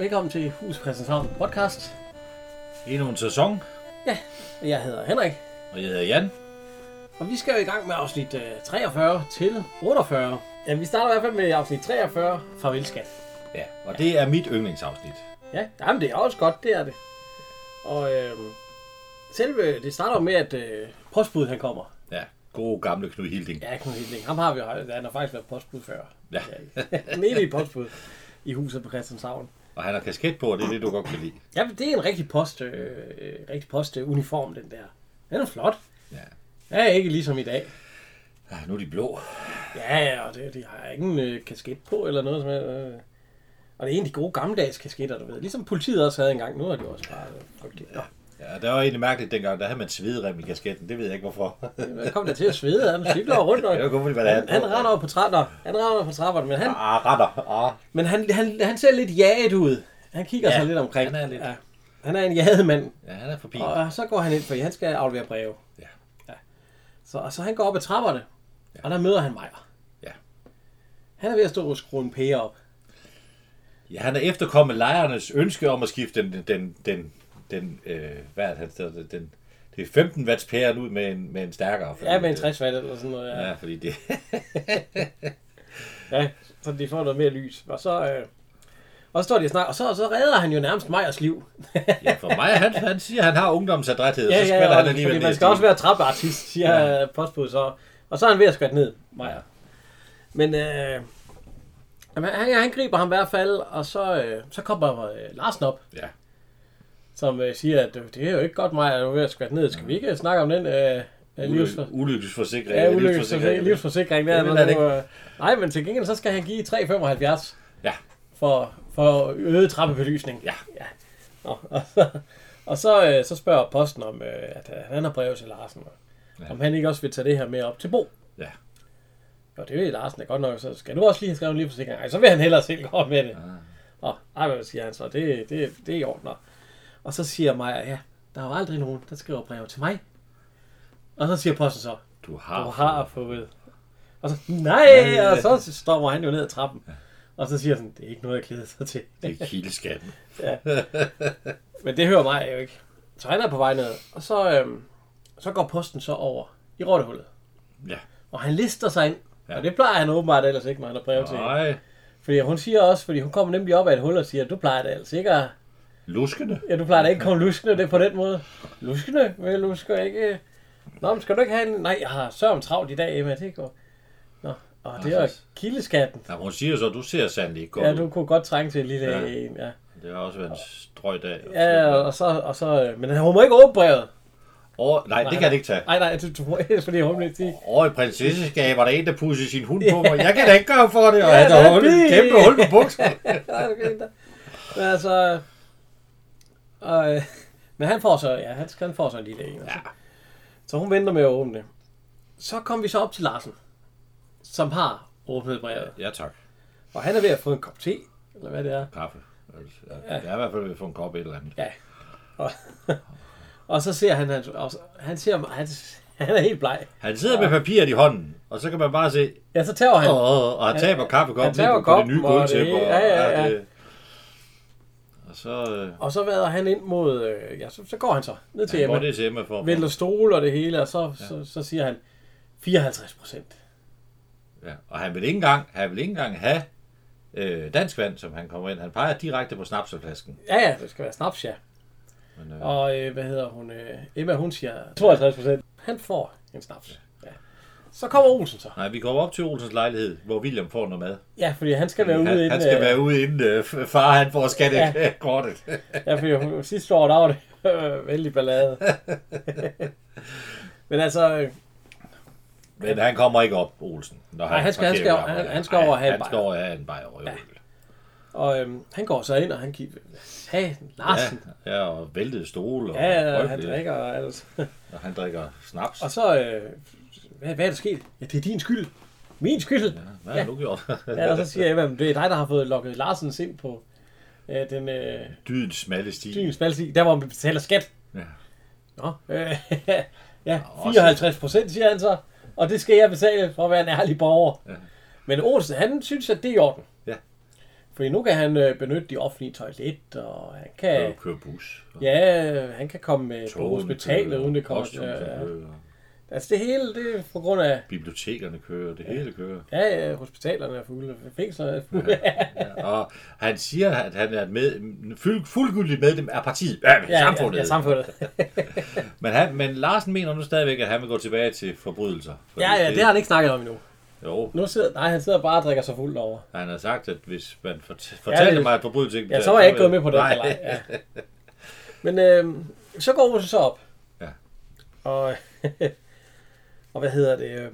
Velkommen til Hus Christianshavn podcast. Endnu en sæson, Ja, jeg hedder Henrik, og jeg hedder Jan. og vi skal jo i gang med afsnit øh, 43 til 48. Ja, vi starter i hvert fald med afsnit 43, Farvel Skat. Ja, og det er mit yndlingsafsnit. Ja, jamen, det er også godt, det er det. Og øh, selve, det starter jo med, at øh, postbuddet han kommer. Ja, gode gamle Knud Hilding. Ja, Knud Hilding. Ham har vi jo, han har faktisk været postbud før. Ja. Den evige postbud i huset på Christianshavn. Og han har kasket på, og det er det, du godt kan lide. Ja, det er en rigtig post, øh, øh, rigtig postuniform, den der. Den er flot. Ja. Ja, ikke ligesom i dag. ja nu er de blå. Ja, ja, og det, de har ingen øh, kasket på eller noget som helst. øh. Og det er en af de gode gammeldags kasketter, du ved. Ligesom politiet også havde engang. Nu er det jo også bare øh, frygteligt. Nå, Ja, det var egentlig mærkeligt dengang, der havde man svedrem i kasketten. Det ved jeg ikke, hvorfor. hvad kom der til at svede? Han cykler rundt, og Det var kun fordi, man havde han, han render over på trapperne. Han render over på trapperne, men han, Ah, retter. Ah. men han, han, han ser lidt jaget ud. Han kigger Ja, sig lidt omkring. han er lidt- Ja. Han er en jaget mand. Ja, han er forbi. Og så går han ind, for han skal aflevere breve. Ja. ja. Så, så han går op ad trapperne, ja. og der møder han Meyer. Ja. Han er ved at stå og skrue en pære op. Ja, han er efterkommet lejernes ønske om at skifte den, den, den, den øh, hvad er det, han hedder, den, det er 15 watts pæren ud med en, med en stærkere. fordi Ja, med en det- 60 watt eller sådan noget. Ja. Ja, fordi det, Ja, så de får noget mere lys. Og så, øh, og så står de og snakker, og så, så redder han jo nærmest Meyers liv. ja, for mig, han, han siger, at han har ungdomsadræthed, ja, så skvatter ja, han alligevel fordi man ned skal også være trappeartist, siger ja. postbud så. Og så er han ved at skvatte ned, Meyer. Men øh, jamen, han, han griber ham i hvert fald, og så, øh, så kommer øh, Larsen op, Ja. Som øh, siger, at øh, det er jo ikke godt, Meyer, du er ved at skvatte ned. Skal vi ikke snakke om den øh, øh, livsfor... Ulykkesforsikring. Ja, ulykkesforsikring, livsforsikring, der er nu, øh, Nej, men til gengæld så skal han give 3,75 Ja. for, for øget trappebelysning. Ja. ja. Nå, og så, og så, øh, så spørger posten om, øh, at øh, han har brev til Larsen, Ja. om han ikke også vil tage det her med op til Bo. Ja. Jo, det vil Larsen er godt nok, så skal du også lige have skrevet en livsforsikring? Ej, så vil han hellere selv gå med det. Ah. Og, ej, hvad siger han så? Det, det, det er i orden. Og- så siger Maja, ja, der er jo aldrig nogen, der skriver brev til mig. Og så siger posten så, Du har, du har fået. Og så, nej, Ja. og så stopper han jo ned ad trappen. Og så siger sådan, det er ikke noget, jeg glæder sig til. Det er kildeskatten. ja. Men det hører mig jo ikke. Så han er på vej ned. Og så, øhm, så går posten så over i rottehullet. Ja. Og han lister sig ind. Ja. Ja. Og det plejer han åbenbart ellers ikke, når han har brev til. Nej. Fordi hun siger også, fordi hun kommer nemlig op af et hul og siger, du plejer det altså ikke at... Luskende. Ja, du plejer da ikke at komme luskende det på den måde. Luskende? Vel, du skal ikke... Nå, men skal du ikke have en... Nej, jeg har sørm travlt i dag, Emma. Det går... Nå, og det er kildeskatten. Ja, hun siger så, at du ser sandelig ikke godt Ja, du kunne godt trænge til en lille Ja. en, ja. Det har også været en strøg dag. Ja, og så, og så, øh, men hun må ikke åbne brevet. Over, nej, det kan jeg ikke tage. Nej, nej, du, du må ikke, fordi hun vil sige, Over i prinsesseskab var der en, der pudsede sin hund på mig. Jeg kan da ikke gøre for det, og Ja, han har hul, kæmpe hul på bukserne. nej, du kan ikke. Men altså, og, øh, men han får så, ja, han, han får så en lille en. Ja. Så hun venter med at åbne det. Så kom vi så op til Larsen, som har åbnet brevet. Ja, tak. Og han er ved at få en kop te, eller hvad det er. Kaffe. Altså, ja. Jeg er i hvert fald ved at få en kop et eller andet. Ja. Og, og så ser han, han, og, han ser, han, han er helt bleg. Han sidder med papiret i hånden, og så kan man bare se, Ja, så tager han. åh, og han taber han kaffekoppen taber lige på, på det nye og gulvtæppe. og- ja, ja, ja. det- Og så, øh, Og så vader han ind mod, øh, ja, så, så går han så ned til Emma. det til Emma for. Vælter stole og det hele, og så, ja. så, så siger han 54 procent. Ja, og han vil ikke engang, han vil ikke engang have øh, dansk vand, som han kommer ind. Han peger direkte på snapseflasken. Ja, ja, det skal være snaps, ja. Men, øh, Og øh, hvad hedder hun? Øh, Emma, hun siger 52 procent. Han får en snaps. Ja. Så kommer Olsen så. nej, vi går op til Olsens lejlighed, hvor William får noget mad. Ja, fordi han skal være ude han, inden... han skal øh, være ude inden øh, far han får skattekortet. Ja, fordi hun, sidste år, der var det øh, vældig ballade. Men altså, øh, Men han kommer ikke op, Olsen. Når Nej, han skal- han skal- han- han skal over og have en Han skal bajer. over og have en bajer og Ja. og øhm, han går så ind, og han kigger... Hey, Larsen. Ja, ja, og væltede stol. Og Ja, ja, han drikker og alt. Og han drikker snaps. Og så, øh, hvad, hvad er der sket? Ja, det er din skyld. Min skyld. Hvad har du gjort? Ja, og så siger Emma, det er dig, der har fået lukket Larsens ind på øh, den øh, Dydens smalle sti. dyn spaldstig, der hvor man betaler skat. Ja. Nå, øh, ja, Også- 54 procent, siger han så. Og det skal jeg betale for at være en ærlig borger. Ja. Men Olsen, han synes, at det er i orden. Ja. Fordi nu kan han øh, benytte de offentlige toilet, og han kan, Køre, køre bus. og ja, han kan komme med på togene hospitalet, kører, uden det Ja, ja. kører, Altså det hele, det er på grund af, Bibliotekerne kører, det hele kører. ja, ja hospitalerne er fulde, fængslerne er fulde. Ja, og han siger, at han er med, fuld, fuldgyldigt medlem af partiet. Ja, ja, samfundet. Ja, ja, samfundet. Men, han, men Larsen mener nu stadigvæk, at han vil gå tilbage til forbrydelser. Ja, ja, det har han ikke snakket om endnu. Jo, Nu sidder, nej, han sidder bare og drikker sig fuldt over. han har sagt, at hvis man fort- fortalte det- ja, mig, at forbrydelse ikke Ja, så var jeg ikke gået med på den. Nej. Nej. Ja. Men øh, så går hun så op. Ja. Og, og hvad hedder det? Øh,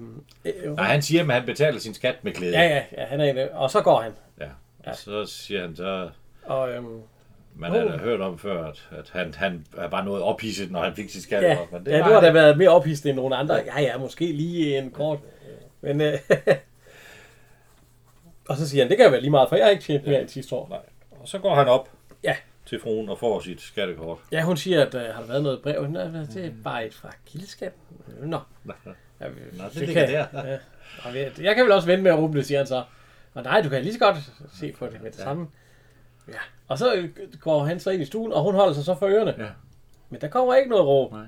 øh, Nej, han siger, at han betaler sin skat med glæde. ja, ja, ja, han er en, og så går han. ja. Og så siger han så, Og, øhm, man har da Oh. hørt om før, at, at han, han er bare noget ophidset, når han fik sit skat. ja, men det ja, du har han da været mere ophidset end nogle andre. Ja, ja, måske lige en kort. Men, øh, og så siger han, det kan være lige meget, for jeg har ikke tjent mere end sidste år. Nej. Og så går han op Ja. til fruen og får sit skattekort. Ja, hun siger, at øh, har der været noget brev? Nej, det er bare et fra kildeskatten. Nå. Ja, Nå, det ligger der. Ja. Og jeg, jeg kan vel også vente med at åbne det, siger han så. Og nej, du kan lige så godt se på det med det Ja. samme. Ja. Og så øh, går han så ind i stuen, og hun holder sig så for ørerne. Ja. Men der kommer ikke noget råb. Nej.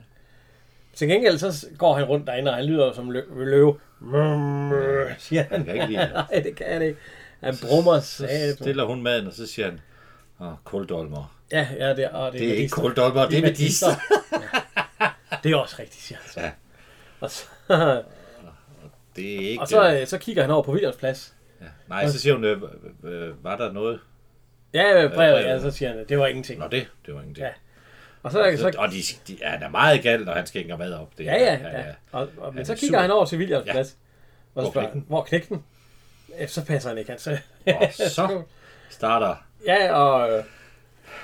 Til gengæld så går han rundt derinde, og han lyder som lø- løve. Mrrr, siger han. Han kan ikke det. Nej, det kan han ikke. Han brummer Så stiller hun maden, og så siger han, Åh, kuldolmer. Ja, ja, det, og det, Det er ikke kuldolmer, det er medister. Ja. Det er også rigtigt, siger han så. Ja. Og så, Det er ikke... og så, øh, så kigger han over på Williams plads. ja. Nej, så siger hun, øh, øh, var der noget? Ja, brevet, brevet. ja, så siger han, det var ingenting. Nå, det, det var ingenting. Ja. Og så, så, Og de, de, ja, han er meget galt, når han skænker mad op. Det, ja, ja, ja. Og, og, men så er kigger sur. han over til Williams Ja. plads. Og så Hvor spørger hvor knægten? Ja, så passer han ikke, han så. Og så starter... Ja, og,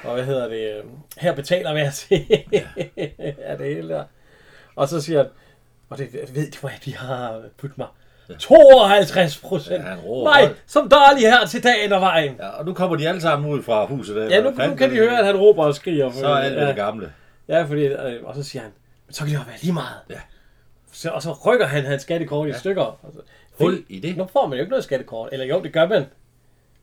og hvad hedder det? øh, Her betaler vi til. ja, det hele der. Og så siger han, og det ved du hvad, de har puttet mig. 52 procent. Ja, Nej, som dårlig her til dagen og vejen. Ja, og nu kommer de alle sammen ud fra huset. Der. Ja, nu, nu kan de høre, at han råber og skriger. Så er alt ja. det gamle. Ja, fordi, øh, og så siger han, men så kan det jo være lige meget. Ja. Så, og så rykker han hans skattekort i Ja. stykker. Og så, Hul i det. Nu får man jo ikke noget skattekort. Eller jo, det gør man.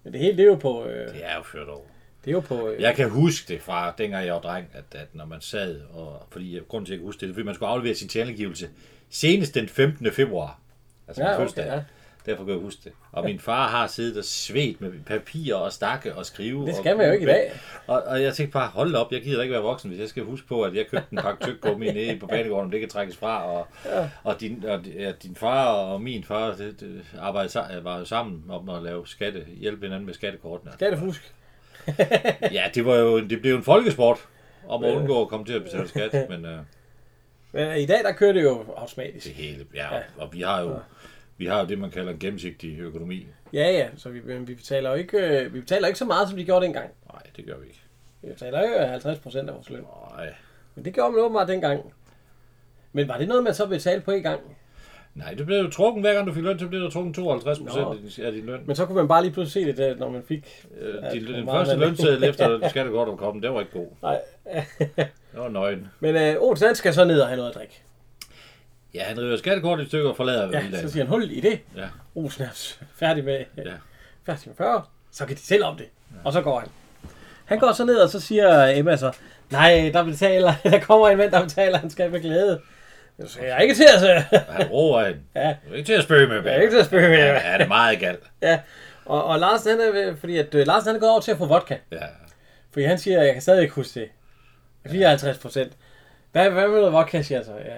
Men det hele, det er jo på... Øh, Det er jo ført over. det er jo på... Øh, Jeg kan huske det fra dengang jeg var dreng, at, at når man sad, og fordi jeg grund til at jeg kan huske det, fordi man skulle aflevere sin tilgivelse senest den 15. februar. Altså Ja, min okay, fødselsdag. ja. Derfor kan jeg huske det. Og min far har siddet og svedt med papir og stakke og skrive. Det og- skal man jo ikke i dag. Og, og jeg tænkte bare, hold op, jeg gider ikke være voksen, hvis jeg skal huske på, at jeg købte en pakke tyggegummi nede på banegården, om det kan trækkes fra. Og, Ja. og, din, og ja, din far og min far det, det arbejdede, var jo sammen om at lave skatte, hjælpe hinanden med skattekortene. Skattefusk. Ja, det, var jo, det blev jo en folkesport om at undgå at komme til at betale skat, men øh, Men i dag, der kører det jo automatisk. det hele, ja, og, og vi har jo vi har jo det, man kalder en gennemsigtig økonomi. Ja, ja, så vi, vi betaler jo ikke, øh, vi betaler ikke så meget, som de gjorde dengang. Nej, det gør vi ikke. Vi betaler jo 50 procent af vores løn. Nej, Men det gjorde man åbenbart dengang. Men var det noget, man så betalte på en gang? Nej, det blev jo trukken, hver gang du fik løn, så blev der trukken 52 procent af din løn. Men så kunne man bare lige pludselig se det, der, når man fik... Øh, Ja, din, hvor den meget første lønseddel efter skattekort var kommet, det var ikke god. Nej. Det var nøgen. Men øh, Olsen, han skal så ned og have noget at drikke. Ja, han river skattekort i stykker og forlader Ja, ja, så siger han hul i det. Ja. Olsen er færdig med, Ja. færdig med 40. Så kan de selv om det. Og så går han. Han går så ned, og så siger Emma så, nej, der betaler, der kommer en mand, der betaler, han skal med glæde. Jeg jeg er ikke til at han roer hende. Ja, Du er ikke til at spøge med, jeg er ikke til at spørge Ja, med. ja, det er meget galt. Ja, og, og Larsen, han er, fordi at øh, Larsen, han er gået over til at få vodka. Ja. Fordi han siger, at jeg kan stadig ikke huske det. 54 procent. Hvad, hvad med noget vodka, siger jeg så? Ja,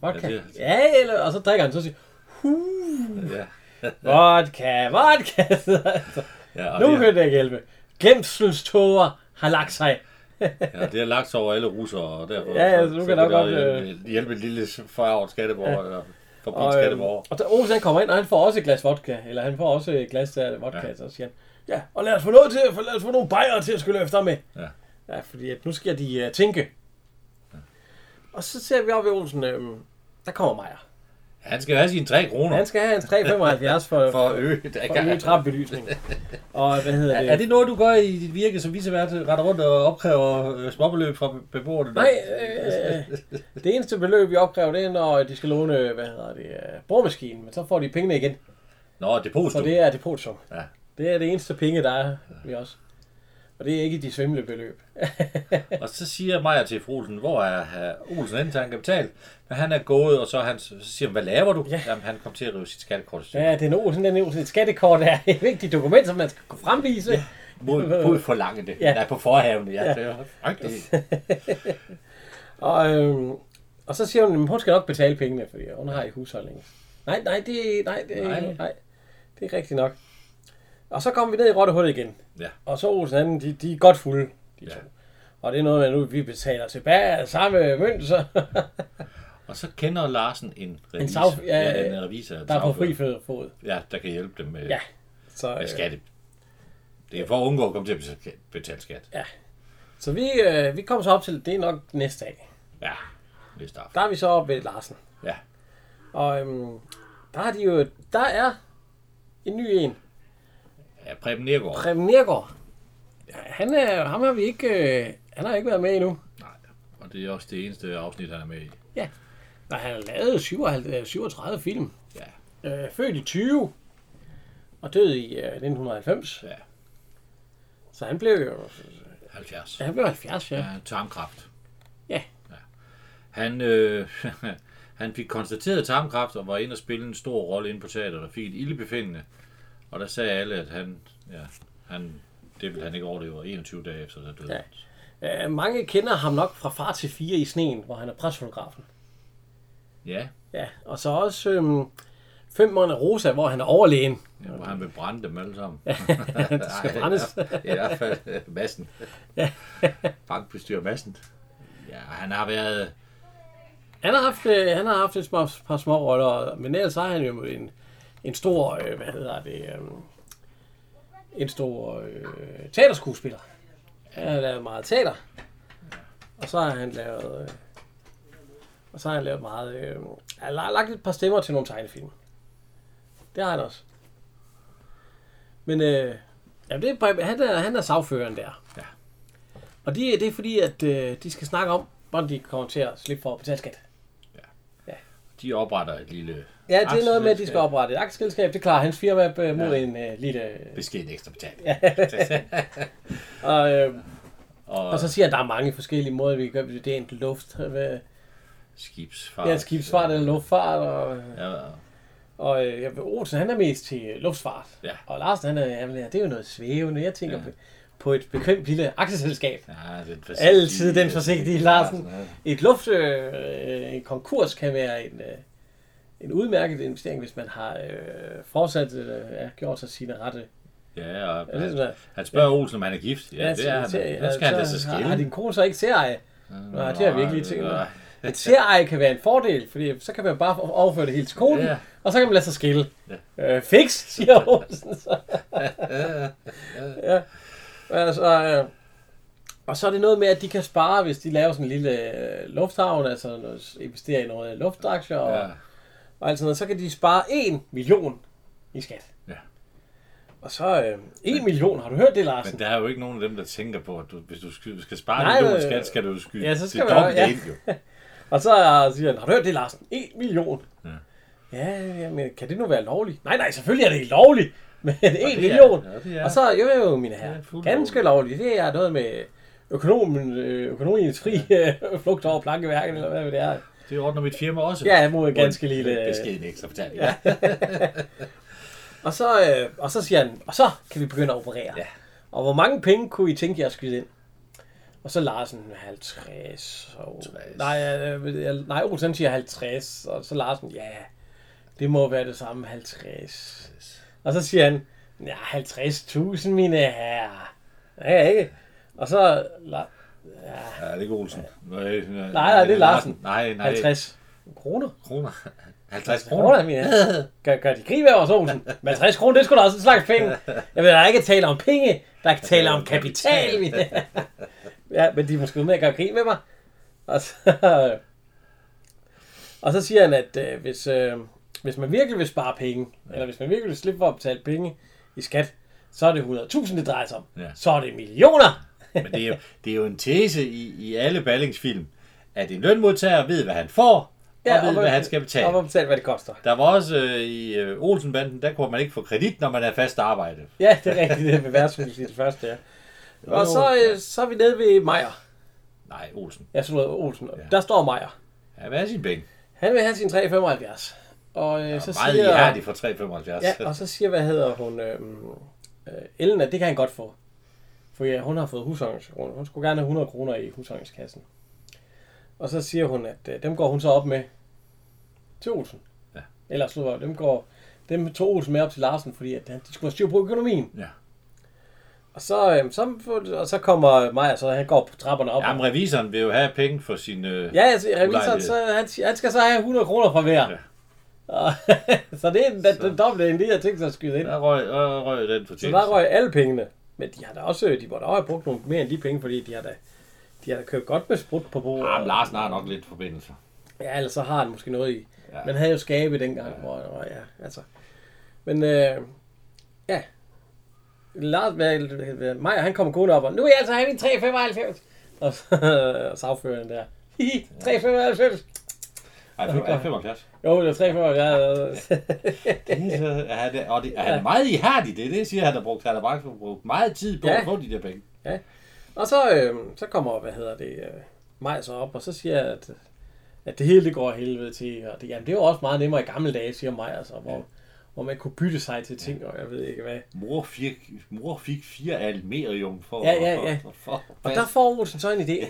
vodka. Ja, det- Ja, eller, og så drikker han, så siger huh, Ja. vodka, vodka. ja og nu det, kan det ikke hjælpe. Glemselståger har lagt sig. ja, det har lagt over alle russere, og derfor Ja, ja, så, nu kan der godt, hjælpe, hjælpe en lille forarvet skatteborger, ja. eller Og, øhm, og da Olsen han kommer ind, og han får også et glas vodka. Eller han får også et glas af vodka, Ja. ja. så siger han, ja, og lad os få noget til, for lad os få nogle bajere til at skylle efter med. Ja. Ja, fordi at nu skal de uh, tænke. Og så ser vi op ved Olsen, øhm, der kommer Majer. Han skal have sine 3 kroner Han skal have en 3,75 for, for at øge. For at øge trappebelysning. Og hvad hedder Er, det? er det noget, du gør i dit virke som vicevært, retter rundt og opkræver øh, småbeløb fra beboerne? Nej, øh, det eneste beløb, vi opkræver, det er, når de skal låne, hvad hedder det, øh, boremaskinen. Men så får de pengene igen, Nå, for depositum. det er depositum. Ja. Det er det eneste penge, der er ved os. Og det er ikke de svimle beløb. Og så siger Maja til Olsen, hvor er herr Olsen henne han kan betale? Men han er gået, og så, er han, så siger han, hvad laver du? Ja. Jamen, han kom til at rive sit skattekort. Ja, det er en Olsen, den er Olsen. Et skattekort er et vigtigt dokument, som man skal kunne fremvise. Ja. Mod, mod forlange det. Ja. Nej, på forhaven. Ja, Ja. det er frygteligt. Og, øhm, og så siger hun, at hun skal nok betale pengene, fordi hun har i husholdningen. Nej, nej, det, nej, det, nej. Nej. nej, det er rigtigt nok. Og så kommer vi ned i rottehullet igen. Ja. Og så Olsen, han, de, de er godt fulde, de Ja. to. Og det er noget med, nu vi betaler tilbage af samme mønt, så Og så kender Larsen en revisor. sav- ja, ja, en revisor. der er på fri fod. Ja, der kan hjælpe dem med, Ja. Så, med øh, skatte. Det er for at undgå at komme til at betale- skat. så vi, øh, vi kommer så op til, det er nok næste dag. Ja, er start. Der er vi så oppe ved Larsen. Ja. Og øhm, der har de jo, der er en ny en. Ja, Preben Nergård. Preben Nergård. Han er, ham har vi ikke, øh, han har ikke været med endnu. Nej, og det er også det eneste afsnit, han er med i. Nej, han har lavet 57, 37 film. Ja, Øh, født i 20 og død i øh, 1990. ja. Så han blev jo 70. han blev 70, ja. Ja, tarmkræft. Ja. ja. Han, øh, han fik konstateret tarmkræft og var inde og spille en stor rolle inde på teateret og fik et ildebefindende. Og der sagde alle, at han, ja, han, det ville han ikke overleve, og 21 dage efter, der døde Ja. Øh, mange kender ham nok fra Far til 4 i sneen, hvor han er presfotografen. Ja, Ja, og så også øhm, Fem måneder Rosa, hvor han er overlægen. ja, hvor han vil brænde dem alle sammen. det skal brændes. I hvert fald øh, massen. Bankbestyrer massen. Ja, han har været... Han har haft, øh, han har haft et små, par små roller, men ellers har han jo en, en stor, øh, hvad hedder det, øh, en stor øh, teaterskuespiller. Han har lavet meget teater. Og så har han lavet, øh, og så har han lavet meget, øh, han har lagt et par stemmer til nogle tegnefilm. Det har han også. Men øh, ja, det er, han, er, han er sagføreren der. Ja. Og det, det er fordi, at øh, de skal snakke om, hvordan de kommer til at slippe for at betale skat. De opretter et lille Ja, det er noget med, at de skal oprette et aktieselskab. Det klarer hans firma øh, mod Ja. en øh, lille... beskeden ekstra betaling. Og, øh, og, og så siger han, at der er mange forskellige måder, vi gør det. Det er en luft, øh, skibsfart. ja, skibsfart eller luftfart. Og, Ja, og øh, Olsen, han er mest til øh, luftfart. Ja. Og Larsen, han er, jamen, ja, det er jo noget svævende. Jeg tænker Ja. på, på et bekvemt lille aktieselskab. ja den Altid den forsigtige Larsen. Ja. Et luft, øh, en konkurs kan være en, øh, en udmærket investering, hvis man har øh, fortsat øh, ja, gjort sig sine rette. Ja, og Ja, det han, sådan, han spørger Olsen, om han er gift. Ja, det er han. Der skal han da så Har, har skille. din kone så ikke sereje? Nej, det har vi ikke lige tænkt mig. Et sereje kan være en fordel, fordi så kan man bare overføre det helt til konen, Ja. og så kan man lade sig skille. Ja. Øh, fix, siger Olsen så. ja. Altså, øh, og så er det noget med, at de kan spare, hvis de laver sådan en lille øh, lufthavn, altså investere i noget luftaktier og, Ja. Og alt sådan noget, så kan de spare 1 million i skat. Ja. Og så øh, 1 million, har du hørt det, Larsen? Men der er jo ikke nogen af dem, der tænker på, at du, hvis du skal, skal spare Nej, en million øh, skat, skal du skyde ja, så skal det dobbelte ja. ind, jo. Og så øh, siger han, har du hørt det, Larsen? 1 million. Ja. Ja, ja, men kan det nu være lovligt? Nej, nej, selvfølgelig er det ikke lovligt. Men 1 det er- million. ja, det er. Og så, jo, jo, mine herrer, er ganske lovligt. Det er noget med økonomen, øh, økonomiens fri øh, flugt over plankeværken, eller hvad det er. Det ordner mit firma også. Ja, mod en ganske lille... Beskeden ekstra betaling. Ja. Og så, øh, og så siger han, og så kan vi begynde at operere. Ja. Og hvor mange penge kunne I tænke jer at skyde ind? Og så Larsen 50. Og, 50. Nej, øh, jeg- nej, Olsen siger 50. Og så Larsen, ja, det må være det samme 50. Og så siger han, ja, 50.000 mine herrer. Ja, ikke? Og så, ja, ja, det er ikke Olsen. Nej, nej, nej, det er Larsen. Nej, nej. 50 kroner. kroner. 50 kroner, kroner. mine. Gør, gør de krig ved os, Olsen? Men 50 kroner, det skulle da også en slags penge. Jeg vil da ikke tale om penge, der kan tale om kapital. mine. Ja, men de er måske med at gøre krig med mig. Og så, og så siger han, at øh, hvis, øh, hvis man virkelig vil spare penge, eller hvis man virkelig vil slippe for at betale penge i skat, så er det 100.000, det drejer sig om. Ja. Så er det millioner. Men det er, jo, det er jo en tese i, i alle ballingsfilm, at en lønmodtager ved, hvad han får, og ved, hvor- hvad han skal betale. Og hvor betale, hvad det koster. Der var også øh, i øh, Olsenbanden, der kunne man ikke få kredit, når man er fast arbejde. Ja, det er rigtigt, det er ved værtshus i det første, ja. Og så, øh, så er vi nede ved Meier. Nej, Olsen. Jeg tror, Olsen. Ja. Der står Meier. Ja, hvad er sin penge? Han vil have sin 3,75. Og øh, så Meget siger... ihærdig for 3,75. Ja, og så siger, hvad hedder hun, øh, øh, Ellen, at det kan han godt få. For ja, hun har fået husholdningskroner. Hun skulle gerne have 100 kroner i husholdningskassen. Og så siger hun, at øh, dem går hun så op med til Olsen. Ja. Eller så dem går dem tog Olsen med op til Larsen, fordi at, han- de skulle have styr på økonomien. Ja. Og så, øh, så, og så kommer Maja, så han går på trapperne op. Jamen, revisoren vil jo have penge for sin... Øh, Ja, altså, revisoren, så, han, han skal så have 100 kroner fra hver. Ja. Og, så det er den, den, den dobbelte, end de har tænkt sig at skyde ind. Der røg, der røg den Så fortjeneste. der røg alle pengene. Men de har da også, de må da også have brugt nogle mere end de penge, fordi de har da, de har da købt godt med sprut på bordet. Ja, men Larsen har nok lidt forbindelse. Ja, ellers så har han måske noget i. Ja. Han havde jo skabe dengang, ja. hvor, hvor ja, altså. Men øh, ja, Lars, Maja, han kommer gående op, og nu er jeg altså have min 3,95. Og så sagføreren der. Hihi, 3,95. Ej, fem- ej, 75. Jo, det er 3,95. Ja, Ja, han er, og det, han er meget ihærdig, det er det, siger han har brugt. Han har bare brugt meget tid på Ja. at få de der penge. Og så, øh, så kommer, hvad hedder det, øh, Maja så op, og så siger jeg, at, at det hele det går helvede til. Og det, jamen, det var også meget nemmere i gamle dage, siger Maja så, hvor, Ja. ja. hvor man kunne bytte sig til ting, og jeg ved ikke hvad. Mor fik, mor fik fire almerium for... Ja, ja, ja. For, for, Og der får Olsen så en idé.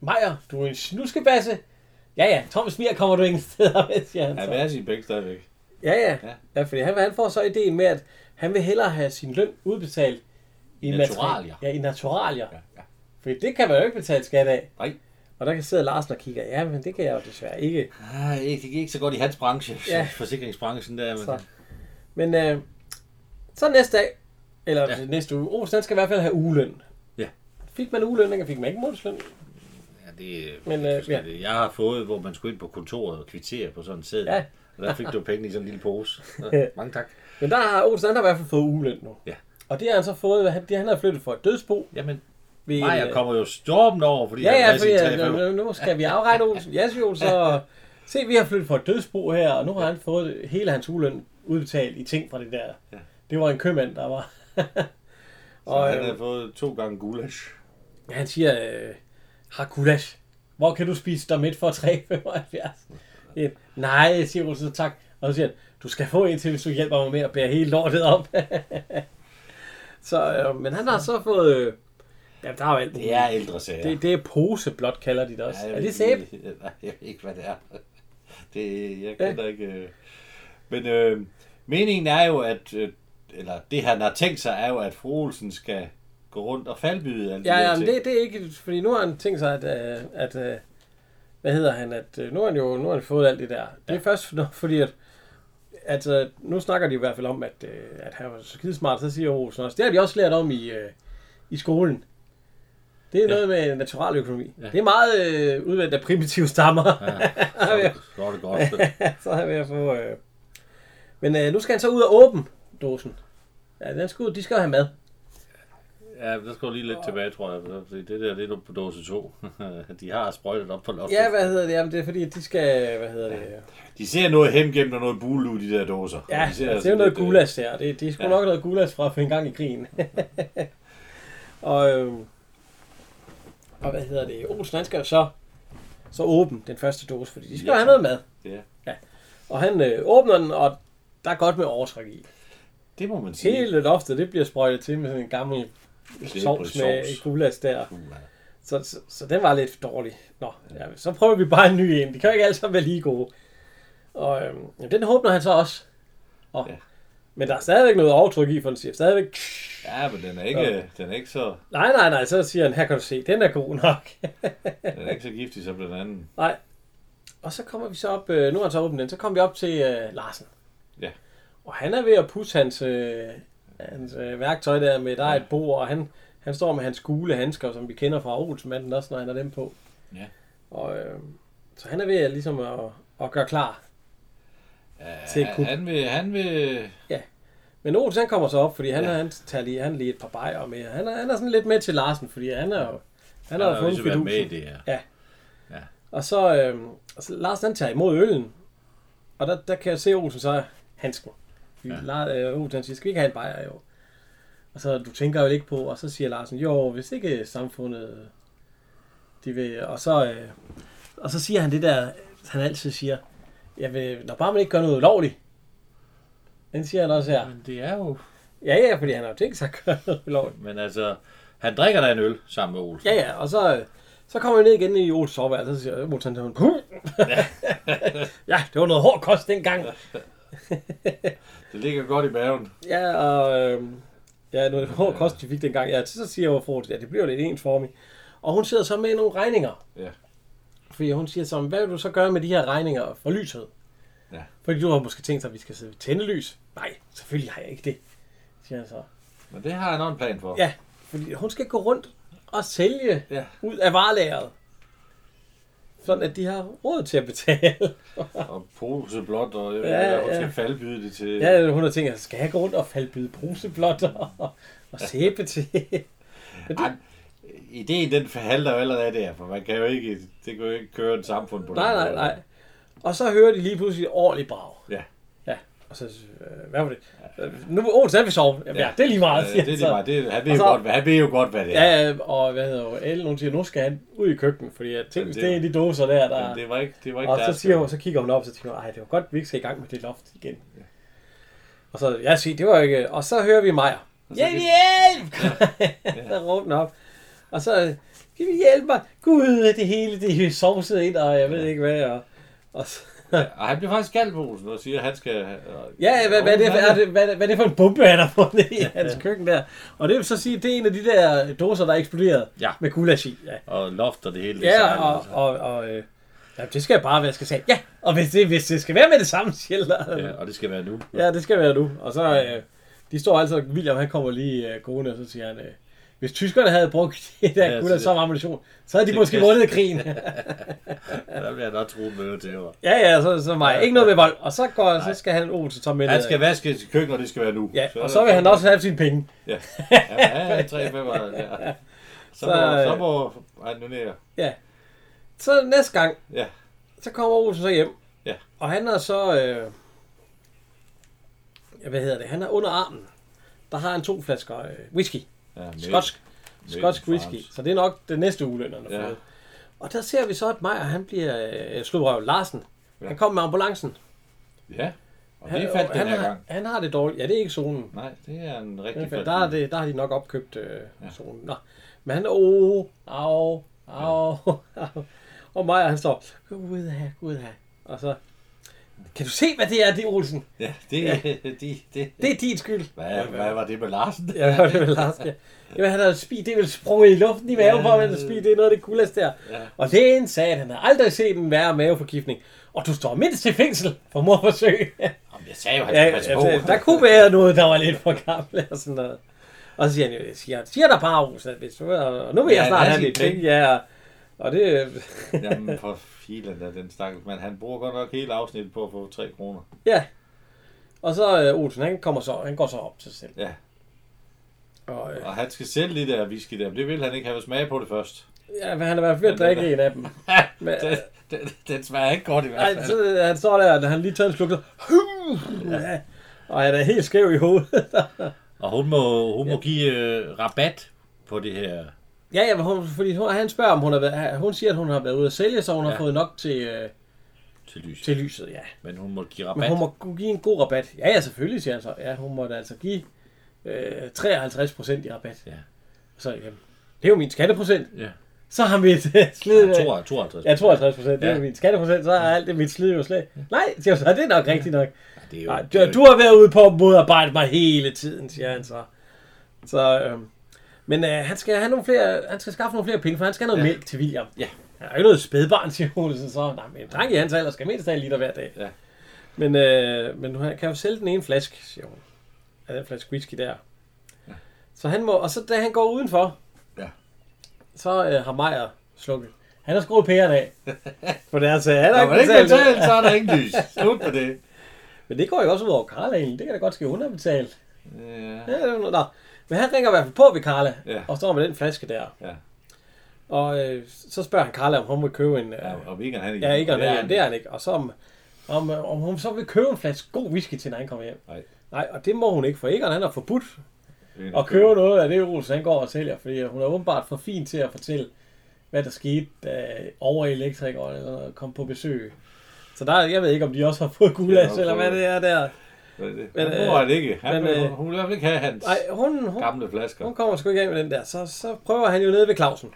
Maja, du er en snuskebasse. Ja, ja, Thomas Mier kommer du ingen steder med, siger han så. vil have sine penge stadigvæk. Ja, ja. Ja. ja fordi han, han får så ideen med, at han vil hellere have sin løn udbetalt I naturalier. Ja, i naturalier. Ja, ja. Fordi det kan man jo ikke betale skat af. Nej. Og der kan sidde Larsen og kigge, ja, men det kan jeg jo desværre ikke. Ej, det gik ikke så godt i hans branche, Ja. ja. forsikringsbranchen der. Men, Så. Men øh, så næste dag, eller Ja. ja. næste uge, Olsen han skal i hvert fald have ugeløn. Ja. Fik man ugeløn, eller fik man ikke månedsløn? Ja, det, Men, men, øh, øh, ja. Jeg har fået, hvor man skulle ind på kontoret og kvittere på sådan en sæd. Ja. Og der fik du penge i sådan en lille pose. Ja, mange tak. Men der har Olsen han har i hvert fald fået ugeløn nu. Ja. Og det har han så fået, han, det, han har flyttet for et dødsbo. Jamen, Ved en, Maja øh, kommer jo stormende over, fordi Ja, han ja, fordi tre femmer. nu, nu skal vi afregne Olsen. Ja, Olsen, så se, vi har flyttet for et dødsbo her, og nu har han fået hele hans ugeløn udbetalt i ting fra det der. Ja. Det var en købmand, der var. Så og han øh, har fået to gange gulasch. Ja, han siger, øh, har gulasch. Hvor kan du spise dig midt for 3,75? Ja, Nej, siger Olsen, tak. Og så siger han, du skal få en til, hvis du hjælper mig med at bære hele lortet op. så, øh, men han har så fået... Øh, ja, der er jo alt Det er ældre sager. det, det er poseblot, kalder de det også. Ja, Ja, er det sæbe? Nej, jeg ved ikke, hvad det er. Det, jeg kender ikke... øh. Men øh, meningen er jo, at... Øh, eller det han har tænkt sig, er jo, at fru Olsen skal gå rundt og faldbyde alt Ja, der ja, men det, det er ikke, fordi nu har han tænkt sig, at, øh, at øh, hvad hedder han, at øh, nu har han jo nu har han fået alt det der. Det er først for- fordi, at, at nu snakker de i hvert fald om, at, at han var så skidesmart, så siger Olsen også. Det har de også lært om i, i skolen. Det er Ja. noget med naturaløkonomi. Ja. Det er meget øh, udvalgt af primitive stammer. Ja, så, er det, så er det godt. så er jeg ved at få... Øh. Men øh, nu skal han så ud og åbne dåsen. Ja, den skal ud, de skal jo have mad. Ja, der skal lige lidt tilbage, tror jeg. fordi Det der, det er på dåse 2. De har sprøjtet op på loftet. Ja, hvad hedder det? Jamen, det er fordi, de skal... Hvad hedder det? De ser noget hemgemt og noget bule ud, de der dåser. Ja, de ser det er jo noget lidt, øh, gulas der. Det, det er sgu ja. ja. nok noget gulas fra for en gang i krigen. og, øhm, og hvad hedder det? Olsen, han skal jo så, så åbne den første dåse, fordi de skal Ja, have noget mad. Ja, Og han øh, åbner den, og der er godt med overtræk i. det må man sige. Hele loftet, det bliver sprøjtet til med sådan en gammel sovs med gulas der. Så, så, så den var lidt dårlig. Nå, ja, så prøver vi bare en ny en. De kan jo ikke alle sammen være lige gode. Og øhm, jamen, den åbner han så også. Og, Ja. ja. Men der er stadigvæk noget overtryk i, for den siger stadigvæk... Ja, men den er ikke, den er ikke så, Nej, nej, nej, så siger han, her kan du se, den er god nok. den er ikke så giftig som den anden. nej. Og så kommer vi så op, øh, nu har han så åbnet den, så kommer vi op til øh, Larsen. Ja. Og han er ved at pusse hans, øh, hans øh, værktøj der med, der er et bord, og han, han står med hans gule handsker, som vi kender fra Olsenmanden også, når han har dem på. Ja. Og, øh, så han er ved at, ligesom at, at gøre klar. Til Ja, kup. han vil, han vil, Men Olsen han kommer så op, fordi han, Ja. ja. han tager lige, han lige et par bajer med. Han er, han er sådan lidt med til Larsen, fordi han er jo han han har jo fundet ligesom været med i det her. Og så, øh, så Lars han tager imod øllen. Og der, der kan jeg se Olsen så handsken. Ja. Ja. Lars, øh, Olsen han siger, skal vi ikke have en bajer jo? Og så, du tænker jo ikke på, og så siger Larsen, jo, hvis ikke samfundet, de vil, og så, øh, og så siger han det der, han altid siger, jeg vil, når bare man ikke gør noget ulovligt. Den siger han også her. Men det er jo... Ja, ja, fordi han har jo tænkt sig at gøre noget ulovligt. Men altså, han drikker da en øl sammen med Olsen. Ja, ja, og så, øh, så kommer vi ned igen i Ols soveværelse, og så siger Olsen, han, Puh! ja, det var noget hård kost dengang. Det ligger godt i maven. Ja, og øh, ja, noget hård kost, de fik dengang. Ja, så siger jeg jo, ja, det bliver lidt ensformigt. Og hun sidder så med nogle regninger. Ja. Fordi hun siger så, hvad vil du så gøre med de her regninger for lyset? Ja. Fordi du har måske tænkt sig, at vi skal tænde lys. Nej, selvfølgelig har jeg ikke det, siger han så. Men det har han også en plan for. Ja, fordi hun skal gå rundt og sælge Ja. ud af varelageret. Sådan at de har råd til at betale. Og pose blot, og jeg Ja, ja, hun ja. skal faldbyde det til... ja, hun har tænkt, skal jeg gå rundt og falbyde poseblotter og, og sæbe til? Ej, ideen den forhalter jo allerede der, for man kan jo ikke, det kan jo ikke køre et samfund på Nej, den nej, måde. nej. Og så hører de lige pludselig et ordentligt brag. Ja. Ja, og så, øh, hvad var det? Nu er Olsen, han vil sove. Ja, det er lige meget. Ja, siger det er så. lige meget. Det, han, ved så- godt, han ved jo godt, hvad det er. Ja, ja, og hvad hedder jo, Ellen, hun siger, nu skal han ud i køkkenet, fordi jeg tænkte, hvis det- det er de dåser der, der... Det var ikke, det var ikke Og så, deres siger hun, så kigger hun op, og så tænker hun, ej, det var godt, vi ikke skal i gang med det loft igen. Og så, jeg siger, det var ikke... Og så hører vi Majer. Så- Hjælp, hjælp! så råber den op. Og så, kan vi hjælpe mig? Gud, det hele, det er sovset ind, og jeg ved ikke hvad. Og, og så, Ja, og han bliver faktisk galt på Olsen og siger, at han skal... og- Ja, hvad, hvad, er det, hvad, er det, hvad, hvad er det for en bombe, han har fundet i hans køkken der? Og det vil så sige, det er en af de der dåser, der er eksploderet Ja. med gulasch i. Ja, Og loft og det hele. ja og, altså. og, og øh, ja, det skal bare være, skal sige, ja, og hvis det, hvis det skal være med det samme, siger Ja, og det skal være nu. Ja, det skal være nu. Og så, øh, de står altså, William han kommer lige øh, gående, og så siger han, øh, hvis tyskerne havde brugt det der Ja, ja, så guld det- som ammunition, så havde de det måske kan- vundet krigen. Der bliver nok tro med til. hvor- ja, ja, så, så mig. Ikke noget med vold. Og så, går, så skal han Olsen så med Han skal vaske sit køkken, og det skal være nu. Ja, og så vil han også have sine penge. Ja, ja, ja 3 5 ja. Så, Så, må, øh, så må han nu ned. Ja. Så næste gang, Ja, så kommer Olsen så hjem. Ja. Og han er så... Øh, ja, hvad hedder det? Han er under armen. Der har han to flasker øh, whisky. Ja Skotsk. Skotsk whisky. Så det er nok det næste han har Ja. fået. Og der ser vi så, at Meyer, han bliver øh, slået røv Larsen. Ja. Han kommer med ambulancen. Ja, og det er fandt den her gang. han har det dårligt. Ja, det er ikke zonen. Nej, det er en Ja, rigtig Der, er det, der har de nok opkøbt øh, zonen. Nå. Men han, åh, au, au, au. Og Meyer, han står, gud her, gud her. Og så, kan du se, hvad det er, det Olsen? Ja, det er det, det, Det er din skyld. Hvad, hvad var det med Larsen? Ja, det er vel Lars. Ja. Jamen, han har speed, det vel sprunget i luften i maven Ja. på, at han speed, det er noget af det cooleste der. Ja. Og lægen sagde, at han har aldrig set en værre maveforgiftning. Og du står mindst til fængsel for morforsøg. ja, Jamen, jeg sagde jo, han ja, altså, der kunne være noget, der var lidt for gammel og sådan noget. Og så siger han jo, siger, siger der bare, Aarhus, at hvis du, og nu vil jeg Ja, snart han have lidt penge. Ja, og det, Jamen, for filen da, den stakkels mand. Han bruger godt nok hele afsnittet på at få 3 kroner. ja. Og så øh, Olsen, han, kommer så, han går så op til sig selv. Ja, Og, øh, og han skal sælge det der whisky der, men det vil han ikke have smag på det først. ja, men han er i hvert fald ved at drikke en af dem. Men, den, den, den smager ikke godt i hvert Ej, fald. så, øh, han står der, og han lige tager en sluk, så... Ja. Og han er helt skæv i hovedet. Og hun må, hun må give øh, rabat på det her. Ja, ja, men hun, fordi hun, han spørger, om hun har været... Hun siger, at hun har været ude at sælge, så hun ja. Ja. har fået nok til, øh, Til lys. til lyset, ja. Men hun må give Men rabat. hun må give en god rabat. Ja, ja, selvfølgelig, siger han så. Ja, hun må da altså give øh, 53 procent i rabat. Ja. Så, jamen, det er jo min skatteprocent. Ja. Så har mit øh, slid... Ja, 52. 52. Ja, 52 procent. Det er Ja. min skatteprocent, så er alt det mit slid jo slet... Nej, siger så, det er nok rigtigt nok. Det er jo, Nej, det er du, jo- du har været ude på at modarbejde mig hele tiden, siger han så. Så, øh, men øh, han skal have nogle flere, han skal skaffe nogle flere penge, for han skal have noget Ja. mælk til William. Ja. Han har jo ikke noget spædbarn, siger Olsen så. Nej, men en dreng i hans alder skal mindst have en liter hver dag. Ja. Men, øh, men han kan jo sælge den ene flaske, siger hun. Af den flaske whisky der. Ja. Så han må, og så da han går udenfor, Ja. så øh, har Majer slukket. Han har skruet pæren af. For det er altså, han har ikke betalt. så er der ingen lys. Slut på det. Men det går jo også ud over Karla. Det kan da godt ske, hun har betalt. Ja. Ja, er nå. Men han ringer i hvert fald på ved Karla, Ja. og står med den flaske der. Ja. Og øh, så spørger han Karla, om hun vil købe en... Øh, Ja, og Vegan, han ikke. ja, ikke, og det, er, det er han ikke. Og så om, om, øh, om hun så vil købe en flaske god whisky til, når han kommer hjem. Nej. Nej, og det må hun ikke, for Egon han har forbudt at købe noget af det, Olsen han går og sælger, fordi hun er åbenbart for fin til at fortælle, hvad der skete, da over elektrikeren kom på besøg. Så der, jeg ved ikke, om de også har fået gulas, Ja, eller hvad det er der. Men, øh, må han ikke. Han, men, men, øh, hun vil i hvert fald ikke have hans Nej, hun, hun, gamle flasker. hun kommer sgu ikke af med den der. Så, så prøver han jo nede ved Clausen.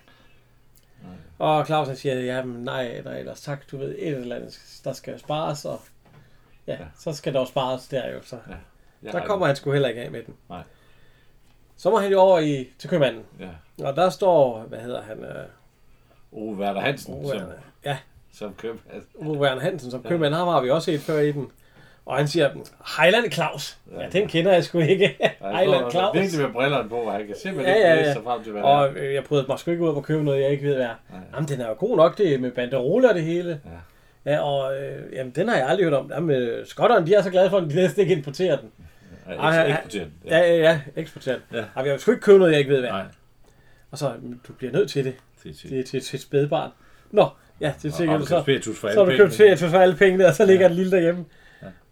Og Clausen siger, ja, men nej, eller ellers tak, du ved, et eller andet, der skal spares, og ja, Ja. så skal der jo spares der jo, så. Jeg Der kommer han sgu heller ikke af med den. Nej. Så må han jo over i, til købmanden. Ja. Og der står, hvad hedder han? Øh, Ove Werner Hansen, Ove som, Werner- ja, som køber. Ove Werner Hansen som købmand. Ham har vi også set før i den. Og han siger, Highland Claus. Ja, den kender jeg sgu ikke. Highland Claus. Virkelig med brillerne på, og han kan simpelthen Ja, ikke ja, ja. sig frem til, hvad det. Og øh, jeg prøvede mig sgu ikke ud på at købe noget, jeg ikke ved, hvad er. Nej. Jamen, den er jo god nok, det med banderoler det hele. Ja. Ja, og øh, jamen, den har jeg aldrig hørt om. Jamen, øh, skotterne, de er så glade for, at de næsten ikke importerer den. Ja, ja, eks- ja. Ja, ja, ja, eksporteret. Ja. Ja. jeg vil sgu ikke købe noget, jeg ikke ved, hvad. Nej, Og så, "Men du bliver nødt til det. det er til. Det et spædbarn. Nå, ja, det er sikkert så. spiritus Så har du købt ferietøj for alle pengene, og så ligger den lille derhjemme.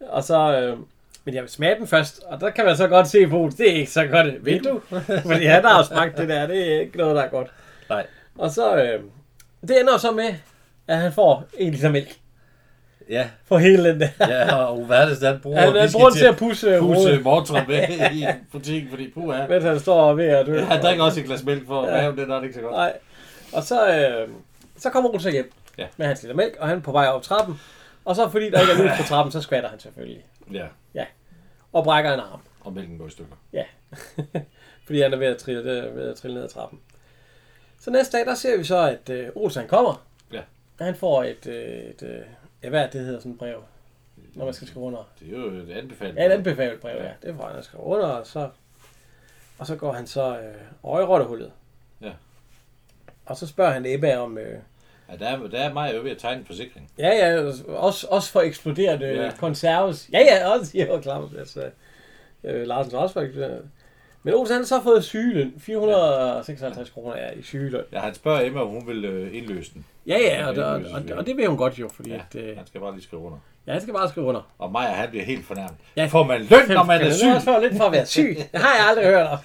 Og så, øh, men jeg vil smage den først, og der kan man så godt se på, det er ikke så godt. Ved du? Fordi han har jo smagt det der, det er ikke noget, der er godt. Nej. Og så, øh, det ender så med, at han får en liter mælk Ja, for hele den der. ja, og hvad er det, han bruger? Han, han bruger til at pusse pusse mortren med i butikken, fordi puh er. mens han står ved at dø. Han drikker også et glas mælk for, Ja. ja. det er nok ikke så godt. Nej. Og så, øh, så kommer Rune så hjem Ja. med hans liter mælk, og han er på vej op trappen. Og så fordi der ikke er lys på trappen, så skvatter han selvfølgelig. Ja, Og brækker en arm. og mælken går i stykker. fordi han er ved at trille, øh, ved at trille ned ad trappen. Så næste dag, der ser vi så, at øh, Olsen kommer. Ja. Han får et, øh, et øh, ja, hvad det, det hedder sådan et brev, når man skal skrive under. Det er jo et anbefaling. Ja, et anbefalet brev, Ja. ja. Det får han at skrive under, og så, og så går han så øh, over i rottehullet. Ja. Og så spørger han Ebba om, øh, Ja, der er, der er jo ved at tegne en forsikring. ja, ja, også, også for eksploderende Ja. ja. konserves. Ja, ja, også siger jo klart, altså, øh, Larsen Rosberg. Øh. Men Olsen har så fået sygeløn. 456 kroner er i sygeløn. Ja, han spørger Emma, om hun vil øh, indløse den. Ja, ja, og, og, og, og det vil hun godt jo, fordi Ja, ja. at, øh, han skal bare lige skrive under. ja, han skal bare skrive under. Og Maja, han bliver helt fornærmet. Ja. Får man løn, når man er syg? nu også få lidt for at være syg? Det har jeg aldrig hørt om.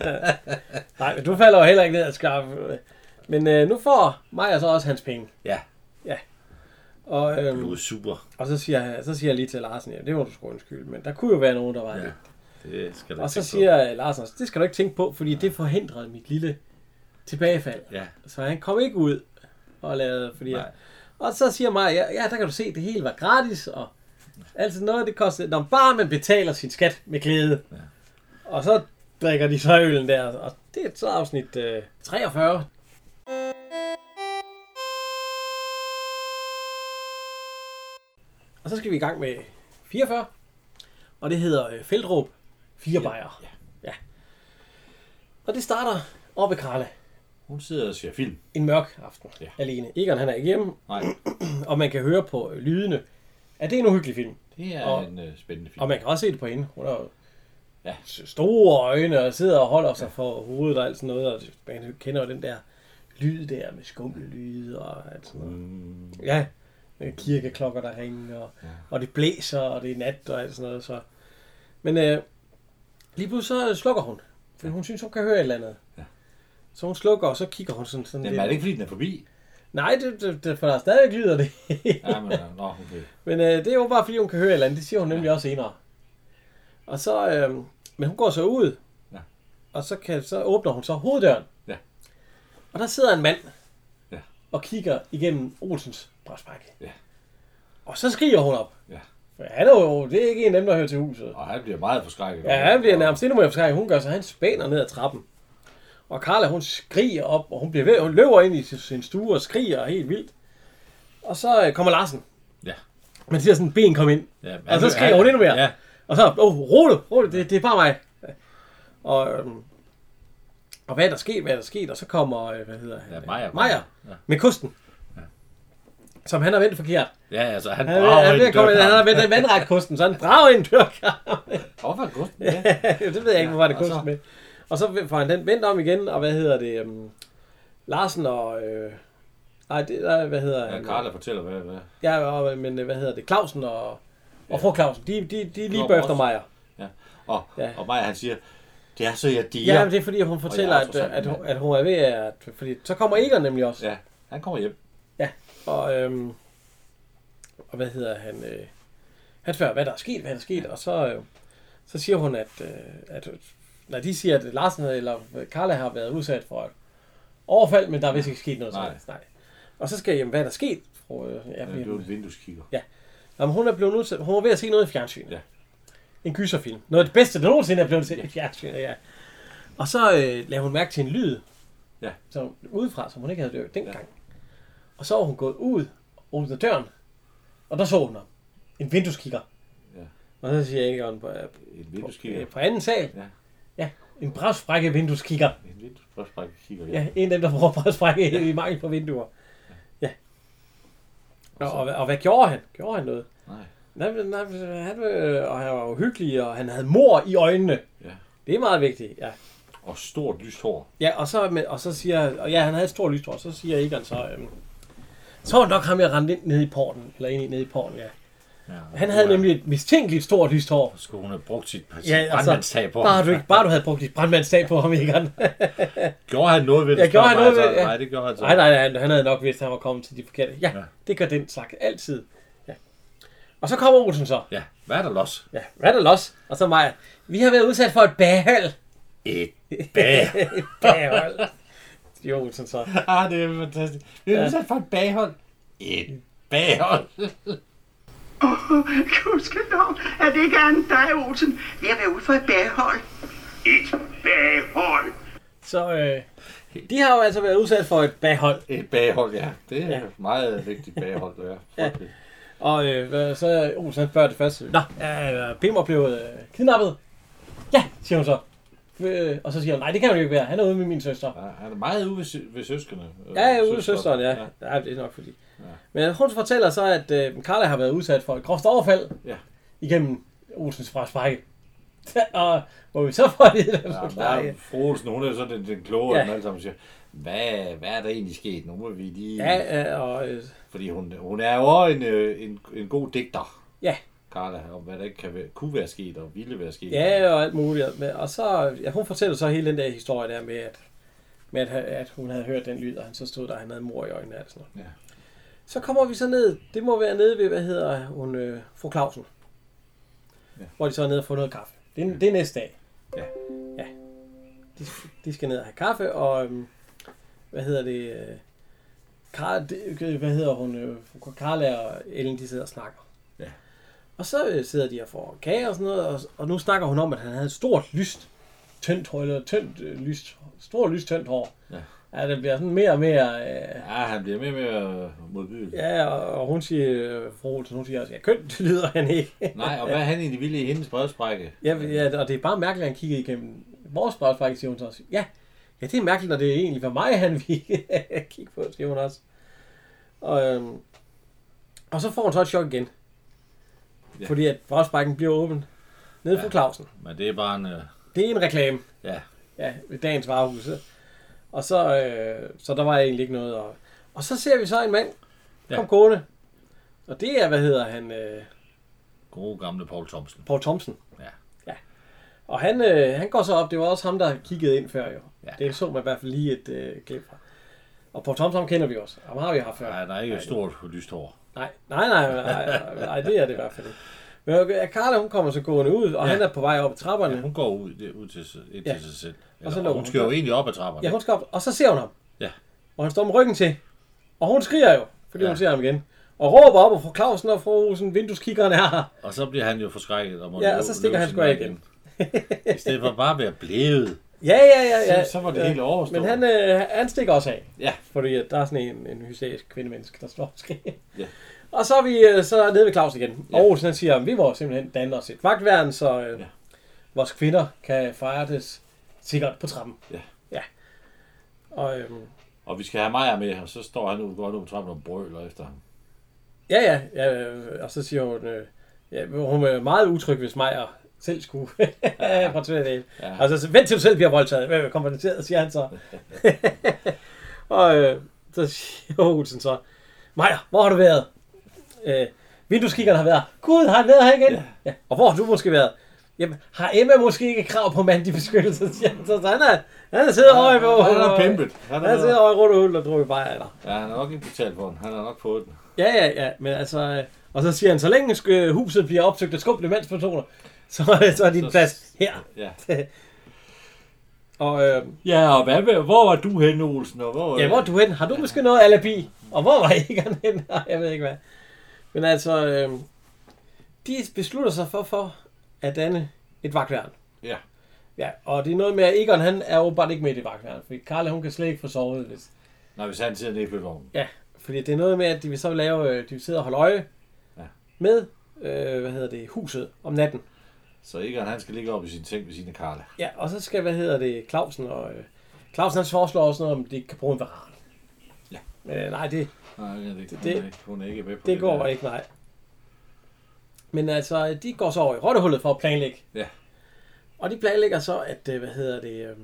Nej, men du falder jo heller ikke ned at skaffe. Men øh, nu får Maja så også hans penge. Ja. Og, Du øhm, er super. og så, siger, jeg- så siger jeg lige til Larsen, ja, det må du sgu undskylde, men der kunne jo være nogen, der var Ja. ja. Det skal du Og så tænke på. siger Larsen, også, det skal du ikke tænke på, fordi det forhindrede mit lille tilbagefald. Ja, Så han kom ikke ud og lavede, fordi... nej. Og så siger Maja, ja, ja, der kan du se, det hele var gratis, og altså noget, det kostede, når bare man betaler sin skat med glæde. Ja. Og så drikker de så øllen der, og det er så afsnit øh, 43. Og så skal vi i gang med 44, og det hedder øh, Feltråb Fire Bajer. Ja. ja. Og det starter oppe ved Karla. Hun sidder og ser film. En mørk aften Ja. alene. Egon han er ikke hjemme, Nej, og man kan høre på øh, lydene, at det er en uhyggelig film. det er Og- en øh, spændende film. Og man kan også se det på hende. Hun har Ja. store øjne og sidder og holder sig for hovedet og alt sådan noget. Og man kender jo den der lyd der med skumlelyd og alt sådan noget. Mm, Ja, kirkeklokker, der ringer, og, Ja. og det blæser, og det er nat og alt sådan noget. Så. Men øh, lige pludselig så slukker hun, for hun synes, hun kan høre et eller andet. Ja. Så hun slukker, og så kigger hun sådan, sådan Jamen, er det ikke fordi, den er forbi? Nej, det, det, det, for der er stadig lyder det. Ja, men, øh, nå, okay. Men øh, det er jo bare fordi, hun kan høre et eller andet. Det siger hun nemlig også senere. Og så, øh, men hun går så ud. Ja. Og så, kan, så åbner hun så hoveddøren. Ja. Og der sidder en mand. Ja. Og kigger igennem Olsens brystbrække. Ja. Og så skriger hun op. Ja. For han er jo, det er ikke en af dem, der hører til huset. Og han bliver meget forskrækket. Ja, han bliver nærmest endnu mere forskrækket. Hun gør så, han spænder ned ad trappen. Og Carla, hun skriger op, og hun, bliver ved, hun løber ind i sin- stue og skriger helt vildt. Og så øh, kommer Larsen. Ja. Man siger sådan, en ben kom ind. Ja, Og så skriger hun endnu mere. Ja, Og så, åh, oh, rolig, rolig, det, det er bare mig. Og, øhm, og hvad er der sket, hvad er der sket? Og så kommer, øh, hvad hedder han? Ja, Maja. Maja, Ja. med kosten. Ja. Som han har vendt forkert. ja, altså han Han, han, brager han, han, i kommer, han har vendt en vandret kosten, så han brager ind i dørkarmen. Hvorfor er kosten med? det ved jeg ikke, hvor var det Ja, så- kosten med. Og så får han den vendt om igen, og hvad hedder det? Um, Larsen og... Øh, nej, det er, hvad hedder Ja, han? Karla fortæller, hvad, hvad. Ja, og, men øh, hvad hedder det? Clausen og, og Ja. fru Clausen, de, de, de er lige bagefter også. mig. Ja. Og, Ja. ja. og Maja, han siger, det er så jeg diger. Ja, men det er fordi, hun fortæller, er at, at, en at hun er ved at... Fordi så kommer Egon nemlig også. ja, han kommer hjem. Og, øhm, og hvad hedder han? Øh, han spørger, hvad der er sket, hvad der er sket. Og så, øh, så siger hun, at, øh, at når de siger, at Larsen eller Carla har været udsat for et overfald, men der er vist ikke sket noget. Nej. Nej. Nej. Og så skal jeg, jamen, hvad er der sket? Fru, øh, ja, Ja, det er jamen, et vindueskigger. jamen, hun er blevet udsat, hun var ved at se noget i fjernsynet. Ja. En gyserfilm. Noget af det bedste, der nogensinde er blevet set i fjernsynet, ja. Og så øh, lavede hun mærke til en lyd. Ja. Så udefra, som hun ikke havde hørt dengang. Og så var hun gået ud, åbnet døren, og der så hun ham. En vindueskigger. Ja. Og så siger jeg ikke, på, Et vindueskigger. på, på anden sal. Ja. Ja, en brevsprække vindueskigger. En vindueskigger, ja. Ja, en af dem, der bruger brevsprække i mangel på vinduer. Ja. Og, og, og, hvad gjorde han? Gjorde han noget? Nej. Nej, nej, han, øh, og han var jo hyggelig, og han havde mor i øjnene. Ja. Det er meget vigtigt, ja. Og stort lyst hår. Ja, og så, og så siger, og ja, han havde et stort lystår, så siger Egon så, øhm, så var det nok ham, jeg rendte ind ned i porten, eller ind i ned i porten, ja. Ja, Han havde nemlig et mistænkeligt stort lyst hår. Skulle hun have brugt sit Ja, altså, brandmandstag på Bare ham? du, ikke, bare du havde brugt dit brandmandstag på ham, Egon. Gjorde han noget ved det? Ja, gjorde han noget ved det? Ja. Nej, det gjorde han så. Nej, nej, nej, han, havde nok vidst, at han var kommet til de forkerte. Ja, Ja. det gør den slags altid. Ja. Og så kommer Olsen så. Ja, hvad er der los? Ja, hvad er der los? Og så mig. Vi har været udsat for et baghold. Et bag. Et baghold. Siger Olsen så. ah, det er fantastisk. Vi er Ja. udsat for et baghold. Et baghold. Gudskelov, er det ikke andet dig, Olsen? Vi har været ude for et baghold. Et baghold? Så øh, de har jo altså været udsat for et baghold. Et baghold, ja. Det er Ja. meget vigtigt baghold, det er. Ja. Og øh, så er Olsen spørger det første. Nå, er Pimmer blevet øh, kidnappet? Ja, siger hun så. Øh, og så siger hun, nej, det kan han jo ikke være. Han er ude med min søster. Ja, han er meget ude ved, sø- ved søskende. Ja, jeg er ude med søsteren, ja. ja. det er nok fordi. Men hun fortæller så, at øh, Carla har været udsat for et groft overfald Ja. igennem Olsens frasbrække. og hvor vi så får det, Ja, der der er fru Olsen, hun er så den, den kloge Ja. alle sammen, siger, hvad, hvad er der egentlig sket? Nu må vi lige... Ja, ja, og øh, Fordi hun, hun er jo også en, øh, en, en god digter, ja, Carla, om hvad der ikke kan være, kunne være sket og ville være sket. ja, og alt muligt. Og så, ja, hun fortæller så hele den der historie der med, at, med at, at hun havde hørt den lyd, og han så stod der, og han havde mor i øjnene og sådan noget. Ja. Så kommer vi så ned, det må være nede ved, hvad hedder hun, øh, fru Clausen. Ja. Hvor de så er nede og får noget kaffe. Det er, det er næste dag. Ja. Ja. De, de skal ned og have kaffe, og øhm, hvad hedder det, øh, Karl, det, hvad hedder hun, øh, fru Carla og Ellen, de sidder og snakker. Og så øh, sidder de og får kage og sådan noget, og, og nu snakker hun om, at han havde et stort lyst, tyndt hår, eller tyndt øh, lyst, stort lyst tyndt hår. Ja. Ja, det bliver sådan mere og mere... Øh, Ja, han bliver mere og mere modbydelig. Ja, og, og hun siger, øh, fru Olsen, hun siger også, ja, kønt det lyder han ikke. Nej, og hvad er han egentlig ville i hendes brevsprække? ja, ja, og det er bare mærkeligt, at han kiggede igennem vores brevsprække, siger hun så også. Ja, ja, det er mærkeligt, når det egentlig var mig, han ville kigge på, siger hun også. Og, øhm, og så får hun så et chok igen. Ja. Fordi at brevsprækken bliver åben nede ja. For Clausen. Men det er bare en... Øh, Det er en reklame. ja, Ja, ved dagens varehus. Og så, øh, så der var egentlig ikke noget. Og, og så ser vi så en mand Ja. kom gående. Og det er, hvad hedder han, øh, gode gamle Paul Thomsen. Paul Thomsen. Ja. ja. Og han, øh, han går så op, det var også ham, der kiggede ind før jo. Ja. Det så man i hvert fald lige et øh, klip fra. Og Paul Thomsen kender vi også. Ham har vi haft før. Nej, der er ikke et stort lyst hår. Nej, nej, nej, nej, nej, nej, det er det i hvert fald ikke. Men Carla, hun kommer så gående ud, og Ja. ja. han er på vej op ad trapperne. Ja, hun går ud, det, ud til, ind Ja. til sig selv. Og så Eller, hun hun skal jo egentlig op ad trapperne. Ja, hun skal op, og så ser hun ham. Ja. Og han står med ryggen til. Og hun skriger jo, fordi Ja. hun ser ham igen. Og råber op, og fru Clausen og fru Olsen, vindueskikkeren er her. Og så bliver han jo forskrækket. Og må Ja, og så stikker han sgu af vej igen. I stedet for bare at være blevet. Ja, ja, ja. ja. Så- så var det hele overstået. Men han, øh, han stikker også af. Ja. Fordi at der er sådan en, en hysterisk kvindemenneske, der står og skriger. Ja. Og så er vi øh, så nede ved Claus igen. Ja. Og Olsen han siger, at vi må simpelthen danne os et vagtværn, så øh, Ja. vores kvinder kan fejres sikkert på trappen. Ja. Ja. Og øhm, Og vi skal have Maja med, og så står han ude godt på trappen og brøler efter ham. ja, ja, ja, øh, og så siger hun, øh, ja, hun er meget utryg, hvis Maja selv skulle portrættere det. Ja. Altså, så vent til du selv bliver voldtaget. Til, siger han så. Og øh, så siger Olsen så, Maja, hvor har du været? Øh, vindueskikkeren har været. Gud, har han været her igen? Ja. ja. Og hvor har du måske været? Jamen, har Emma måske ikke krav på mandig beskyttelse? Så, han er, han er siddet over i hvor, Han er pimpet. Han er siddet over i rundt og hul og drukket bare eller. Ja, han har nok ikke betalt for den. Han har nok fået den. Ja, ja, ja, men altså... øh, Og så siger han, så længe sk- huset bliver opsøgt af skumle mandspersoner, så, så er din Så- plads her. Ja. Og øh, Ja, og hvad, hvor var du henne, Olsen? Og hvor, ja, hvor er du hen? Har du måske noget alibi? Og hvor var Egon hen? Jeg ved ikke hvad. Men altså, øh, de beslutter sig for, for at danne et vagtværn. Ja. Ja, og det er noget med, at Egon han er åbenbart ikke med i det vagtværn, fordi Karla hun kan slet ikke få sovet. Hvis, Nej, hvis han sidder nede i flyvognen. Ja, fordi det er noget med, at de vil så lave, øh, de vil sidde og holde øje Ja. med, øh, hvad hedder det, huset om natten. Så Egon, han skal ligge op i sin seng ved sine Karla. Ja, og så skal, hvad hedder det, Clausen og... Øh, Clausen han foreslår også noget om, de kan bruge en varan. Ja. Men øh, nej, det, Nej, det, det, Det- hun, er ikke, hun er ikke med på det går der. ikke, nej. Men altså, de går så over i rottehullet for at planlægge. Ja. Og de planlægger så, at, øh, hvad hedder det, øh,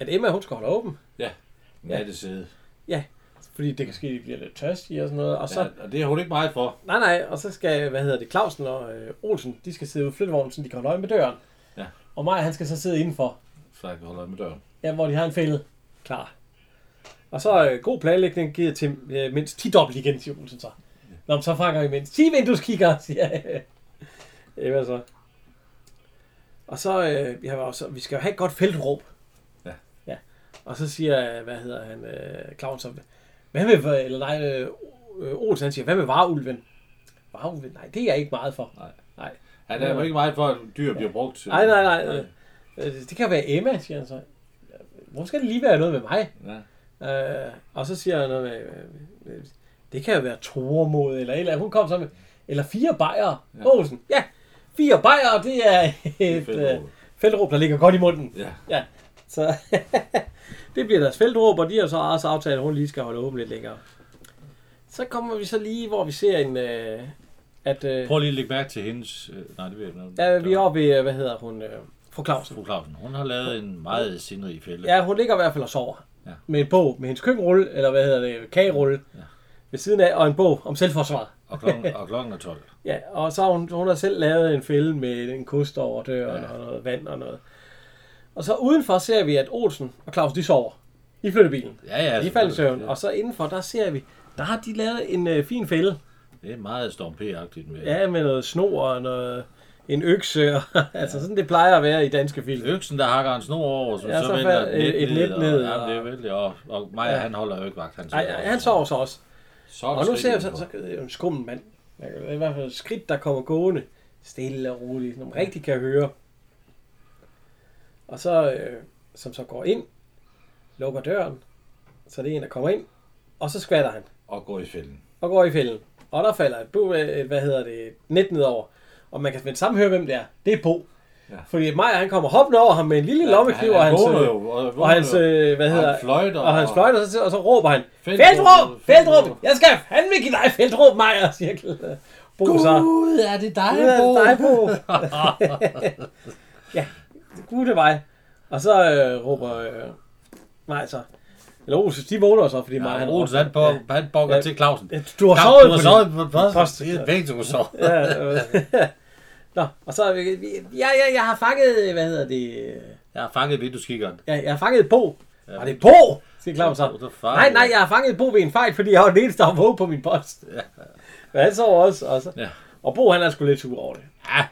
at Emma, hun skal holde åben. Nattesæde. Fordi det kan ske, at de bliver lidt tørstige og sådan noget. Og så, Ja, og det har hun ikke meget for. nej, nej, og så skal, hvad hedder det, Clausen og øh, Olsen, de skal sidde ude i flyttevognen, så de kan holde øje med døren. Ja. Og Maja, han skal så sidde indenfor. Så jeg kan holde øje med døren. Ja, hvor de har en fælde klar. Og så øh, god planlægning giver til øh, mindst 10 dobbelt igen, siger Olsen så. Nå, men så fanger vi mindst 10 vindueskikker, siger jeg. Ja, hvad så? Og så, øh, vi, har også, vi skal jo have et godt feltråb. Ja. Ja. Og så siger, øh, hvad hedder han, øh, Claus, så, hvad med, eller nej, øh, Olsen, han siger, hvad med varulven? Varulven? Nej, det er jeg ikke meget for. Han er jo ikke meget for, at dyr bliver brugt til. Nej, nej, nej. Øh, øh, det kan være Emma, siger han så. Hvor skal det lige være noget med mig? Ja. Øh, og så siger han noget med, øh, øh, det kan jo være Tormod, eller et eller. Hun kom så med, eller fire bajere. Ja. Ja. Olsen, ja, fire bajere, det er et feltråb. øh, feltråb, der ligger godt i munden. Ja. Så det bliver deres feltråb, og de har så også aftalt, at hun lige skal holde åben lidt længere. Så kommer vi så lige, hvor vi ser en, øh, at øh, Prøv lige at lægge mærke til hendes... Øh, nej, det ved jeg ikke. ja, vi er oppe ved, øh, hvad hedder hun, øh, fru Clausen. Fru Clausen. Hun har lavet en meget sindrig fælde. Ja, hun ligger i hvert fald og sover. Ja. Med en bog med hendes køkkenrulle, eller hvad hedder det, kagerulle, Ja. ved siden af, og en bog om selvforsvar. Og, klokken, og klokken er 12. Ja, og så har hun, hun har selv lavet en fælde med en kost over døren, ja. og noget vand og noget. Og så udenfor ser vi, at Olsen og Claus, de sover. I flyttebilen. Ja, ja. De falder i søvn. Ja. Og så indenfor, der ser vi, der har de lavet en øh, fin fælde. Det er meget Storm P-agtigt med. Ja, med noget snor og noget, en økse. Og, altså sådan det plejer at være i danske film. Øksen, der hakker en snor over, så, Ja, så, så falder et net, et net og, ned, Ja, og- det er vældig. Og, og Maja, Ja. han holder jo ikke vagt. Han, Nej, sidder han sover så også. Så Og nu ser jeg så, så jo en skummel mand. Det er I hvert fald skridt, der kommer gående. Stille og roligt, som man rigtig kan høre. Og så, øh, som så går ind, lukker døren, så det er en, der kommer ind, og så skvatter han Og går i fælden. og går i fælden. Og der falder et, bo, et hvad hedder det, et net nedover. Og man kan med det samme høre, hvem det er. Det er Bo. Ja. Fordi Maja, han kommer hoppende over ham med en lille ja, lommekniv, og han hans, øh, jo, og, og hans, øh, hvad og hedder, han fløjter. og hans fløjter, og så, og så råber han! Feltråb! feltråb. Jeg skal fandme give dig feltråb, Maja, siger Bo så. Gud, er det dig, Ja, Bo? dig, Bo. ja, gud det var Og så øh, råber øh, Maja så. Eller Olsen, de vågner så, fordi Ja, han Olsen, han, på, han bokker Ja. til Clausen. Ja, Du har sovet på har det. sovet på det Post. første. Begge to sov. Ja, øh, Nå, og så, ja, ja, jeg har fanget, hvad hedder det, Jeg har fanget vindueskikkeren. jeg, jeg har fanget Bo. Ja. Var det Bo? Siger Claus så. Bo, Nej, nej, jeg har fanget Bo ved en fejl, fordi jeg var den eneste, der på min post. Ja. Men han sover også. Og, så. Ja. og Bo, han er sgu lidt sur over det. Ja,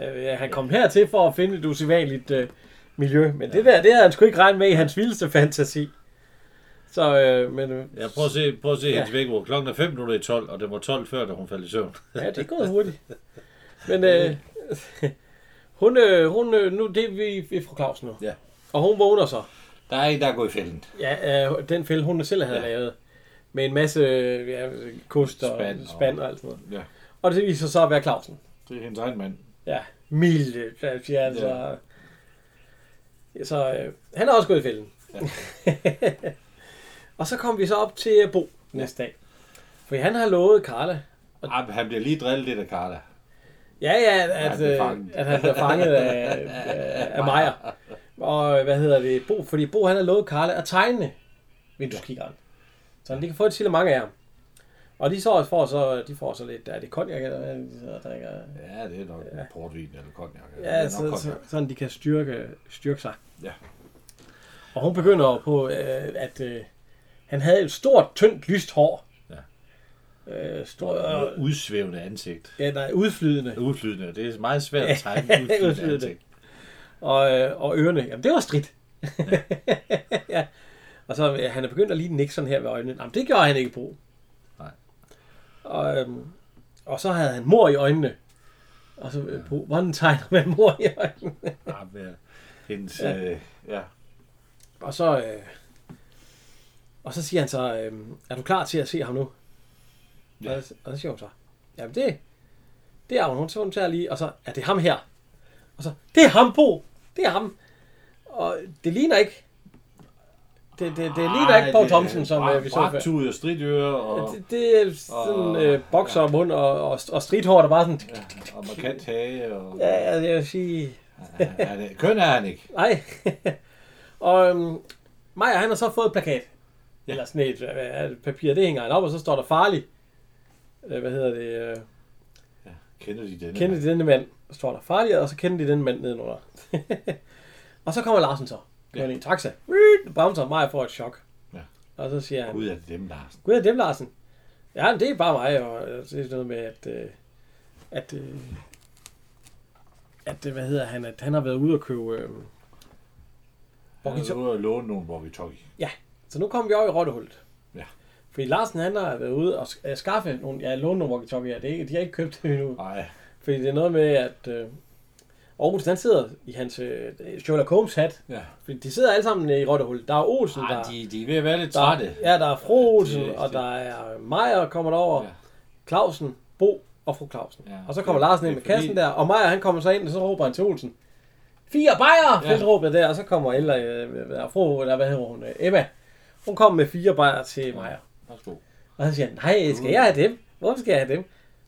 Ja, han kom hertil for at finde et usædvanligt øh, miljø, men det der, det havde han sgu ikke regnet med i hans vildeste fantasi. Så, øh, men øh, Ja, prøv at se, prøv at se Ja. hendes vækkeur. Klokken er 5 minutter i 12, og det var 12 før, da hun faldt i søvn. ja, det er gået hurtigt. Men øh, hun, øh, hun, øh, nu det er vi, vi er fra Claus nu. Ja. Og hun vågner så. Der er en, der er gået i fælden. Ja, øh, den fælde, hun selv havde Ja. ja. lavet. Med en masse ja, kost og Spand spand og- og, alt sådan noget. Ja, Og det viser så at være Clausen. det er hendes egen mand. Ja, milde. Altså, altså. Ja. Ja. Så øh, han er også gået i fælden. Ja. og så kom vi så op til Bo næste dag. For han har lovet Karla. Ah, han bliver lige drillet lidt af Carla. Ja, ja, at, han bliver øh, fanget. at han bliver fanget af, af, af Maja. Og hvad hedder det? Bo, fordi Bo han har lovet Karla at tegne vindueskikkeren. Så de kan få et til mange af ham. Og de så får så, de får så lidt, er det konjak eller hvad, de sidder og drikker? Ja, det er nok ja. portvin eller. Det Ja, er nok så, så, sådan de kan styrke, styrke sig. Ja. Og hun begynder på, øh, at øh, han havde et stort, tyndt, lyst hår. Ja. Øh, stor, Noget udsvævende ansigt. ja, nej, udflydende. Udflydende. Det er meget svært at tegne udflydende Udflydende. ansigt. Og, øh, og ørerne, jamen det var stridt. ja. Og så øh, han er begyndt at lige nikke sådan her ved øjnene. Jamen det gjorde han ikke på. Og, øhm, og så havde han mor i øjnene. Og så øh, på, hvordan tegner man mor i øjnene? Ja, med hendes, Ja. ja. Øh, ja. Og så, øh, og så siger han så, øh, er du klar til at se ham nu? Ja. Og, og så siger hun så, jamen det, det er hun. Hun, hun tager lige, og så er det ham her. Og så, det er ham, Bo. Det er ham. Og det ligner ikke, det, det, det ligner ikke Paul Thomsen, som øh, vi så før. Braktud og stridøre og, Det, det er sådan og- øh, bokser og mund og, og, og stridthår, der bare sådan... ja, og markant hage. Og, Ja, ja, jeg vil sige... ja, ja, det, køn er han ikke. Nej. og øhm, Maja, han har så fået et plakat. Ja. Ja. Eller sådan et, det, papir, det hænger han op, og så står der farlig. Øh, hvad hedder det? Øh, Kender de denne? kender de denne mand? Så står der farlig, og så kender de denne mand nedenunder. og så kommer Larsen så. Kører ja. i en taxa. Bouncer, Maja får et chok. Ja. Og så siger han, Gud er det dem, Larsen. Gud er dem, Larsen. Ja, det er bare mig, og øh, det er noget med, at, øh, at, øh, at, øh, hvad hedder han, at han har været ude og købe, øh, Han er ude og låne nogle walkie-talkie. så nu kommer vi over i rottehullet. Ja. Fordi Larsen, han har været ude og øh, skaffe nogle, ja, låne nogle walkie-talkie, det er ikke, de har ikke købt det endnu. Nej, Fordi det er noget med, at øh, Aarhus, han sidder i hans øh, Sherlock Holmes hat. ja. Fordi de sidder alle sammen i rottehullet. Der er Olsen, Ej, der, de, de er ved at være lidt der, trætte. ja, der er fru Olsen, det- og der er Meyer kommer derover. Ja. Clausen, Bo og fru Clausen. Ja. Og så kommer Larsen ind med er kassen fordi- der, og Meyer han kommer så ind, og så råber han til Olsen. Fire bajer, Ja. ja. råbet der, og så kommer øh, øh, fru, eller hvad hedder hun, øh, Emma. Hun kommer med fire bajer til Meyer. Værsgo. Og så siger han, nej, skal jeg have dem? Hvorfor skal jeg have dem?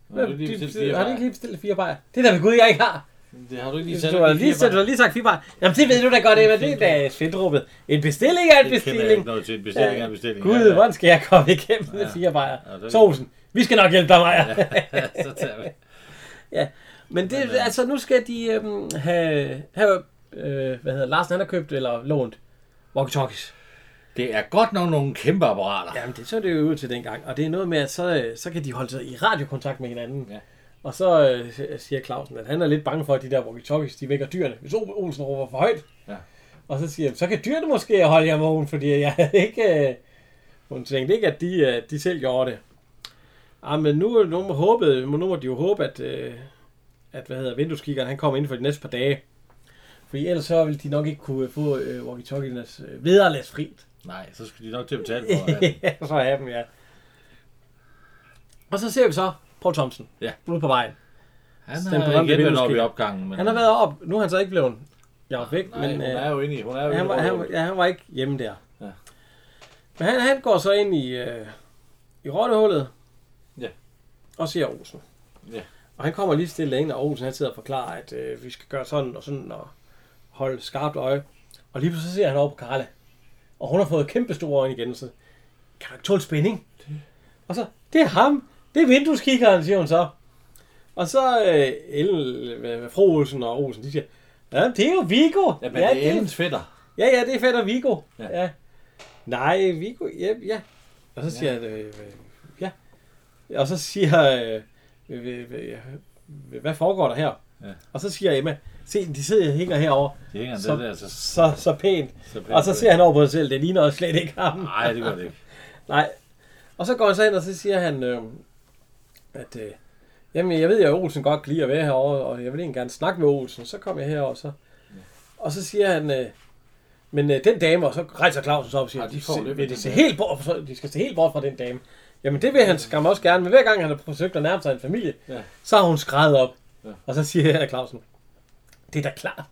Nå, De- de- fire har bajer. ikke lige bestilt fire bajer? Det er da ved Gud, jeg ikke har. Det har du ikke lige Du sat har lige, du har lige sagt bajer. Jamen det ved du da godt, Emma. Det er da fedtråbet. En bestilling er en Det bestilling. noget til en bestilling af en bestilling. Gud, hvordan skal jeg komme igennem med fire bajer? Ja, det- Så Olsen, vi skal nok hjælpe dig, Meyer. så tager vi. Men det, Men, øh, altså, nu skal de øhm, have, have øh, hvad hedder Larsen, han har købt eller lånt walkie-talkies. Det er godt nok nogle kæmpe apparater. Jamen, det så det jo ud til dengang. Og det er noget med, at så, øh, så kan de holde sig i radiokontakt med hinanden. Ja. Og så øh, siger Clausen, at han er lidt bange for, at de der walkie-talkies, de vækker dyrene. Hvis Olsen råber for højt. Ja. Og så siger han, så kan dyrene måske holde jer vågen, fordi jeg havde ikke... Øh, hun tænkte ikke, at de, øh, de selv gjorde det. Ah, men nu, nu, må håbet, nu må de jo håbe, at, øh, at hvad hedder, vindueskikkeren, han kommer inden for de næste par dage. Fordi ellers så vil de nok ikke kunne få øh, walkie-talkiernes øh, vederlagsfrit. Nej, så skal de nok til at betale for det. ja, så er dem, ja. Og så ser vi så Paul Thompson Ja. ude på vejen. Han Den har igen været oppe i opgangen. Men Han har været op. Nu er han så ikke blevet jaget væk, Nej, men hun øh, er jo inde i. Hun er jo han, var, han, ja, han var ikke hjemme der. Ja. Men han, han går så ind i, øh, i rottehullet Ja. og ser Olsen. Ja. Og han kommer lige stille ind, og Olsen han sidder og forklarer, at øh, vi skal gøre sådan og sådan og holde skarpt øje. Og lige pludselig så ser han over på Karla. Og hun har fået kæmpe store øjne igen, så kan du ikke tåle spænding? Og så, det er ham. Det er vindueskikkeren, siger hun så. Og så øh, Ellen, øh, fru Olsen og Olsen, de siger, ja, det er jo Viggo. Ja, men det er Ellens fætter. Ja, ja, det er fedt Viggo. Ja. Ja. ja. Nej, Viggo, ja, ja. Og så siger han, øh, ja. Og så siger, øh, øh, øh, hvad foregår der her? Ja. Og så siger Emma, se, de sidder og hænger herovre, Det hænger Så- det der, så... så, så pænt. så Og så ser han over på sig selv, det ligner også slet ikke ham. Nej, det gør det ikke. Nej. Og så går han så ind, og så siger han, øh, at øh, jamen, jeg ved at Olsen godt kan lide at være herovre, og jeg vil egentlig gerne snakke med Olsen. Så kom jeg herover, så. Og så siger han, øh, men øh, den dame, og så rejser Clausen sig op og siger, Ej, de får det vil de, se helt bort, fra- de skal se helt bort fra den dame. Jamen det vil han skam også gerne, men hver gang han har forsøgt at nærme sig en familie, Ja. så har hun skrevet op. Ja. Og så siger jeg Clausen, det er da klart,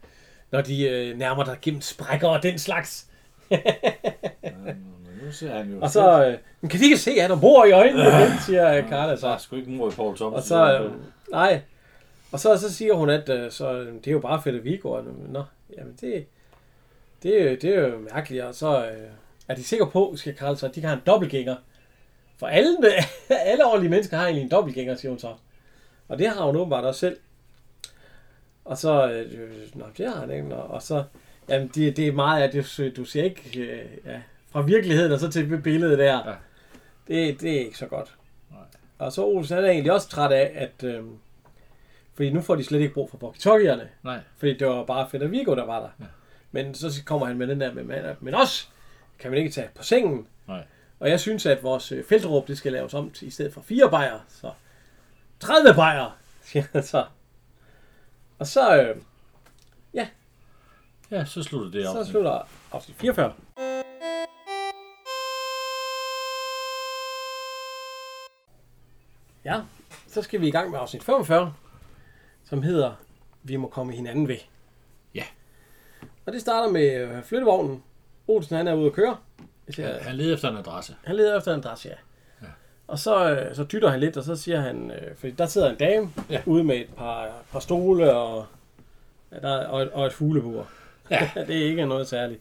når de øh, nærmer dig gennem sprækker og den slags. Nu ser han jo... Og så, øh, kan de ikke se, at han bor i øjnene igen, siger øh, Carla Der så. er sgu ikke mor i Paul Thompson. Og så, øh, nej. Og så, så siger hun, at øh, så, øh, det er jo bare Fette. Og, Nå, jamen det, det, er jo- det er jo mærkeligt. Og så, øh, er de sikre på, skal Karl så, at de kan have en dobbeltgænger. For alle, alle ordentlige mennesker har egentlig en dobbeltgænger, siger hun så. Og det har hun åbenbart også selv. Og så, øh, nå, det har han ikke. Og så, jamen, det, det er meget, at du, du ser ikke, øh, ja, fra virkeligheden og så til billedet der. Ja. Det, det er ikke så godt. Nej. Og så Olsen er egentlig også træt af, at, øh, fordi nu får de slet ikke brug for walkie Nej. fordi det var bare Fedder Vigo, der var der. Ja. Men så kommer han med den der med, med men også kan man ikke tage på sengen. Nej. Og jeg synes, at vores øh, feltråb, det skal laves om til, i stedet for fire bajer. Så 30 bajer, siger han så. Og så, øh, Ja, så slutter det så op. slutter afsnit 44. Ja, så skal vi i gang med afsnit 45, som hedder Vi må komme hinanden ved. Ja. Og det starter med øh, flyttevognen. Olsen han er ude at køre. Siger, Han leder efter en adresse. han leder efter en adresse, ja. Ja. Og så, øh, så dytter han lidt, og så siger han, øh, fordi der sidder en dame Ja. ude med et par, par stole og, ja, der, og, et, og et fuglebur. Ja. det er ikke noget særligt.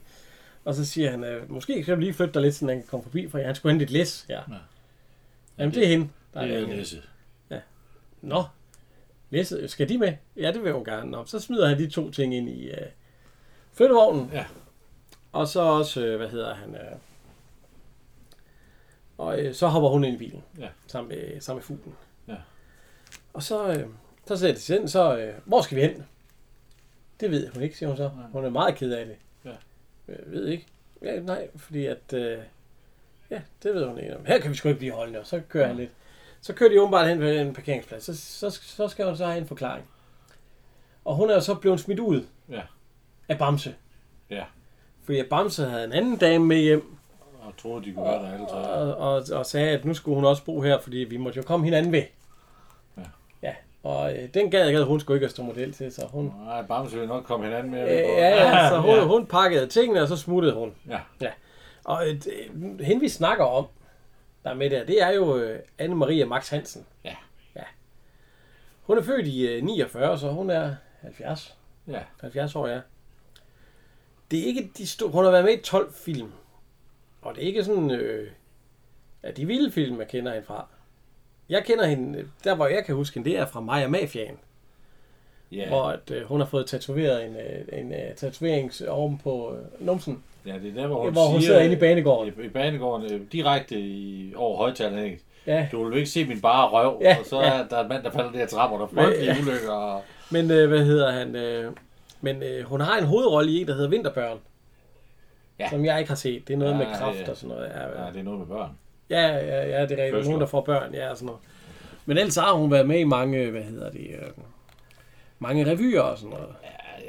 Og så siger han, måske kan du lige flytte dig lidt, så han kan komme forbi, for han skulle hente et læs. Ja. Ja. Jamen, det er hende. Der Det er. Nisse. Nå, læse, skal de med? Ja, det vil hun gerne. Nå, så smider han de to ting ind i øh, flyttevognen. Ja. Og så også, øh, hvad hedder han, øh, og øh, så hopper hun ind i bilen. Ja. Sammen med, sammen med fuglen. Ja. Og så, øh, så siger de til den, så, øh, hvor skal vi hen? Det ved hun ikke, siger hun så. Nej. Hun er meget ked af det. Ja. Jeg ved ikke. Ja, nej, fordi at, øh, ja, det ved hun ikke. Her kan vi sgu ikke blive holdende, og så kører han lidt. Så kører de åbenbart hen ved en parkeringsplads. Så, så, så skal hun så have en forklaring. Og hun er jo så blevet smidt ud Ja. af Bamse. Ja. Fordi at Bamse havde en anden dame med hjem, Og troede, de kunne være der alle tre. og, og, og sagde, at nu skulle hun også bo her, fordi vi måtte jo komme hinanden ved. Ja. Ja, og øh, den gad, gad hun skulle ikke at stå model til, så hun... Nej, Bamse vil nok komme hinanden med. Øh, ja, ja, så hun, hun pakkede tingene, og så smuttede hun. Ja. Og øh, det- hende vi snakker om, der er med der, det er jo øh, Anne-Marie Max Hansen. Ja. ja. Hun er født i øh, 49, så hun er 70. Ja. 70 år, ja. Det er ikke de store... Hun har været med i 12 film. Og det er ikke sådan... Øh, ja, de vilde film, jeg kender hende fra. Jeg kender hende... Der, hvor jeg kan huske hende, det er fra Maja Mafiaen. Ja. Hvor at, øh, hun har fået tatoveret en, øh, en øh, tatovering oven på øh, numsen. Ja, det er der, hvor hun, Hvor hun siger, sidder inde i banegården. I, i banegården, øh, direkte i, over højtalerne. Ja, Du vil ikke se min bare røv, Ja, og så ja. er der en mand, der falder der trapper, der er frygtelige Men- ulykker. Og... men øh, hvad hedder han? Øh, men øh, hun har en hovedrolle i en, der hedder Vinterbørn. Ja. Som jeg ikke har set. Det er noget Ja, med kraft ja. og sådan noget. Ja, Ja, det er noget med børn. Ja, ja, ja, det er rigtigt. Nogen, der får børn, ja, og sådan noget. Men ellers har hun været med i mange, hvad hedder det, øh, mange revyer og sådan noget. Ja,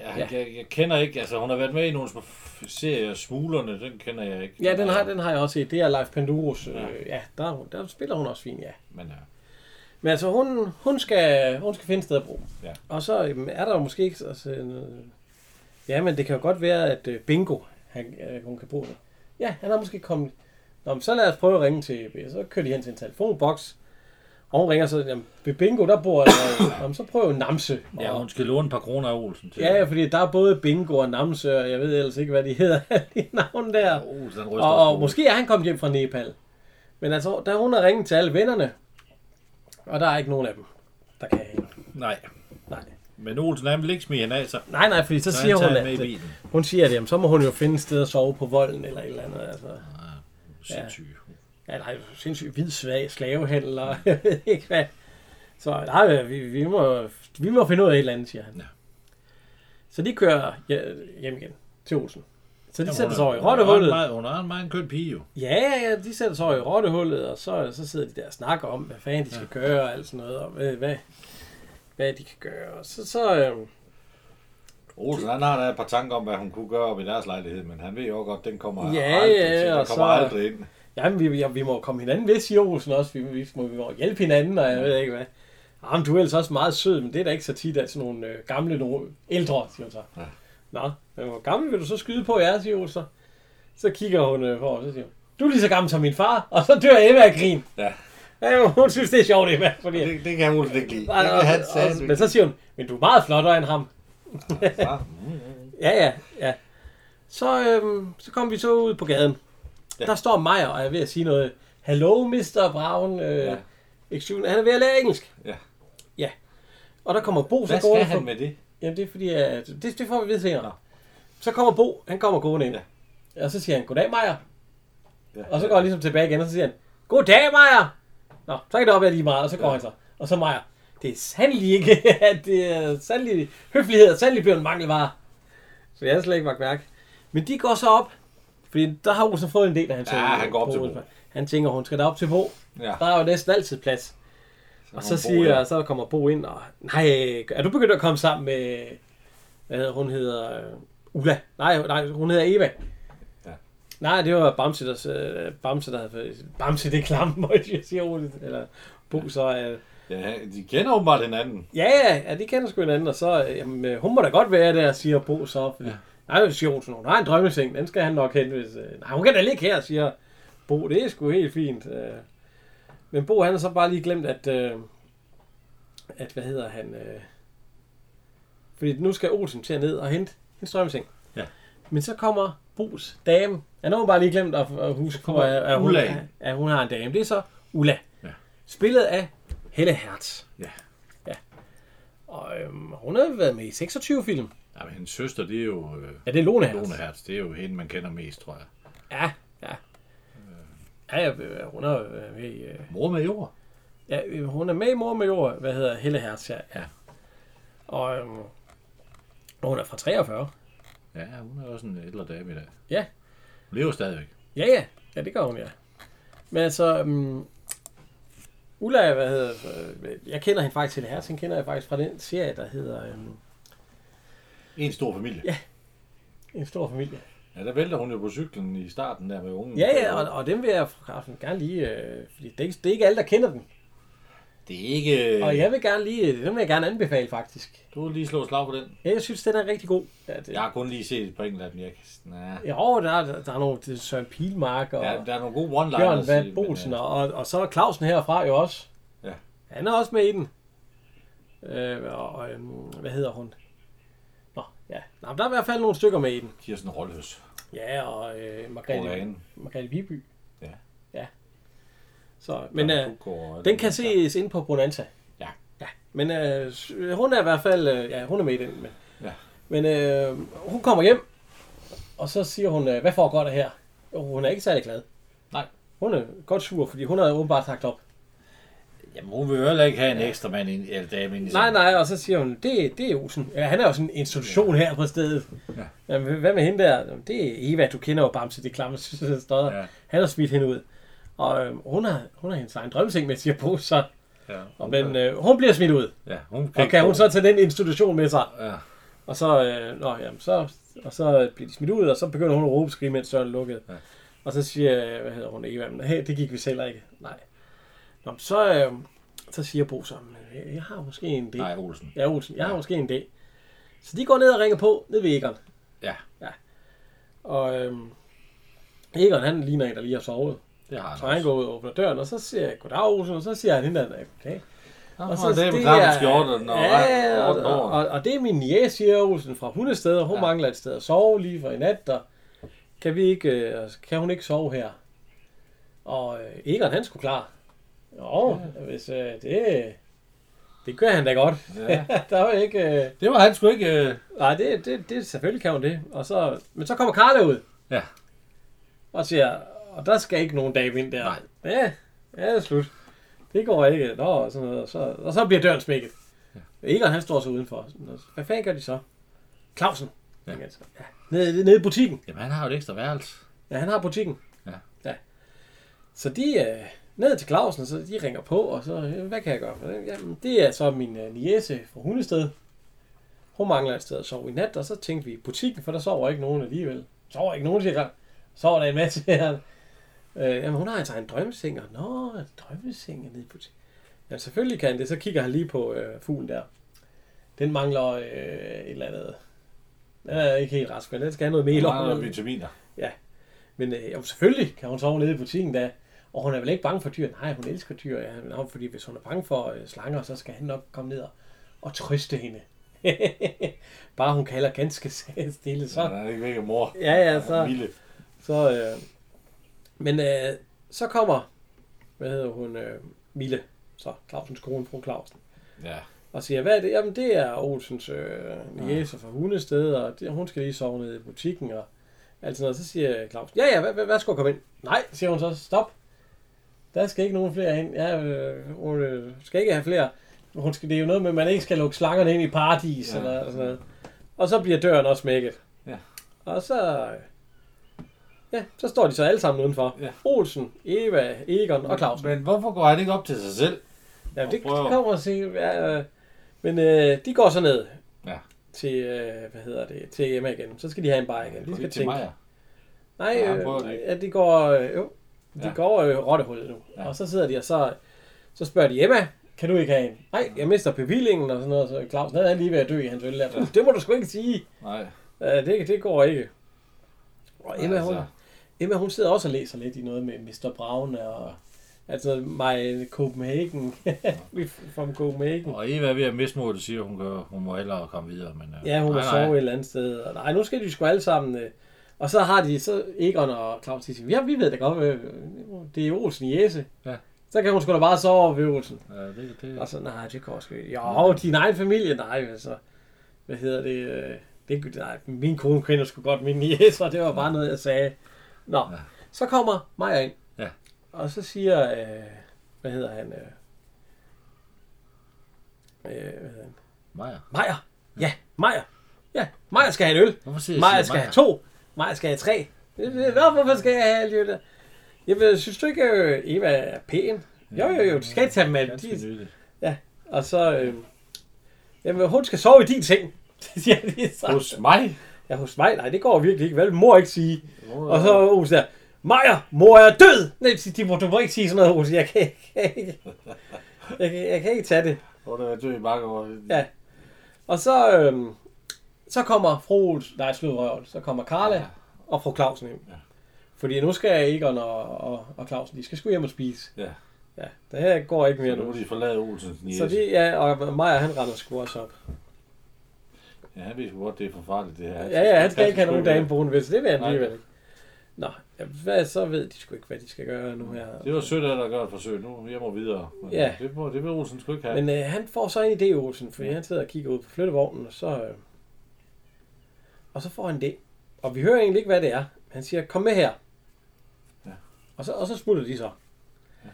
jeg, Ja. jeg, jeg, kender ikke, altså hun har været med i nogle serier, Smuglerne, den kender jeg ikke. Ja, den har, den har jeg også set. Det er Leif Panduros. Øh, Ja. ja, der, er der spiller hun også fint, ja. Men ja, Men altså, hun, hun, skal, hun skal finde et sted at bo. Ja. Og så er der jo måske ikke... Altså, noget, ja, men det kan jo godt være, at øh, Bingo, han, øh, hun kan bo der. Ja, han har måske kommet... Nå, men så lad os prøve at ringe til... Så kører de hen til en telefonboks. Og hun ringer så, jamen, ved Bingo, der bor... Øh, jamen, så prøv Namse. ja Og- hun skal låne et par kroner af Olsen til. Ja, ja, fordi der er både Bingo og Namse, og jeg ved ellers ikke, hvad de hedder, de navne der. Olsen, Og, og på. måske er han kommet hjem fra Nepal. Men altså, der hun har ringet til alle vennerne, og der er ikke nogen af dem, der kan hende. Nej, Nej. men Olsen, han vil ikke smide hende af, så, Nej, nej, fordi så, så siger hun, at, hun siger, at jamen, så må hun jo finde et sted at sove på volden, eller et eller andet. Altså. Sindssyg. Ja, der er jo sindssygt hvid svag slavehandel, og jeg ved ikke hvad. Så nej, vi, vi, må, vi må finde ud af et eller andet, siger han. Ja. Så de kører hje- hjem igen til Olsen. Så de Jamen, sætter sig er- over i rottehullet. meget- Hun er en meget køn pige, jo. Ja, ja, ja, de sætter sig over i rottehullet, og så, så sidder de der og snakker om, hvad fanden de skal ja. gøre, og alt sådan noget, og hvad, hvad, hvad de kan gøre. Og så, så øh, Olsen, han har da et par tanker om, hvad hun kunne gøre op i deres lejlighed, men han ved jo godt, den kommer Ja, aldrig, ja. Den kommer så- aldrig ind. Jamen, vi, ja, vi må komme hinanden ved, siger Olsen også. Vi, vi, må, vi må hjælpe hinanden, og jeg ved ikke hvad. Jamen, du er ellers også meget sød, men det er da ikke så tit, at sådan nogle øh, gamle, nogle ældre, siger hun så. Ja. Nå, men hvor gammel vil du så skyde på, jer, siger Olsen så. Kigger hun øh, på, og så siger hun, du er lige så gammel som min far, og så dør Emma af grin. Ja. Ja, hun synes, det er sjovt, Emma, fordi... Det, det kan Olsen ikke lide. Nej, Det og, og, satme men så siger hun, men du er meget flottere end ham. ikke. Ja, ja, ja. Så, øhm, så kom vi så ud på gaden. Ja. Der står Meyer og er ved at sige noget. Hello, Mr. Brown. Øh, ja. Han er ved at lære engelsk. Ja. Ja. Og der kommer Bo, så Hvad går skal han med det? Jamen det er fordi, at det, det får vi vide senere. Så kommer Bo, han kommer gående ind. Ja. Og så siger han, goddag Maja. Ja. Og så går han ligesom tilbage igen, og så siger han, goddag Maja. Nå, så kan det op lige meget, og så går ja. han så. Og så Maja, det er sandelig ikke, at det er sandelig, høflighed er sandelig blevet en mangelvare. Så jeg har slet ikke vagt mærke. Men de går så op, fordi der har Olsen fået en del af hans Ja, han går op til Bo. Han tænker, hun skal da op til Bo. Ja. Der er jo næsten altid plads. Og så kommer Bo siger, ind. så kommer Bo ind, og nej, er du begyndt at komme sammen med, hvad hedder hun hedder, øh, Ulla? Nej, nej, hun hedder Eva. Ja. Nej, det var Bamse, der, øh, Bamse, der havde, Bamse, det er klamme, må jeg siger Ole, eller Bo, så, øh, Ja, de kender åbenbart hinanden. ja, ja, ja, de kender sgu hinanden, og så, jamen, hun må da godt være der, siger Bo så, fordi, Ja. Nej, siger Olsen, hun har en drømmeseng, den skal han nok hente, hvis, øh, nej, hun kan da ligge her, siger Bo, det er sgu helt fint, øh. men Bo, han har så bare lige glemt, at, øh, at hvad hedder han, øh, fordi nu skal Olsen til at ned og hente en strømmeseng. Ja. Men så kommer Bos dame. Han har bare lige glemt at, at huske at, at, hun, ind. at hun har en dame. Det er så Ulla. Ja. Spillet af Helle Hertz. Ja. ja. Og øhm, hun har været med i 26 film. Ja, men hendes søster, det er jo øh, Ja, det er Lone Hertz. Lone Hertz. Det er jo hende, man kender mest, tror jeg. Ja, ja. Ja, ja, øh, hun er øh, med i... Øh, Mor med jord. ja, øh, hun er med i Mor med jord, hvad hedder Helle Hertz, ja. ja. Og øhm, hun er fra 43. Ja, hun er også en ældre dame i dag. Ja. Hun lever stadigvæk. Ja, ja. Ja, det gør hun, ja. Men altså, um, Ulla, hvad hedder, øh, jeg kender hende faktisk til det her, så kender jeg faktisk fra den serie, der hedder um, En stor familie. Ja. En stor familie. Ja, der vælter hun jo på cyklen i starten der med ungen. Ja, ja, og, og dem vil jeg forresten gerne lige, øh, fordi det er, ikke, det er ikke alle, der kender den. Det er ikke... Og jeg vil gerne lige, den vil jeg gerne anbefale faktisk. Du vil lige slå slag på den. Ja, jeg synes, den er rigtig god. Ja, det, Jeg har kun lige set et par enkelte af dem. Jeg kan... Jo, der, er- der er nogle det er Søren Pilmark og Ja, der er nogle gode one-liners. I, Vand men, Bolsen, øh, og, og så er Clausen herfra jo også. Ja. Han er også med i den. Øh, og, øhm, hvad hedder hun? Ja. Nå, der er i hvert fald nogle stykker med i den. Kirsten Rollhøs. Ja, og øh, Margrethe. Margrethe Viby. Ja. Ja. Så, men øh, den kan ses inde på Bonanza. Ja. Ja. Men øh, hun er i hvert fald, øh, ja, hun er med i den. Men, Ja. men øh, hun kommer hjem, og så siger hun, øh, hvad foregår der her? Og hun er ikke særlig glad. Nej. Hun er godt sur, fordi hun har åbenbart sagt op. Jamen, hun vil jo heller ikke have en ekstra mand ind, eller dame ind i Nej, nej, og så siger hun, det, det er Olsen. Ja, han er jo sådan en institution her på stedet. Ja. Jamen, hvad med hende der? Jamen, Det er Eva, du kender jo Bamse, det klamme stodder. Ja. Han har smidt hende ud. Og øh, hun, har, hun har hendes egen drømmeseng med, siger på, så. Ja, Og, men øh, hun bliver smidt ud. ja, hun Og kan hun så tage den institution med sig? Ja. Og så, øh, nå, jamen, så, og så bliver de smidt ud, og så begynder hun at råbe og skrige, mens døren er lukket. Ja. Og så siger, hvad hedder hun, Eva, men, hey, det gik vi selv ikke. Nej. Nå, så, øh, så siger Bo så, "Men, øh, jeg har måske en idé. Nej, Olsen. Ja, Olsen, jeg har Ja. måske en idé. Så de går ned og ringer på, ned ved Egon. Ja, Og øhm, Egon, han ligner en, der lige har sovet. det har han Så han går ud og åbner døren, og så siger jeg, goddag Olsen, og så siger han hende der, goddag. Og så det er klart skjorten og ja, og, og, og, og, det er min niece, siger Olsen, fra hundested, og hun ja. Ja. mangler et sted at sove lige for i nat, og kan, vi ikke, øh, kan hun ikke sove her? Og øh, Egon, han skulle klar. Jo, ja. hvis øh, det, det gør han da godt. Ja. der var ikke... Øh, Det var han sgu ikke... Øh... Nej, det, det, det selvfølgelig kan hun det. Og så, men så kommer Karla ud. Ja. Og siger, og der skal ikke nogen dag ind der. Nej. Ja, ja, det er slut. Det går ikke. Nå, og, sådan noget. Og, så, og så bliver døren smækket. Ja. Egon, han står så udenfor. Hvad fanden gør de så? Clausen. Ja. Ja. ja. Nede, nede i butikken. Jamen, han har jo et ekstra værelse. Ja, han har butikken. Ja. ja. Så de øh, ned til Clausen, så de ringer på, og så, øh, hvad kan jeg gøre for det? Jamen, det er så min øh, niece fra Hundested. Hun mangler et sted at sove i nat, og så tænkte vi butikken, for der sover ikke nogen alligevel. Sover ikke nogen, siger jeg. Sover der en masse her. Øh, jamen, hun har altså en drømmeseng, og nå, en drømmeseng er nede i butikken. Ja, selvfølgelig kan det. Så kigger han lige på øh, fuglen der. Den mangler øh, et eller andet. Den er ikke helt rask, men den skal have noget mel har nogle vitaminer. Men øh, jo, selvfølgelig kan hun sove nede i butikken da. Og hun er vel ikke bange for dyr? Nej, hun elsker dyr, ja. Men fordi hvis hun er bange for øh, slanger, så skal han nok komme ned og, og trøste hende. Bare hun kalder ganske stille, så... Han er ikke væk mor. Ja, ja, så, Mille. så, øh, Men øh, så kommer, hvad hedder hun, øh, Mille, så Clausens kone, fru Clausen, Ja. og siger, hvad er det? Jamen, det er Olsens øh, niece fra Hundested, og det, hun skal lige sove nede i butikken, og alt sådan noget. Så siger Clausen, ja, ja, hvad, hvad, hvad skal komme ind? Nej, siger hun så, stop. Der skal ikke nogen flere ind. Ja, øh, hun øh, skal ikke have flere. Hun skal, det er jo noget med, at man ikke skal lukke slangerne ind i paradis, ja. Ja. eller sådan noget. Og så bliver døren også smækket. Ja. Og så... Ja, så står de så alle sammen udenfor. Ja. Olsen, Eva, Egon og Clausen. Men hvorfor går han ikke op til sig selv? Ja, det prøver. kommer at se. Ja, øh, men øh, de går så ned Ja. til, øh, hvad hedder det, til Emma igen. Så skal de have en bar igen. De Går skal de til tænke. mig? Nej, Ja, det øh, ja, de går, øh, jo, de Ja. går over øh, rottehullet nu. Ja. Og så sidder de og så, så spørger de Emma, kan du ikke have en? Nej, jeg mister bevillingen og sådan noget. Så Clausen han er lige ved at dø i hans øl. Det må du sgu ikke sige. Nej. Ja, det, det går ikke. Og Emma, hun, Altså. Emma, hun sidder også og læser lidt i noget med Mr. Brown og altså My Copenhagen. From Copenhagen. Og Eva er ved at miste modet, siger hun, gør, hun må hellere komme videre. Men, øh, Ja, hun må nej, sove nej. et eller andet sted. Og nej, nu skal de sgu alle sammen. Øh. Og så har de, så Egon og Claus, siger, ja, vi ved da godt, øh, det er Olsen i Jesse. Ja. Så kan hun sgu da bare sove ved Olsen. Ja, det, det, Og så, nej, det går sgu ikke. Jo, din egen familie, nej, altså. Hvad hedder det? øh, det nej, min kone kender sgu godt min og det var bare noget, jeg sagde. Nå, Ja. så kommer Maja ind. Ja. Og så siger, øh, hvad hedder han? Øh, øh, hvad hedder han? Maja. Maja. Ja, Maja. Ja, Maja skal have en øl. Maja skal have to. Maja skal have tre. Nå, hvorfor skal jeg have alt det der? Jamen, synes du ikke, øh, Eva er pæn? Jo, jo, jo, du skal tage med. De, nydeligt. og så, øh, jamen, hun skal sove i din seng. Det siger de så. Hos mig? Ja, hos mig, nej, det går virkelig ikke. Hvad mor ikke sige? Hvor- Og så Ose der, Maja, mor er død! Nej, de, må, du må ikke sige sådan noget, Ose. Jeg kan ikke, jeg kan, jeg kan ikke tage det. Der er død i mange år. Ja. Og så, øhm, så kommer fru Ols, nej, slut røven, så kommer Karla Ja. og fru Clausen hjem. Ja. Fordi nu skal Egon og, og, og Clausen, de skal sgu hjem og spise. Ja. Ja, det her går ikke mere Så nu nu. de forlade niece. Så det, ja, og Maja, han render sgu også op. Ja, han ved godt, det er forfærdeligt, det her. Ja, ja, han skal ikke have nogen dame boende ved, så det vil han alligevel ikke. Nå, ja, hvad, så ved de sgu ikke, hvad de skal gøre nu her. Det var sødt af dig at gøre et forsøg. Nu jeg må videre. Men Ja. Det, må, det vil Olsen sgu ikke have. Men øh, han får så en idé, Olsen, fordi han sidder og kigger ud på flyttevognen, og så, øh, og så får han det. Og vi hører egentlig ikke, hvad det er. Han siger, kom med her. Ja. Og, så, og så smutter de så. Ja.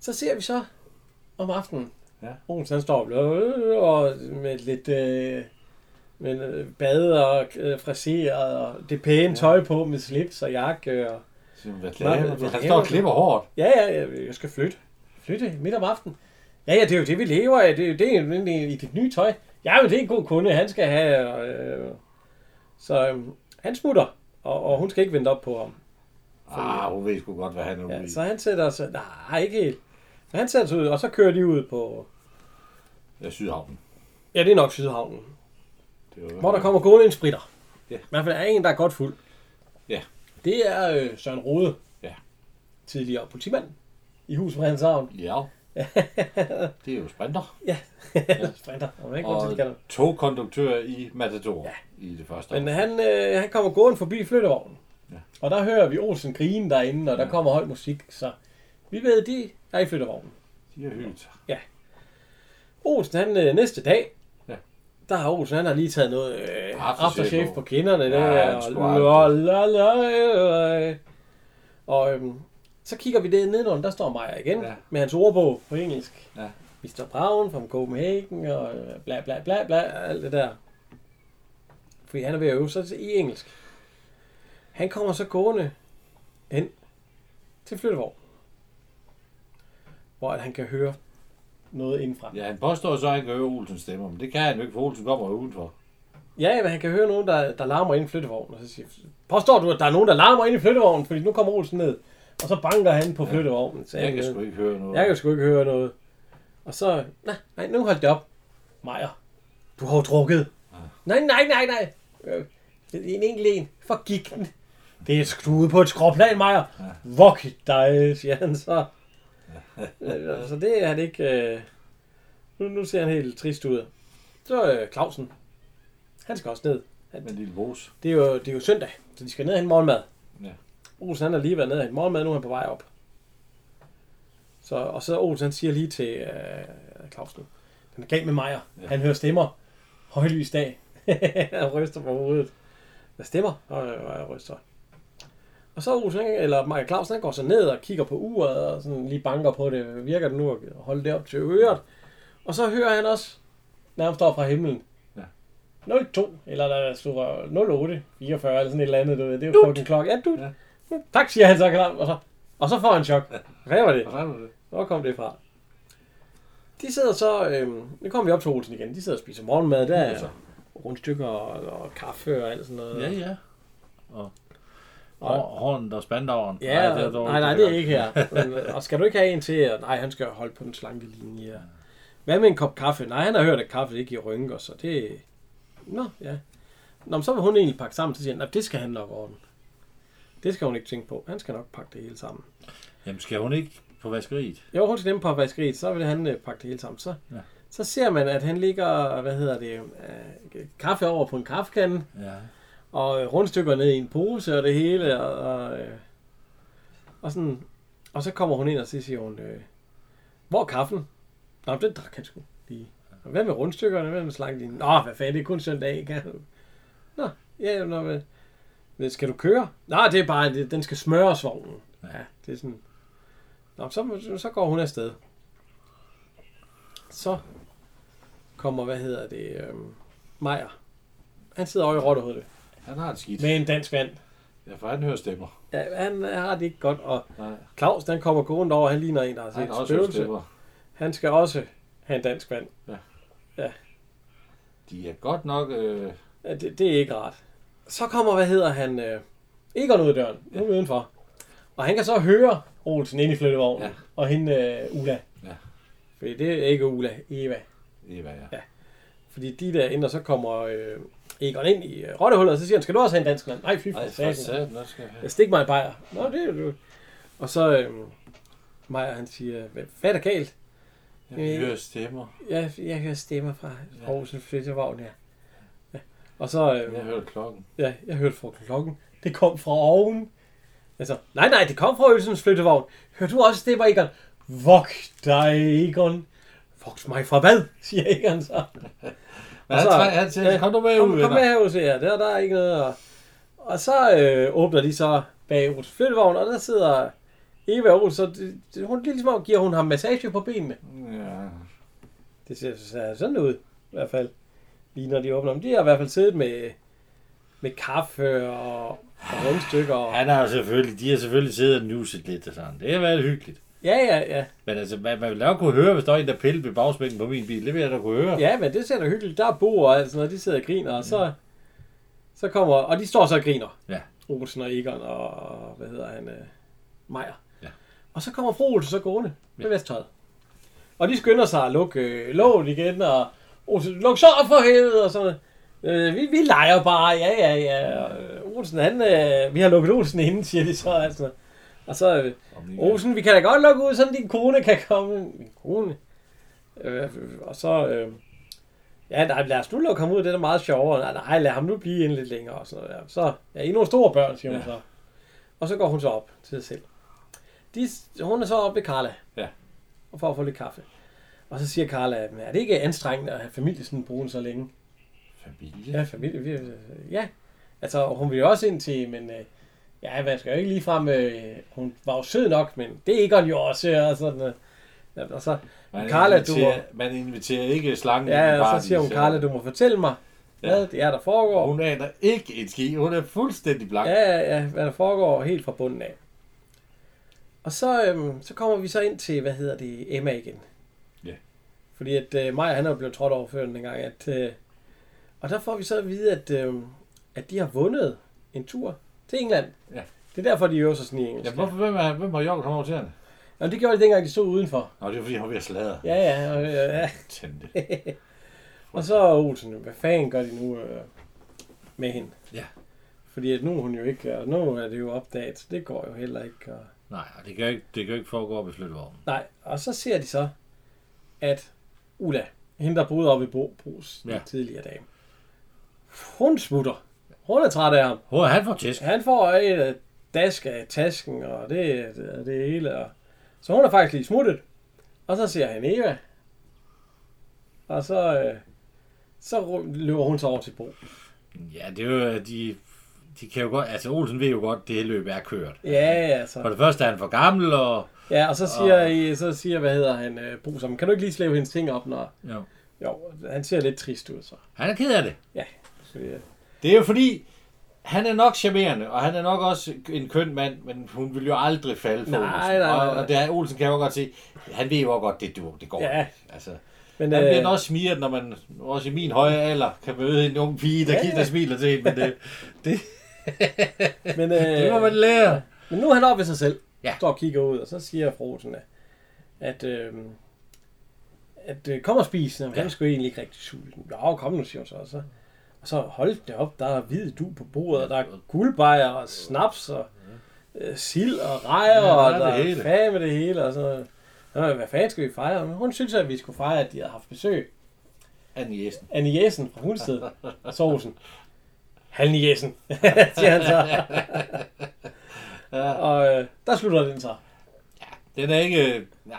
Så ser vi så om aftenen. Ja. Olsen han står og med lidt øh, med øh, bade og øh, friseret og det pæne tøj på med slips og jakke. Og, hvad laver? Han står og klipper hårdt. Ja, ja, ja, jeg skal flytte. Flytte midt om aftenen. Ja, ja, det er jo det, vi lever af. Det er jo det, i dit nye tøj. Ja, men det er en god kunde, han skal have. Øh, så øh, han smutter, og, og hun skal ikke vente op på ham. Ah, hun ved sgu godt, hvad han er ude Ja, i. så han sætter sig... Nej, ikke helt. Så han sætter sig ud, og så kører de ud på... Ja, Sydhavnen. Ja, det er nok Sydhavnen. Det var, Hvor der kommer gående en spritter. Ja. I hvert fald er en, der er godt fuld. Ja. Det er øh, Søren Rode. Ja. Tidligere politimand i huset på Havn. Ja. Det er jo sprinter. ja, sprinter. Og, ikke, Og og... togkonduktør i Matador ja. i det første Men år. han, øh, han kommer gående forbi flyttevognen. Ja. Og der hører vi Olsen grine derinde, og der kommer høj musik. Så vi ved, de er i flyttevognen. De har hygget sig. Olsen, han øh, næste dag, Ja. der har Olsen, han har lige taget noget øh, Aftershave på. kinderne. Ja, der, og, la, la, la, la. og øhm, så kigger vi det nedenunder, der står Maja igen, Ja. med hans ordbog på engelsk. Ja. Mr. Brown from Copenhagen, og øh, bla bla bla bla, alt det der. Fordi han er ved at øve sig i engelsk. Han kommer så gående hen til flyttevogn. Hvor han kan høre noget indenfra. Ja, han påstår så, at han kan høre Olsens stemmer, men det kan han jo ikke, for Olsen kommer jo udenfor. Ja, men han kan høre nogen, der, der larmer ind i flyttevognen. Og så siger, påstår du, at der er nogen, der larmer ind i flyttevognen? Fordi nu kommer Olsen ned. Og så banker han på Ja. flyttevognen. Så Jeg kan sgu ikke høre noget. jeg kan sgu ikke høre noget. Og så, nej, nej, nu hold det op. Majer, du har jo drukket. Ja. Nej, nej, nej, nej. Øh, Det en enkelt en. For gik den. Det er skruet på et skråplan, Majer. Ja. Vok dig, siger han så. Øh, så det er han ikke... Øh... Nu, nu ser han helt trist ud. Så øh, Clausen. Han skal også ned. Med en lille pose. Det er, jo, det er jo søndag, så de skal ned og hente morgenmad. Ja. Olsen han har lige været nede i morgenmad, nu er han på vej op. Så, og så Olsen han siger lige til øh, Claus nu, den er galt med Majer. Ja. Han hører stemmer. Højlys dag. han ryster på hovedet. Hvad stemmer? Og jeg ryster. Og så Olsen, eller Maja Clausen, han går så ned og kigger på uret og sådan lige banker på det. Virker det nu at holde det op til øret? Og så hører han også, nærmest op fra himlen, Ja. 02, eller der stod 08, 44 eller sådan et eller andet, du ved. Det er jo fucking klokke. Ja, du. Ja. Tak, siger han så klart. Og så, og så får han chok. Hvad var det? Hvad var det? Hvor kom det fra? De sidder så, øhm, nu kommer vi op til Olsen igen, de sidder og spiser morgenmad, der er så. rundstykker og, og kaffe og alt sådan noget. Ja, ja. Og hånden og spandaueren. Ja, det er nej, dårligt, nej, nej, det er ikke her. Men, øh, og skal du ikke have en til? Nej, han skal holde på den slanke linje. Hvad med en kop kaffe? Nej, han har hørt, at kaffe ikke giver rynker, så det... Nå, ja. Nå, men så vil hun egentlig pakke sammen, så siger han, "Nå, det skal han nok ordne. Det skal hun ikke tænke på. Han skal nok pakke det hele sammen. Jamen, skal hun ikke på vaskeriet? Jo, hun skal dem på vaskeriet, så vil han øh, pakke det hele sammen. Så, Ja. så ser man, at han ligger, hvad hedder det, øh, kaffe over på en kaffekande, Ja. og øh, rundstykker ned i en pose og det hele, og, og, øh, og sådan, og så kommer hun ind, og så siger hun, øh, hvor er kaffen? Nå, den drak han sgu lige. Og hvad med rundstykkerne? Hvad med slanglinjen? Nå, hvad fanden, det er kun søndag, du? Nå, ja, nå, hvad, skal du køre? Nej, det er bare, det, den skal smøres vognen. Ja, det er sådan, Nå, så, så går hun afsted. Så kommer, hvad hedder det, øhm, Majer. Han sidder over i Rottehovedet Han har det skidt. med en dansk vand. Ja, for han hører stemmer. Ja, han har det ikke godt, og Nej. Claus, den kommer gående over, han ligner en, der har Han set har et også hørt spøgelse. stemmer. Han skal også have en dansk vand. De er godt nok... Øh, Ja, det, det er ikke rart. Så kommer, hvad hedder han, øh, Egon ud af døren, nu er vi udenfor. Og han kan så høre Olsen ind i flyttevognen, Ja. ja. og hende øh, Ulla. Ja. Fordi det er ikke Ulla, Eva. Eva, ja. Ja. Fordi de der ind, og så kommer øh, Egon ind i øh, rottehullet, og så siger han, skal du også have en dansk vand? Nej, fy for satan. jeg stik mig en bajer. Nå, det er du. Og så øh, Maja, han siger, hvad, hvad er der galt? Jeg hører stemmer. Jeg, jeg hører stemmer fra Aarhus flyttevogn, ja. Ja. Og så, øh, Jeg hørte klokken. ja, jeg hørte fra klokken. Det kom fra oven. Altså, nej, nej, det kom fra Ølsens flyttevogn. Hørte du også stemmer, Egon? Vogt dig, Egon. Vogt mig fra hvad, siger Egon så. Men Og han, så- han siger, kom du med kom, ud, kom med herud, siger jeg. Der, der er ikke noget. Og, og så øh, åbner de så bag Ølsens flyttevogn, og der sidder Eva Olsen, så det, det, hun, ligesom om giver hun ham massage på benene. Ja. Det ser, ser sådan ud, i hvert fald. Lige når de åbner dem. De har i hvert fald siddet med, med kaffe og, og rundstykker. Og, Han har selvfølgelig, de har selvfølgelig siddet og nuset lidt og sådan. Det har været hyggeligt. ja, ja, ja. Men altså, man, man vil nok kunne høre, hvis der er en, der piller ved bagspænken på min bil. Det vil jeg da kunne høre. Ja, men det ser da hyggeligt. Der er Bo og alt sådan noget. De sidder og griner, og så, så kommer... Og de står så og griner. Ja. Olsen og Egon og, hvad hedder han? Øh, Majer. Ja. Og så kommer fru Olsen så gående med vesttøjet. Og de skynder sig at lukke øh, låget igen, og Olsen, luk så op for helvede, og sådan øh, vi, vi leger bare, ja, ja, ja. Øh, Olsen, han, øh, vi har lukket Olsen inden, siger de så. Altså. Og så, øh, Olsen, vi kan da godt lukke ud, så din kone kan komme. Min kone? Øh, og så... Øh, ja, nej, lad os nu lukke ham ud, det er da meget sjovere. Nej, nej, lad ham nu blive ind lidt længere. Og sådan noget der. Så, ja, I nogle store børn, siger hun Ja. så. Og så går hun så op til sig selv. De, hun er så oppe ved Carla. Ja. Og for at få lidt kaffe. Og så siger Carla, at er det ikke anstrengende at have familie sådan brune så længe? Familie. Ja, familie. vi- Ja. Altså, hun vil jo også ind til, men øh, ja, man skal jo ikke lige frem, øh, hun var jo sød nok, men det er Egon jo også, og sådan øh. ja, og så, Man, Carla, du inviterer, må- man inviterer ikke slangen ja, i og baren, så siger hun, Carla, du må fortælle mig, hvad det er, der foregår. Hun aner ikke en ski. Hun er fuldstændig blank. Ja, ja, ja, hvad der foregår helt fra bunden af. Og så, øhm, så kommer vi så ind til, hvad hedder det, Emma igen. Fordi at øh, Maja, han er jo blevet trådt over før den gang, at, øh, og der får vi så at vide, at, øh, at de har vundet en tur til England. Ja. Det er derfor, de øver sig sådan i engelsk. Ja, hvorfor, hvem, er, hvem har jogget ham over til hende? Og det gjorde de dengang, de stod udenfor. Nå, det er fordi, han var ved at sladre. Ja, ja, og, øh, ja. Tændte. Og så er Olsen, hvad fanden gør de nu øh, med hende? Ja. Fordi at nu er hun jo ikke, og nu er det jo opdaget, så det går jo heller ikke. Og... Nej, det kan jo ikke, det kan ikke foregå i flyttevognen. Nej, og så ser de så, at Ulla, hende der boede oppe i Bo, Brugs ja. Tidligere dame, hun smutter. Hun er træt af ham. Hvor er han for tæsk? Han får et af dask af tasken, og det, det, det hele. Og, så hun er faktisk lige smuttet. Og så siger han Eva. Og så, øh, så løber hun så over til Bo. Ja, det er jo, de, de kan jo godt, altså Olsen ved jo godt, det løb er kørt. Ja, ja, så. For det første er han for gammel, og Ja, og så siger, I, så siger hvad hedder han, øh, Bo, som, kan du ikke lige slæve hendes ting op, når... jo. Jo, han ser lidt trist ud, så. han er ked af det. Ja, så det, Det er jo fordi, han er nok charmerende, og han er nok også en køn mand, men hun vil jo aldrig falde for Nej, Olsen. nej, nej, Og, nej. og der, Olsen kan jo godt se, han ved jo godt, det, du, det går Ja. Altså, men, han bliver øh, også smiret, når man også i min høje alder kan møde en ung pige, der, Ja, ja, ja. der smiler til en, men det, det, men, øh, det må man lære. Men nu er han oppe ved sig selv. Ja. Står og kigger ud, og så siger Frosen, at, at, øh, at øh, kom og spis. Jamen, Han er sgu egentlig ikke rigtig sulten. Jo, kom nu, siger hun så. Og så, og så hold det op, der er hvid du på bordet, og der er guldbejer og snaps og øh, sild og rejer, Ja, og der er det hele. fag med det hele. Og så, Nå, hvad fanden skal vi fejre? Men hun synes, at vi skulle fejre, at de havde haft besøg. Anne Jessen. Annie Jessen fra Hundsted. Sovsen. Halni Jessen, siger han så. Ja. Og øh, der slutter den så. Den er ikke, ja,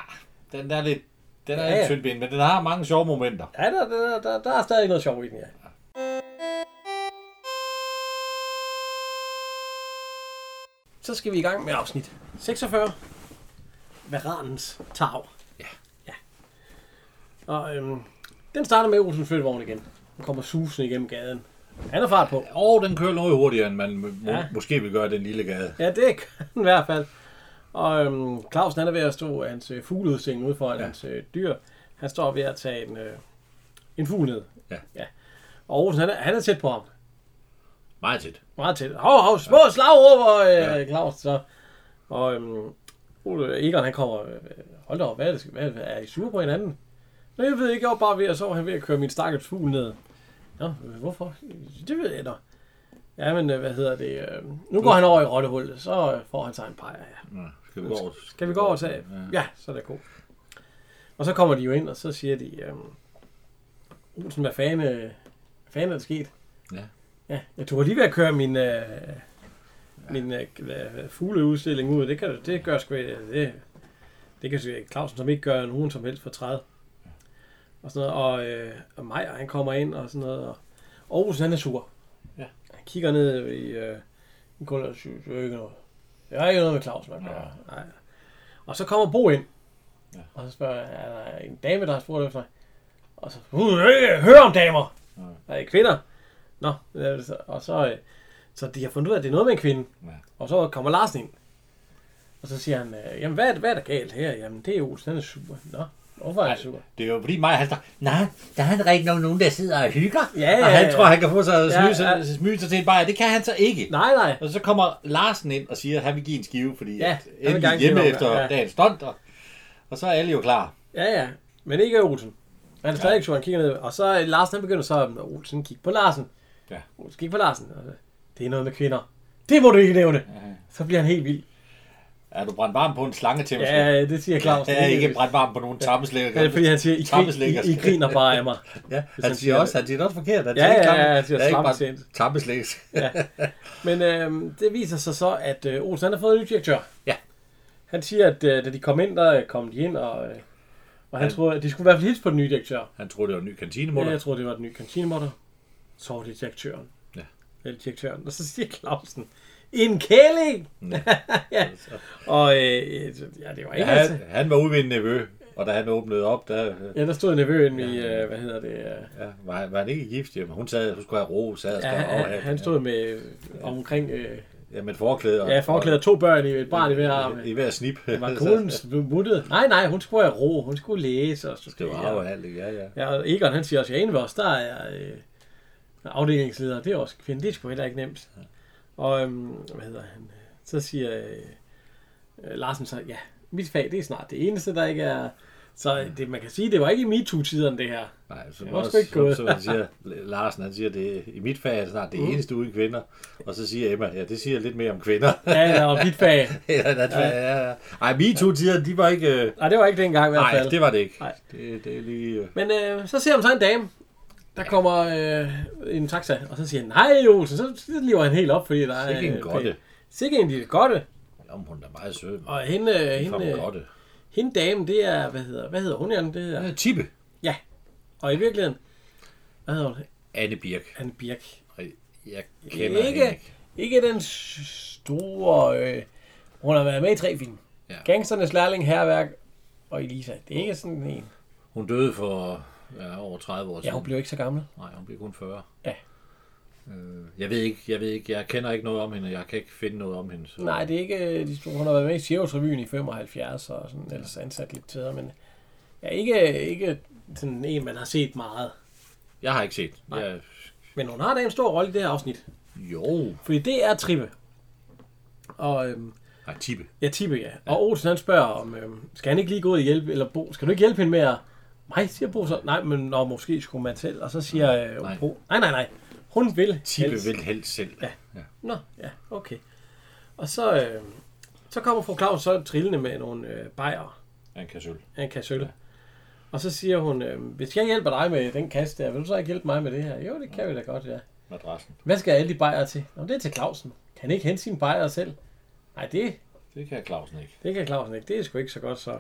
den er lidt, den er Ja, ja, ja. tyndben, men den har mange sjove momenter. Ja, der, der, der, der er stadig noget sjov i den, ja. Så skal vi i gang med afsnit 46. Varanens tag. Ja. ja. Og øhm, den starter med Olsen flyttevogn igen. Den kommer susende igennem gaden. Han er fart på. Og den kører noget hurtigere, end man må, Ja. ja. måske vil gøre den lille gade. Ja, det kan den i hvert fald. Og øhm, Clausen han er ved at stå hans øh, fugleudstilling ude foran ja. Ja. hans øh, dyr. Han står ved at tage en, øh, en fugl ned. Ja. ja. Og Olsen han er, han er tæt på ham. Meget tæt. Meget tæt. Hov, hov, små slag over, øh, ja. Ja. Claus. Så. Og øhm, Ole Egon, han kommer, øh, hold da op, hvad er, det, hvad er I sure på hinanden? Nå, jeg ved ikke, jeg var bare ved at så var han ved at køre min stakkels fugl ned. Nå, øh, hvorfor? Det ved jeg da. Ja, men øh, hvad hedder det? Øh, nu går han over i rottehullet, så får han sig en pejer, ja. Ja, skal vi gå over? Skal vi gå over og tage? Ja. ja, så er det godt. Og så kommer de jo ind, og så siger de, øhm, Olsen, hvad fanden, hvad fanden er der sket? Ja. Ja, jeg tog lige ved at køre min, øh, min øh, fugleudstilling ud. Det, kan, du- det gør sgu det, det kan Clausen, som ikke gør nogen som helst for træet. Og sådan noget, og, øh, og Maja, han kommer ind og sådan noget, og, Olsen, han er sur. Ja. Han kigger ned i, øh, i gulvet og siger, det er ikke noget. Det er ikke noget med Claus, man gør. Nej. Og så kommer Bo ind. Ja. Og så spørger jeg, er der en dame, der har spurgt efter mig? Og så, øh, hør om damer! Ja. Er det kvinder? Nå, og så, øh, så de har fundet ud af, at det er noget med en kvinde. Ja. Og så kommer Larsen ind. Og så siger han, øh, jamen hvad er, hvad er der galt her? Jamen det er Olsen, han er super. Nå, hvorfor er han super? Det er jo fordi mig, han står, nej, der er rigtig nok nogen, der sidder og hygger. Ja, ja, og han ja. tror, han kan få sig Ja, smyge, ja. smyge sig til en bajer. Det kan han så ikke. Nej, nej. Og så kommer Larsen ind og siger, at han vil give en skive, fordi Ja, ja, endelig hjemme efter ja. ja. dagens stunt. Og, og så er alle jo klar. Ja, ja. Men ikke Olsen. Han er stadig ikke sur, han kigger ned. Og så Larsen, han begynder så, at Olsen kigge på Larsen. Ja. Olsen kigge på Larsen. Det er noget med kvinder. Det må du ikke nævne. Så bliver han helt vild. Er du brændt varm på en slange til Ja, det siger Claus. Jeg er ikke brændt varm på nogen tammeslækker. Ja, det fordi han siger, I, grin. I, I griner bare af mig. Ja, han han siger også, han siger det også forkert. Han Ja, ja, tamme- ja, han siger er slammesæt. tammeslæg. Ja. Men øhm, det viser sig så, at øh, Olsen har fået en ny direktør. Ja. Han siger, at øh, da de kom ind, der øh, kom de ind, og, øh, og han Han- troede, at de skulle i hvert fald hilse på den nye direktør. Han troede, det var en ny Ja, kantinemutter. jeg tror, det var den nye kantinemutter. Så var det direktøren. Ja. Eller direktøren. Og så siger Clausen, en kælling! Ja. ja. Og øh, ja, det var ikke ja, altså. han, han var ude ved en nevø, og da han åbnede op, der, øh, Ja, der stod nevøen i, øh, hvad hedder det? Øh, ja, var, var han ikke gift, jamen, hun sad, hun skulle have ro, sad og ja, han, overalt. han stod med øh, omkring, øh, Ja, med et forklæde. og- ja, forklæder to børn i et barn i hver arm. I hver snip. Var konen muttet? Nej, nej, hun skulle have ro. Hun skulle læse og Det var studere. overalt, ja, ja. Ja, og Egon han siger også, at inde ved os, der er øh, afdelingsleder. Det er også kvinde. Det er sgu heller ikke nemt. Og øhm, hvad hedder han? Så siger øh, Larsen så, ja, mit fag, det er snart det eneste, der ikke er... Så det, man kan sige, det var ikke i MeToo-tiderne, det her. Nej, så Det det var også, ikke gået. Så, så siger, Larsen, han siger, det i mit fag er det snart det Mm. eneste uden kvinder. Og så siger Emma, ja, det siger lidt mere om kvinder. Ja, ja, og mit fag. ja, ja, ja, ja. Ej, MeToo-tider, de var ikke... øh, Nej, det var ikke dengang i hvert Nej, fald. det var det ikke. Nej. Det, det er lige... øh, Men øh, så ser man så en dame, der kommer øh, en taxa, og så siger han, nej Olsen, så, lever han helt op, fordi der er... Sikke en øh, godte. Sikke en lille godte. Jamen, hun er meget sød. Og hende, Hende, hende, godt. hende dame, det er, hvad hedder, hvad hedder hun, Jan? Det er, Ja, Tippe. og i virkeligheden, hvad hedder hun? Anne Birk. Anne Birk. Jeg kender Ikke, hende ikke. ikke den store... Øh, hun har været med i tre film. Ja. Gangsternes Lærling, Herværk og Elisa. Det er ikke sådan en... Hun døde for ja, over 30 år Ja, siden. hun blev ikke så gammel. Nej, hun blev kun 40. Ja. Øh, jeg ved ikke, jeg ved ikke, jeg kender ikke noget om hende, jeg kan ikke finde noget om hende. Så. Nej, det er ikke øh, de. Hun har været med i Cirrus-revyen i 75 og sådan, ellers ansat lidt tidligere, men ja, ikke, ikke sådan en, man har set meget. Jeg har ikke set. Nej. Jeg, Men hun har da en stor rolle i det her afsnit. jo. Fordi det er Trippe. Og øhm, Nej, Tippe. ja, Tippe, ja. Og Olsen han spørger, om øhm, skal han ikke lige gå ud og hjælpe, eller Bo, skal du ikke hjælpe hende med at... Nej, siger Bo så. Nej, men når måske skulle man selv. Og så siger øh, Nej. Bo, nej, nej, nej. Hun vil Tippe helst. vil helst selv. Ja. Nå, ja, okay. Og så, øh, så kommer fru Claus så trillende med nogle øh, bajer Han kan sølv. af en kasse sølv. Og så siger hun, øh, hvis jeg hjælper dig med den kasse der, vil du så ikke hjælpe mig med det her? Jo, det kan vi da godt, ja. Madrassen. Hvad skal alle de bajer til? Nå, det er til Clausen. Kan ikke hente sine bajer selv? Nej, det, Det kan Clausen ikke. det kan Clausen ikke. Det er sgu ikke så godt, så...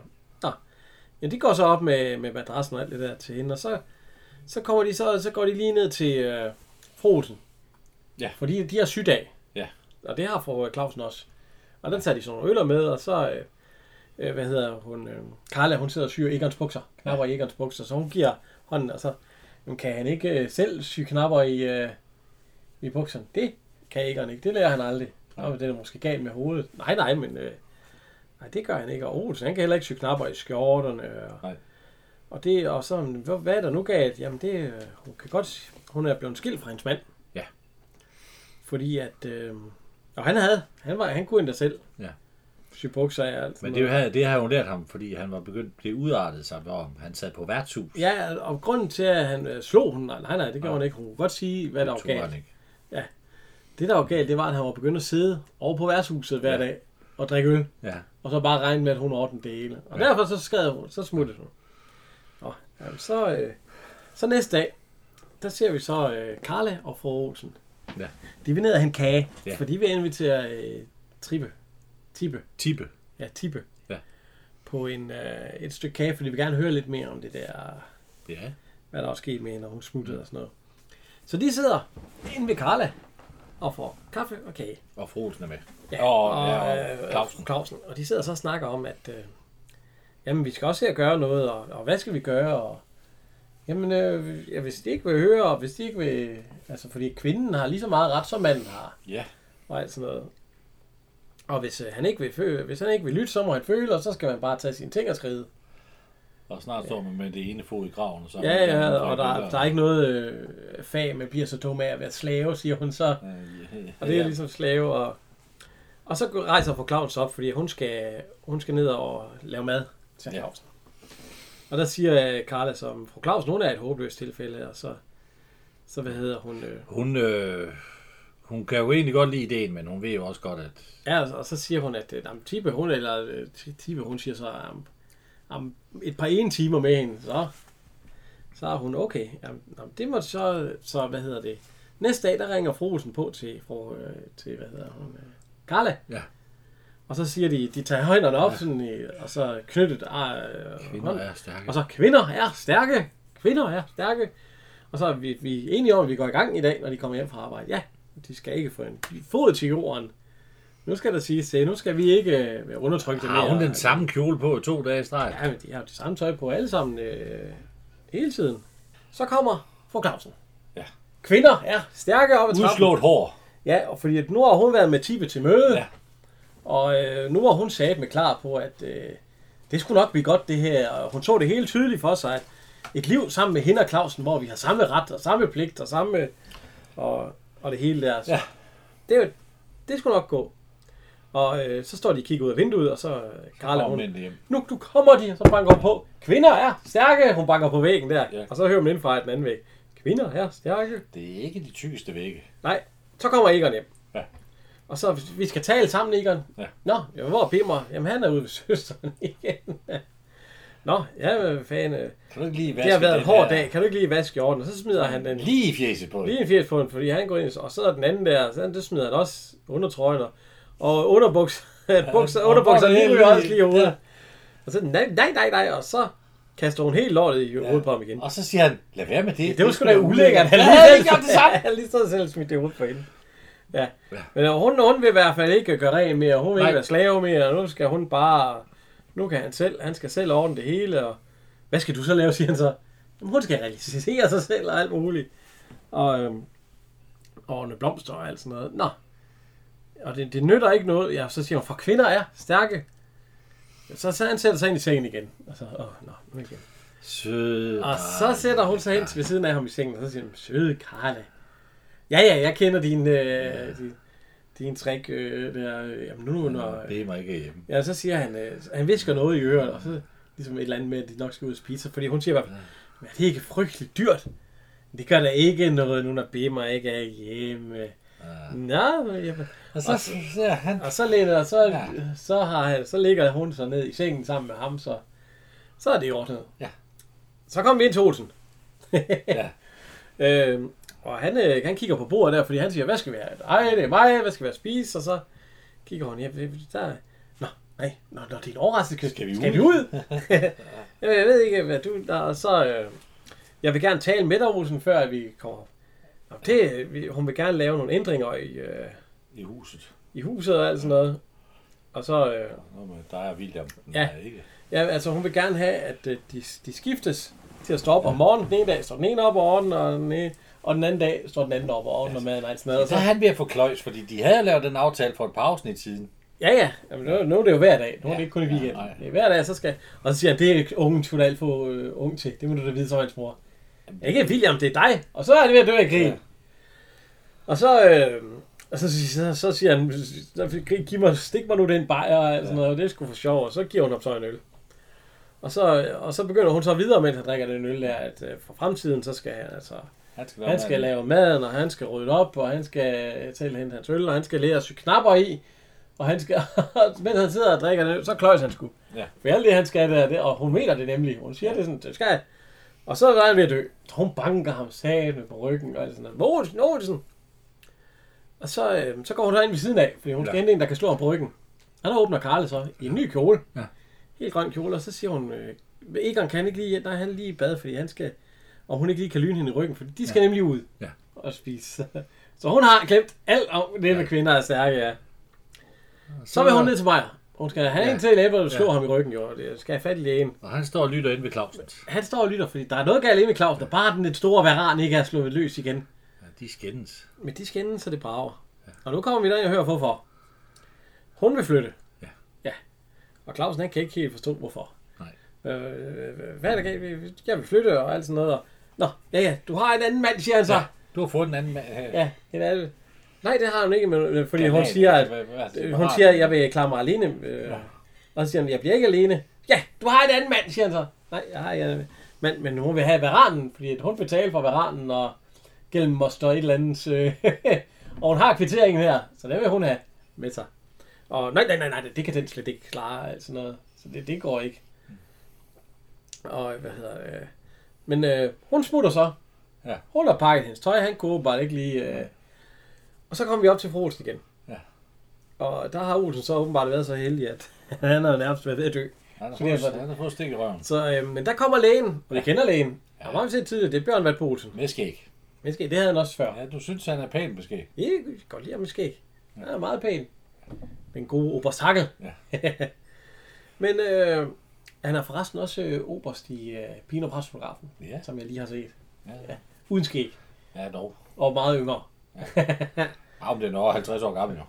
Ja, de går så op med, med madrassen og alt det der til hende, og så, så, kommer de, så, så går de lige ned til øh, fru Olsen. Ja. Fordi de har sygdag. Ja. Og det har fru Clausen også. Og den tager de sådan nogle øller med, og så... Øh, øh, hvad hedder hun? Øh, Carla, hun sidder og syr Egons bukser. Knapper i Egons bukser. Så hun giver hånden, og så... Men kan han ikke øh, selv sy knapper i, øh, i bukserne? Det kan Egon ikke. Det lærer han aldrig. Nå, det er måske galt med hovedet. Nej, nej, men... Øh, nej, det gør han ikke. Og Olsen, han kan heller ikke sy knapper i skjorterne. Og, Nej. og det og så, hvad, hvad er der nu galt? Jamen, det, øh, hun kan godt... Hun er blevet skilt fra hendes mand. Ja. Fordi at... Øh, og han havde... Han, var, han kunne endda selv. Ja. Sy bukser og alt Men det, her, det har hun lært ham, fordi han var begyndt, det udartede sig, hvor han sad på værtshus. Ja, og grunden til, at han øh, slog hende, nej, nej, det gjorde Nej. han ikke. Hun kunne godt sige, hvad der var det galt. ikke. Det, der var galt, det var, at han var begyndt at sidde over på værtshuset hver Ja. dag og drikke øl. Ja. Og så bare regne med, at hun ordnede det hele. Og Ja. derfor så skrev hun, så smuttede hun. Og, jamen, så, øh, så næste dag, der ser vi så øh, Karla og fru Olsen. Ja. De vil ned og hente kage, Ja. for de vil invitere øh, Trippe. Tippe. Tippe. Ja, Tippe. Ja. På en, øh, et stykke kage, for de vil gerne høre lidt mere om det der, Ja. hvad der er sket med hende, når hun smuttede og sådan noget. Så de sidder inde ved Karla og får kaffe og kage. Og Froelsen er med. Ja, Og- ja, og øh, Clausen. Clausen. Og de sidder så og snakker om, at øh, jamen, vi skal også her gøre noget, og, og hvad skal vi gøre? Og, jamen, øh, ja, hvis de ikke vil høre, og hvis de ikke vil... Altså, fordi kvinden har lige så meget ret, som manden har, Ja. og alt sådan noget. Og hvis, øh, han ikke vil føle, hvis han ikke vil lytte, så må han føle, og så skal man bare tage sine ting og skride. Og snart står man med det ene fod i graven. Og så Ja, ja, og der, der er ikke noget øh, fag, man bliver så dum af at være slave, siger hun så. Og det er ligesom slave, og, og så rejser fru Claus op, fordi hun skal, hun skal ned og lave mad til Ja. Clausen. Og der siger øh, Carla, som fru Claus, hun er et håbløst tilfælde, og så, så hvad hedder hun? Øh, Hun, øh, hun kan jo egentlig godt lide ideen, men hun ved jo også godt, at ja, og- så siger hun, at øh, Tibe, hun, eller øh, Tibe, hun siger så, om, om et par en timer med hende, så, så er hun okay. Jamen, jamen, det må så, så, hvad hedder det? Næste dag, der ringer Frosen på til, fru, øh, til hvad hedder hun? Øh, Carla. Ja. Og så siger de, de tager højderne op, ja. sådan, i, og så knyttet ah, øh, kvinder hånd. er stærke. Og så, kvinder er stærke. Kvinder er stærke. Og så er vi, vi er enige om, at vi går i gang i dag, når de kommer hjem fra arbejde. Ja, de skal ikke få en fod til jorden. Nu skal der sige til, nu skal vi ikke øh, være undertrykte Har hun den samme kjole på i to dage i streg? Ja, men de har jo det samme tøj på alle sammen øh, hele tiden. Så kommer fru Clausen. Ja. Kvinder er stærke op ad trappen. Udslået hår. Ja, og fordi at nu har hun været med Tippe til møde. Ja. Og øh, nu var hun sat med klar på, at øh, det skulle nok blive godt det her. Og hun så det helt tydeligt for sig, at et liv sammen med hende og Clausen, hvor vi har samme ret og samme pligt og samme... Og, og det hele der. Så Ja. Det, er det skulle nok gå. Og øh, så står de og kigger ud af vinduet, og så øh, Karla, hun, nu du kommer de, og så banker hun på. Kvinder er stærke, hun banker på væggen der. Ja. Og så hører man ind fra den anden væg. Kvinder er stærke. Det er ikke de tykkeste vægge. Nej, så kommer Egon hjem. Ja. Og så, vi skal tale sammen, Egon. Ja. Nå, ja, hvor er Bimmer? Jamen, han er ude ved søsteren igen. Nå, ja, fanden. øh, Kan du ikke lige vaske Det har været en den hård her- dag. Kan du ikke lige vaske jorden? Og så smider han den Lige i fjeset på lige det. en 80 på den, fordi han går ind, og så er den anden der, så det smider han også undertrøjen, og, Og underbuks, bukser, og underbukser er lige ryger lige- også lige i hovedet. ja. Og så, nej, nej, nej, nej, og så kaster hun helt lortet i hovedet på ham igen. Og så siger han, lad være med det. Det var sgu da ulækkert. Han Ja, lige han selv, gjorde det samme. han lige stod selv smidt det hovedet på hende. Ja. Ja. Men øh, hun, hun vil i hvert fald ikke gøre ren mere. Hun vil Nej. ikke være slave mere. Nu skal hun bare... Nu kan han selv, han skal selv ordne det hele. Og hvad skal du så lave, siger han så. Jamen, hun skal realisere sig selv og alt muligt. Og øhm, ordne blomster og alt sådan noget. Nå. Og det, det nytter ikke noget. Ja, så siger hun, for kvinder er stærke. Så, så han sætter sig ind i sengen igen. Og så, åh, nå, nu igen. Sød. Og så sætter hun sig hen ved siden af ham i sengen, og så siger hun, søde Karla. Ja, ja, jeg kender din, øh, din, din trick øh, der. øh, Jamen nu, når... Det er mig ikke hjemme. Ja, så siger han, øh, han visker noget i øret, og så ligesom et eller andet med, at de nok skal ud og spise, fordi hun siger fald, men er det ikke frygteligt dyrt? Det gør da ikke noget, nu når Bema ikke er hjemme. Ja. Nå, men jeg, Og så siger han, og så, læner, og så, Ja. ja. så, har han, så ligger hun så ned i sengen sammen med ham, så, så er det i ordnet. Ja. Så kommer vi ind til Olsen. ja, Øhm, og han, øh, han kigger på bordet der, fordi han siger, hvad skal vi have? Ej, det er mig, hvad skal vi have at spise? Og så kigger hun, ja, der er... Nå, nej, nå, nå, det er en overraskelse. Skal vi skal ud? vi ud? Jamen, jeg ved ikke, hvad du... Der, og så... Øh, jeg vil gerne tale med dig, Olsen, før vi kommer det, hun vil gerne lave nogle ændringer i, øh, i huset. i huset og alt sådan noget. Og så... Øh, Nå, men der er William. Ja. Nej, ikke. Ja, altså hun vil gerne have, at øh, de, de skiftes til at stå op om morgenen. Den ene dag står den ene op og ordner, og den, ene, og den anden dag står den anden op og ordner maden og alt sådan noget. Og Så er så, han ved at få kløjs, fordi de havde lavet den aftale for et par afsnit siden. ja, ja, Jamen, nu, nu er det jo hver dag. Nu er Ja, det ikke kun i ja, weekenden. nej. det er hver dag, så skal... Og så siger han, det er ungen skulle alt for øh, ung til. Det må du da vide som hans mor. Ikke William, det er dig. Og så er det ved at dø af krig. Ja. Ja. Og så... Øh, og så, så, så siger han, så giv mig, stik mig nu den bajer og sådan noget, det er sgu for sjov, og så giver hun ham så en øl. Og så, og så begynder hun så videre, mens han drikker den øl der, at øh, for fremtiden, så skal han altså, Han skal, han skal lave maden, og han skal rydde op, og han skal til at hente hans øl, og han skal lære at sy knapper i, og han skal, mens han sidder og drikker den øl, så kløjs han sgu. Ja. For alt det, han skal, det er det, og hun mener det nemlig. Hun siger det sådan, det skal. Og så er han ved at dø. Hun banker ham sat på ryggen, og alt sådan noget. Olsen! Og så, øh, så går hun ind ved siden af, fordi hun skal Ja. hente en, der kan slå ham på ryggen. Og der åbner Karle så i en ny kjole. Ja. Helt grøn kjole, og så siger hun, øh, Egon kan han ikke lige, han er lige i bad, fordi han skal, og hun ikke lige kan lyne hende i ryggen, for de skal ja. nemlig ud Ja. og spise. Så hun har glemt alt om det med kvinder er stærke, ja. Så vil hun ned til mig. Hun skal have Ja. en til læbe og slå Ja. ham i ryggen, jo. og Det skal have fat i lægen. Og han står og lytter ind ved Clausen. Han står og lytter, fordi der er noget galt inde med Claus, der bare den lidt store varan ikke er slået løs igen. Ja, de skændes. Men de skændes, så det brager. Og nu kommer vi der og hører hvorfor. Hun vil flytte. Ja. Ja. Og Clausen han kan ikke helt forstå hvorfor. Nej. Øh, hvad er der galt? Jeg vil flytte og alt sådan noget. Og... Nå, ja ja, du har en anden mand, siger han så. Ja, Ja, du har fået en anden mand ja en anden. Nej, det har hun ikke, men, fordi Kanal. hun siger, at Øh, Hun siger, at jeg vil klare mig alene. Øh, Ja. Og så siger han, jeg bliver ikke alene. Ja, du har en anden mand, siger han så. Nej, jeg har ikke. Men, men hun vil have varanen, fordi hun betaler for varanen, og Gælm må stå et eller andet. Øh, og hun har kvitteringen her, så det vil hun have med sig. Og nej, nej, nej, nej, det kan den slet ikke klare, altså noget. Så det, det går ikke. Og hvad hedder det? Men øh, hun smutter så. Ja. Hun har pakket hendes tøj, han kunne bare ikke lige... Øh, og så kommer vi op til fru Olsen igen. Ja. Og der har Olsen så åbenbart været så heldig, at han har nærmest været ved at dø. Han har fået, han har fået stik i røven. Så, øh, men der kommer lægen, og vi Ja. kender lægen. Ja. Og meget set det er Bjørn Vald Olsen. Med skæg. Måske, det havde han også før. Ja, du synes, han er pæn med skæg. Ja. Jeg kan godt lide ham måske. Han er meget pæn. Den gode oberst. Ja. men øh, han er forresten også øh, oberst i øh, Pino Presfotografen, Ja. som jeg lige har set. Ja, Ja. Uden skæg. ja dog. Og meget yngre. Ja, om det er nok 50 år gammel jo.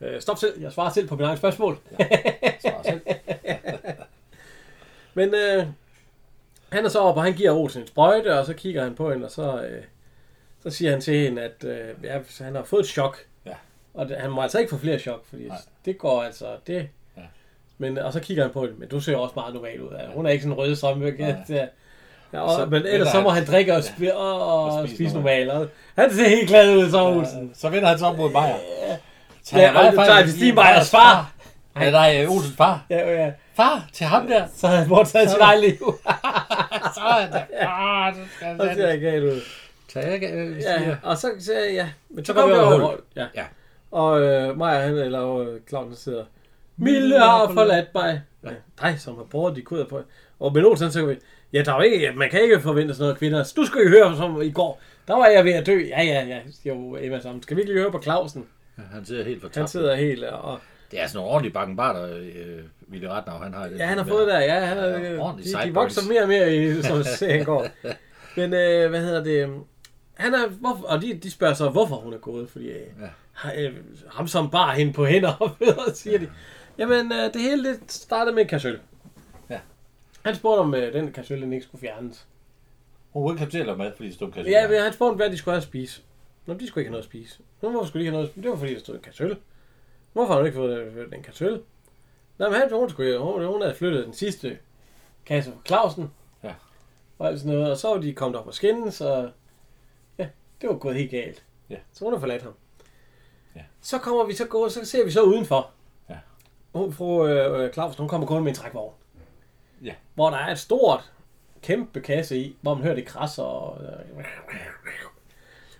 Øh, stop selv, jeg svarer selv på mine egne spørgsmål. Svar selv. Men øh, han er så oppe, og han giver Olsen en sprøjte, og så kigger han på hende, og så, øh, så siger han til hende, at øh, ja, han har fået et chok. Ja. Og det, han må altså ikke få flere chok, fordi Nej. det går altså, det... Ja. Men, og så kigger han på hende, men du ser også meget normal ud. Ja. Hun er ikke sådan strømpe. Nej. Ja, ja, og, Så men ellers så må han- han drikke og, spi- og, og, Og spise spise normalt. normalt. Og Han ser helt glad ud, så Olsen. Så vender han så op mod Maja. Ja, og nu tager vi Stig Meyers far. Ja, nej, øh, Olsens far. Ja, ja. Far til ham der. Så havde han bortaget sit eget liv. Så er det. Ah, det skal Så ser jeg galt ud. Så jeg øh, Ja, og så siger jeg, ja. Men så, Så kommer vi over. Ja. Ja. Og øh, Maja, han, eller øh, Clausen sidder, Mille har forladt mig. Ja. Dig, som har båret de kuder på. Og med nogen så vi, ja, der er jo ikke, man kan ikke forvente sådan noget af kvinder. Du skal jo høre, som i går, der var jeg ved at dø. Ja, ja, ja, jo, Emma sammen. Skal vi ikke lige høre på Clausen? Han sidder helt Han fortabt. sidder helt, og Det er sådan nogle ordentlige bakkenbarter, øh, Willy Ratnau, han har. Ja, han har fået der. Ja, han Ja, ja, ordentlig de, de vokser mere og mere i, som serien går. Men øh, hvad hedder det? Han er, hvorfor, og de, de spørger så, hvorfor hun er gået, fordi øh, Ja. ja. øh, ham som bar hende på hænder og siger de. Jamen, øh, det hele det startede med en kassøl. Han spurgte, om øh, den kassøl den ikke skulle fjernes. Hun kunne ikke lave mad, fordi det stod kasse. Ja, men han spurgte, hvad de skulle have at spise. Nå, de skulle ikke have noget at spise. Nå, hvorfor skulle de ikke have noget at spise? Det var fordi, der stod en kassøl. Hvorfor har hun ikke fået øh, den kassøl? Nå, men han, hun, skulle, hun, hun havde flyttet den sidste kasse fra Clausen. Ja. Og alt sådan noget. Og så var de kommet op og skændes, og ja, det var gået helt galt. Ja. Så hun har forladt ham. Ja. Så kommer vi så gå, så ser vi så udenfor. Ja. Hun, fru øh, øh, Clausen, hun kommer kun med en trækvogn. Ja. Hvor der er et stort, kæmpe kasse i, hvor man hører det krasser og... Øh,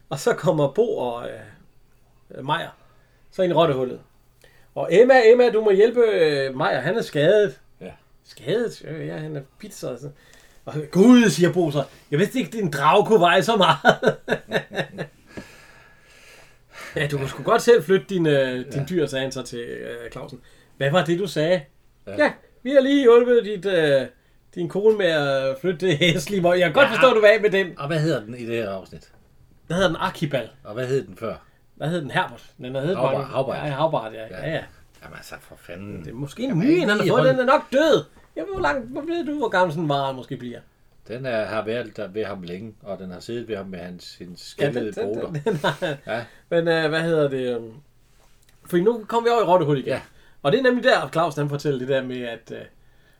og så kommer Bo og øh, Majer så ind i rottehullet. Og Emma, Emma, du må hjælpe øh, Majer, han er skadet. Ja. Skadet? Øh, ja, han er pizza og sådan. Og Gud, siger Bo så, jeg vidste ikke, din drag kunne veje så meget. ja, du kunne sgu godt selv flytte din, øh, din dyr, sagde han så til øh, Clausen. Hvad var det, du sagde? Ja, Ja. Ja vi har lige hjulpet dit, øh, din kone med at flytte det hæslige. Jeg kan godt Ja. forstå, at du var af med den. Og hvad hedder den i det her afsnit? Hvad hedder den? Arkibal. Og hvad hed den før? Hvad hed den? Herbert. Den heddet Havbart, Havbart. Ja, Havbart, ja. ja. ja. Jamen altså, for fanden. Det er måske en ny, han har fået. Den er nok død. Jeg ved, hvor langt, hvor ved du, hvor gammel sådan en vare måske bliver? Den er, har været der ved ham længe, og den har siddet ved ham med hans, Ja, skældede den, den, broder. den, den Ja, Men øh, hvad hedder det? øhm, For nu kommer vi over i Rottehul igen. Ja. Ja. Og det er nemlig der, at Clausen han fortæller det der med, at, øh,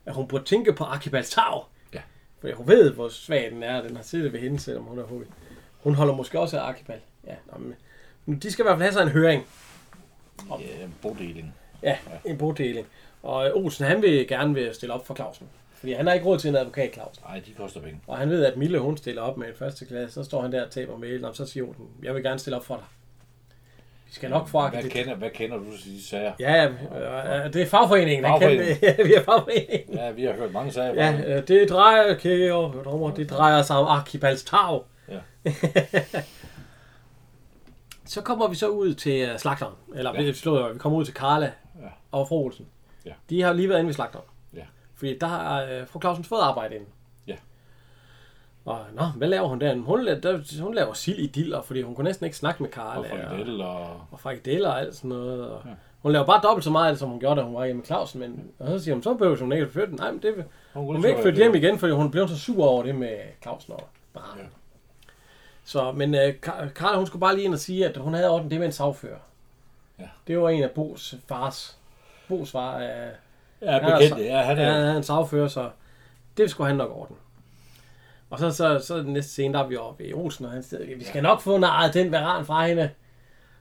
at hun burde tænke på Archibald Tav. Ja. For hun ved, hvor svag den er. Den har siddet ved hende, selvom hun er hugget. Hun holder måske også af Archibald. Ja, nå, men, men de skal i hvert fald have sig en høring. ja en bodeling. Ja, en bodeling. Og øh, Olsen, han vil gerne vil stille op for Clausen. Fordi han har ikke råd til en advokat, Clausen. Nej, de koster penge. Og han ved, at Mille, hun stiller op med en første klasse. Så står han der og taber mailen, og så siger Olsen, jeg vil gerne stille op for dig. Vi skal nok få Hvad kender, hvad kender du til de sager? Ja, ja, øh, det er fagforeningen. Fagforeningen. Kan, ja, vi er fagforeningen. Ja, vi har hørt mange sager. fra Ja, det. øh, det drejer, kære dommer, det drejer sig om Archibalds Tav. Ja. så kommer vi så ud til uh, slagteren. Eller Ja. vi, vi kommer ud til Karla Ja. og fru Olsen. Ja. De har lige været inde ved slagteren. Ja. Fordi der har uh, fru Clausen fået arbejde inde. Ja. Og nå, hvad laver hun der? Hun, der, hun laver sild i diller, fordi hun kunne næsten ikke snakke med Karla. Og frikadelle og... og frikadeller og alt sådan noget. Og Ja. ja. Hun laver bare dobbelt så meget, som hun gjorde, da hun var hjemme med Clausen. Men, og så siger hun, så behøver hun ikke flytte. Nej, men det, vil- hun vil ikke flytte hjem igen, fordi hun blev så sur over det med Clausen og Brahe. Ja. Ja. Så, men uh, Karla, hun skulle bare lige ind og sige, at hun havde ordnet det med en sagfører. Ja. Det var en af Bos fars. Bos far er, Ja, er bekendt. Ja, han han er... er en sagfører, så det skulle han nok ordne. Og så, så, så den næste scene, der er vi oppe i Olsen, og han siger, vi skal nok få narret den varan fra hende.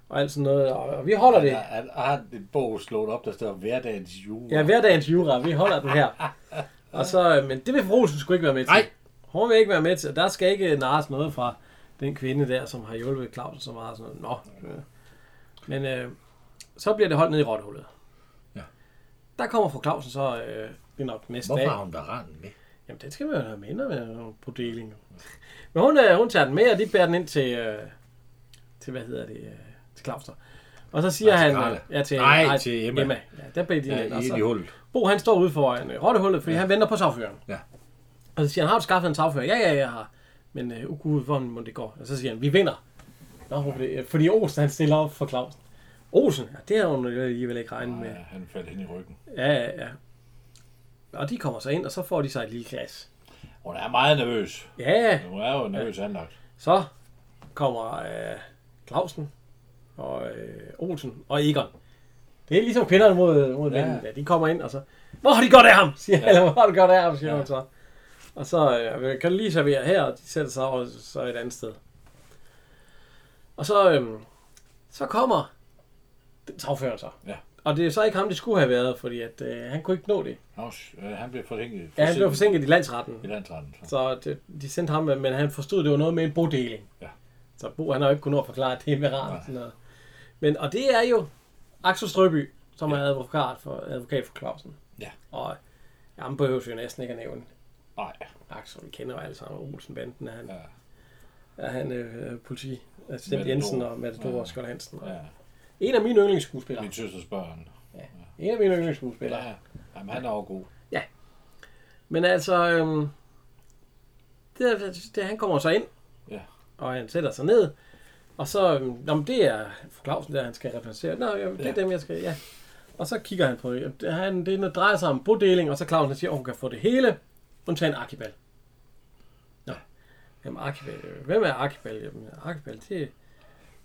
Og alt sådan noget, og, og vi holder det. Han han har en bog slået op, der står hverdagens jule. Ja, hverdagens jura, vi holder den her. Og så, øh, men det vil fru Olsen sgu ikke være med til. Nej. Hun vil ikke være med til. Der skal ikke narres noget fra den kvinde der, som har hjulpet Clausen så meget. Sådan noget. Nå. Øh. Men øh, så bliver det holdt ned i rottehullet. Ja. Der kommer fru Clausen så, øh, det er nok næste Hvorfor dag. har hun varanen med? Jamen, den skal man jo have med med på deling. Men hun, øh, hun tager den med, og de bærer den ind til, øh, til hvad hedder det, øh, til Clausen. Og så siger Nej, han... Karla. øh, Ja, til, Nej, til Emma. Emma. Ja, der beder de Ja, ind. og i så- ind i hullet. Bo han står ude foran øh, rottehullet, fordi ja. han venter på sagføreren. Ja. Og så siger han, har du skaffet en sagfører? Ja, ja, jeg har. Men øh, uh, gud, hvordan må det gå? Og så siger han, vi vinder. Nå, det? Fordi Olsen han stiller op for Clausen. Olsen, ja, det har hun jo alligevel ikke regnet med. Ja, han faldt hen i ryggen. Ja, ja, ja. Og de kommer så ind, og så får de sig et lille glas. Hun er meget nervøs. Ja. Hun er jo nervøs anlagt. Så kommer øh, Clausen og øh, Olsen og Egon. Det er ligesom kvinderne mod, mod Ja. mændene. der. De kommer ind og så, hvor har de godt af ham? Siger ja. eller hvor har de godt af ham? Siger Ja. hun så. Og så øh, kan du lige servere her, og de sætter sig over så et andet sted. Og så, øh, så kommer den så. Ja. Og det er så ikke ham, det skulle have været, fordi at, øh, han kunne ikke nå det. Nå, øh, han blev forsinket. Ja, han blev forsinket i landsretten. I landsretten. Så. Så det, de sendte ham, men han forstod, det var noget med en bodeling. Ja. Så Bo, han har jo ikke kunnet forklare, det med rart. Sådan noget. Men, og det er jo Axel Strøby, som er advokat for, advokat for Clausen. Ja. Og jamen, behøver jo næsten ikke at nævne. Nej. Axel, vi kender jo alle sammen. Olsen-banden han, Ja. er han øh, politi. Assistent. Jensen og Matador Ja. og Skjold Hansen. ja. En af mine yndlingsskuespillere. Min søsters børn. En af mine yndlingsskuespillere. Ja. Jamen, han er jo god. Men altså, øhm, det, er- det, han kommer så ind, Ja. og han sætter sig ned, og så, øhm, nå, men det er Clausen, der han skal repræsentere. Nå, jamen, det er Ja. dem, jeg skal, ja. Og så kigger han på det. Han, det drejer sig om bodeling, og så Clausen siger, at hun kan få det hele, undtagen Arkibald. Nå. Jamen, Arkibald, øh, hvem er Arkibald? Jamen, Arkibald, det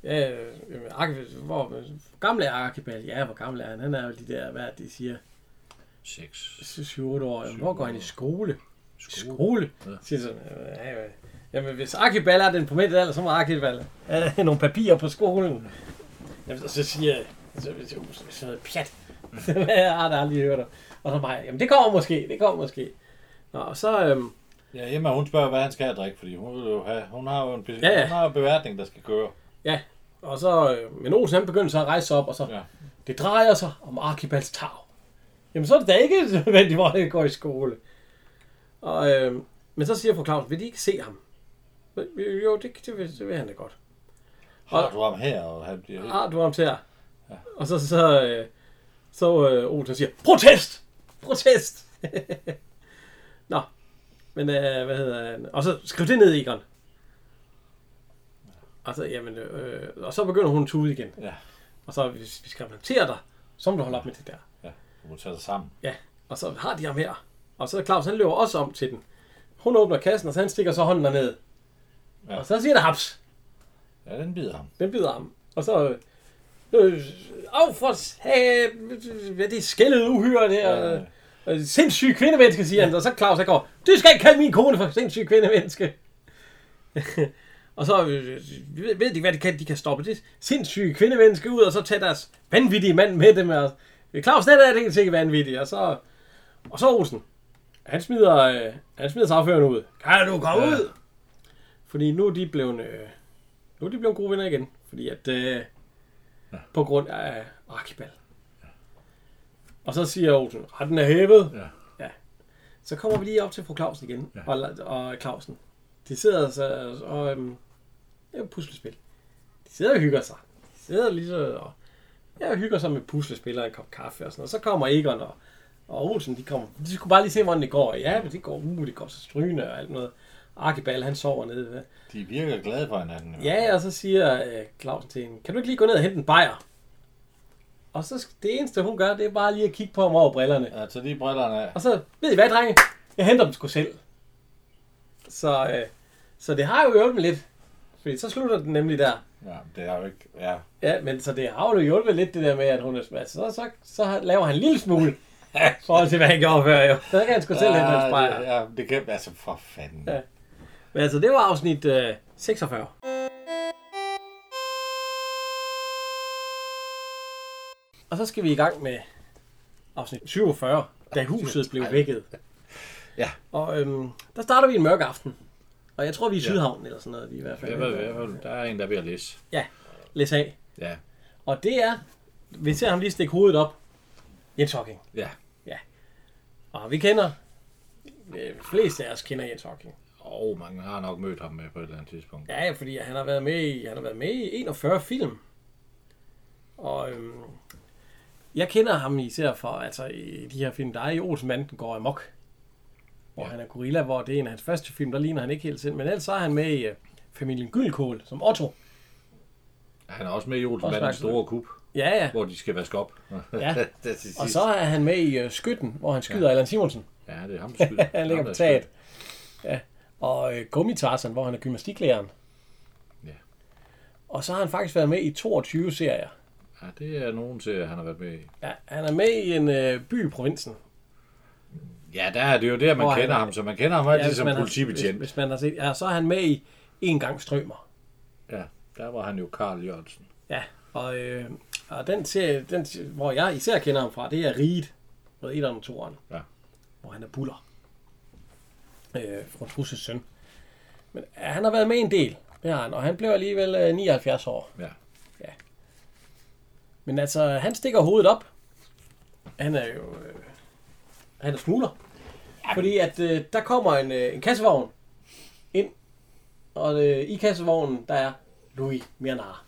Ja, øh, jamen, Arkibald, hvor, hvor gammel er Arkibald? Ja, hvor gammel er han? Han er jo de der, hvad de siger, 6. 7-8 år. Jamen, hvor går han i skole? Skole. Skole? Ja. Siger sådan, øh, ja, ja. Jamen, hvis Arkibald er den på midt alder, så må Arkibald have nogle papirer på skolen. Jamen, så siger jeg, så, så, så, så, pjat. jeg har da aldrig hørt om. Og så mig, jamen det kommer måske, det kommer måske. Nå, og så, øhm, Ja, Emma, hun spørger, hvad han skal have at drikke, fordi hun, vil jo have, hun har jo en, Ja, ja. Hun har en beværtning, der skal køre. Ja, og så, øh, men Olsen han begynder så at rejse sig op, og så, Ja. det drejer sig om Arkibalds tag. Jamen, så er det da ikke nødvendigt, hvor han går i skole. Og, øh, men så siger fru Claus, vil de ikke se ham? Jo, det, det, vil, det vil han da godt. Har du ham her, og han bliver... har du ham her? Ja. Og så, så, øh, så øh, Olsen siger, protest! Protest! Nå, men øh, hvad hedder han? Og så skriv det ned, Egon. Og så, jamen, øh, og så begynder hun at tude igen. Ja. Og så, hvis vi skal repræsentere dig, så må du holde op med det der. Ja, du må tage sig sammen. Ja, og så har de ham her. Og så Claus, han løber også om til den. Hun åbner kassen, og så han stikker så hånden derned. Ja. Og så siger der haps. Ja, den bider ham. Den bider ham. Og så... Øh, øh, af for sat, hvad det skældet uhyre der? Ja, Ja. Øh, sindssyg kvindemenneske, siger han. Og så Claus, han går, du skal ikke kalde min kone for sindssyg kvindemenneske. og så øh, ved, ved de, hvad de kan? De kan stoppe det sindssyge kvindemenneske ud, og så tage deres vanvittige mand med dem. Og, Claus, det er det ikke vanvittigt. Og så, og så Olsen. Han smider, øh, han smider sagføreren ud. Kan du komme Ja. ud? Fordi nu er de blevet, øh, nu er de blevet gode venner igen. Fordi at, øh, Ja. på grund af Arkibald. Og så siger Olsen, retten er hævet. Ja. Så kommer vi lige op til fru Clausen igen. Ja. Og, og Clausen. De sidder så, og, øhm, det er et puslespil. De sidder og hygger sig. De sidder lige så, og, ja, hygger sig med puslespil og en kop kaffe og sådan noget. Så kommer Egon og, og Olsen, de kommer. De skulle bare lige se, hvordan det går. Ja, men det går, uh, det går så strygende og alt noget. Arkibald, han sover nede. Hvad? De virker glade for hinanden. jo. Ja, og så siger øh, Clausen til hende, kan du ikke lige gå ned og hente en bajer? Og så det eneste, hun gør, det er bare lige at kigge på ham over brillerne. Ja, så de brillerne af. Og så, ved I hvad, drenge? Jeg henter dem sgu selv. Så, øh, så det har jo hjulpet lidt. Fordi så slutter den nemlig der. Ja, det er jo ikke... Ja, Ja, men så det har jo hjulpet lidt det der med, at hun er altså, så, så, så laver han en lille smule. I forhold til, hvad han gjorde før, jo. Så kan han sgu selv hente en det, ja, det kan... Altså, for fanden. Ja. Men altså, det var afsnit øh, 46. Og så skal vi i gang med afsnit 47, da huset blev vækket. Ja. Og øhm, der starter vi en mørk aften. Og jeg tror, vi er i Ja. Sydhavn eller sådan noget, vi er i hvert fald. Var, i hvert fald- der er en, der er ved at læse. Læs af. Ja. Og det er, vi ser ham lige stikke hovedet op, Jens Hocking. Ja. Og vi kender, øh, fleste af os kender Jens Hocking. Og mange har nok mødt ham med på et eller andet tidspunkt. Ja, ja, fordi han har været med i, han har været med i 41 film. Og øhm, jeg kender ham især for, altså i de her film, der er i Olsenbanden går amok. Hvor han er gorilla, hvor det er en af hans første film, der ligner han ikke helt selv. Men ellers så er han med i uh, familien Gyldkål som Otto. Han er også med i Olsenbandens store kup, Ja, ja. hvor de skal vaske op. Ja. Og så er han med i uh, Skytten, hvor han skyder ja. Allan Simonsen. Ja, det er ham, der skyder. han ligger på taget. Ja. Og uh, Gummitarsen, hvor han er gymnastiklæreren. Ja. Og så har han faktisk været med i 22 serier. Ja, det er nogen til, han har været med i. Ja, han er med i en øh, by i provinsen. Ja, der er det jo der, man Hvor han kender er- ham, så man kender ham altid hvis som man har- politibetjent. Hvis, hvis man har set, ja, så er han med i En gang strømmer. Ja, der var han jo Karl Jørgensen. Ja, og, øh, og den serie, den, hvor jeg især kender ham fra, det er Riget, med et og toeren. Ja. Hvor han er buller. Øh, fra Trusses søn. Men ja, han har været med en del, det har han, og han blev alligevel øh, 79 år. Ja. Men altså, han stikker hovedet op. Han er jo... Øh, han er smugler. Fordi at øh, der kommer en, øh, en kassevogn ind. Og øh, i kassevognen, der er Louis Mianar.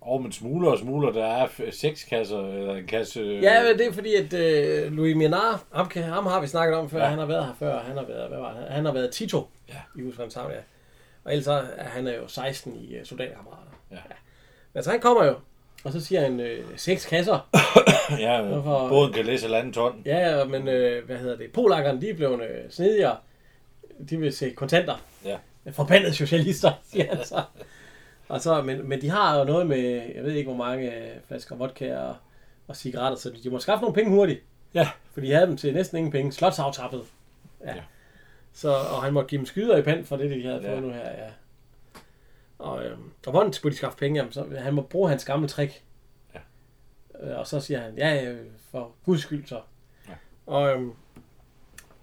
Og men smugler og smugler, der er f- seks kasser, eller en kasse... Ja, men det er fordi, at øh, Louis Mianar, ham, kan- ham har vi snakket om før, ja. Ja. han har været her før, han har været, hvad var det? Han har været Tito Ja. i Husmandshavn, ja. Og ellers så er han er jo 16 i uh, soldaterkammerater. Ja. Men altså han kommer jo, og så siger han øh, seks kasser. ja, Hvorfor- båden kan læse halvanden ton. Ja, ja, men øh, hvad hedder det? Polakkerne, de er blevet øh, snedigere. De vil se kontanter. Ja. Forbandede socialister, siger han så. Og så, men, men de har jo noget med, jeg ved ikke hvor mange øh, flasker vodka og, og cigaretter, så de må skaffe nogle penge hurtigt. Ja. For de havde dem til næsten ingen penge. Slotsaftræppet. Ja. ja. Ja. Så, og han måtte give dem skyder i pand for det, de havde Ja. fået nu her, ja. Og, øhm, og hvordan skulle de skaffe penge? Jamen, så, han må bruge hans gamle trick. Ja. Øh, og så siger han, ja, øh, for guds skyld så. Ja. Og øhm,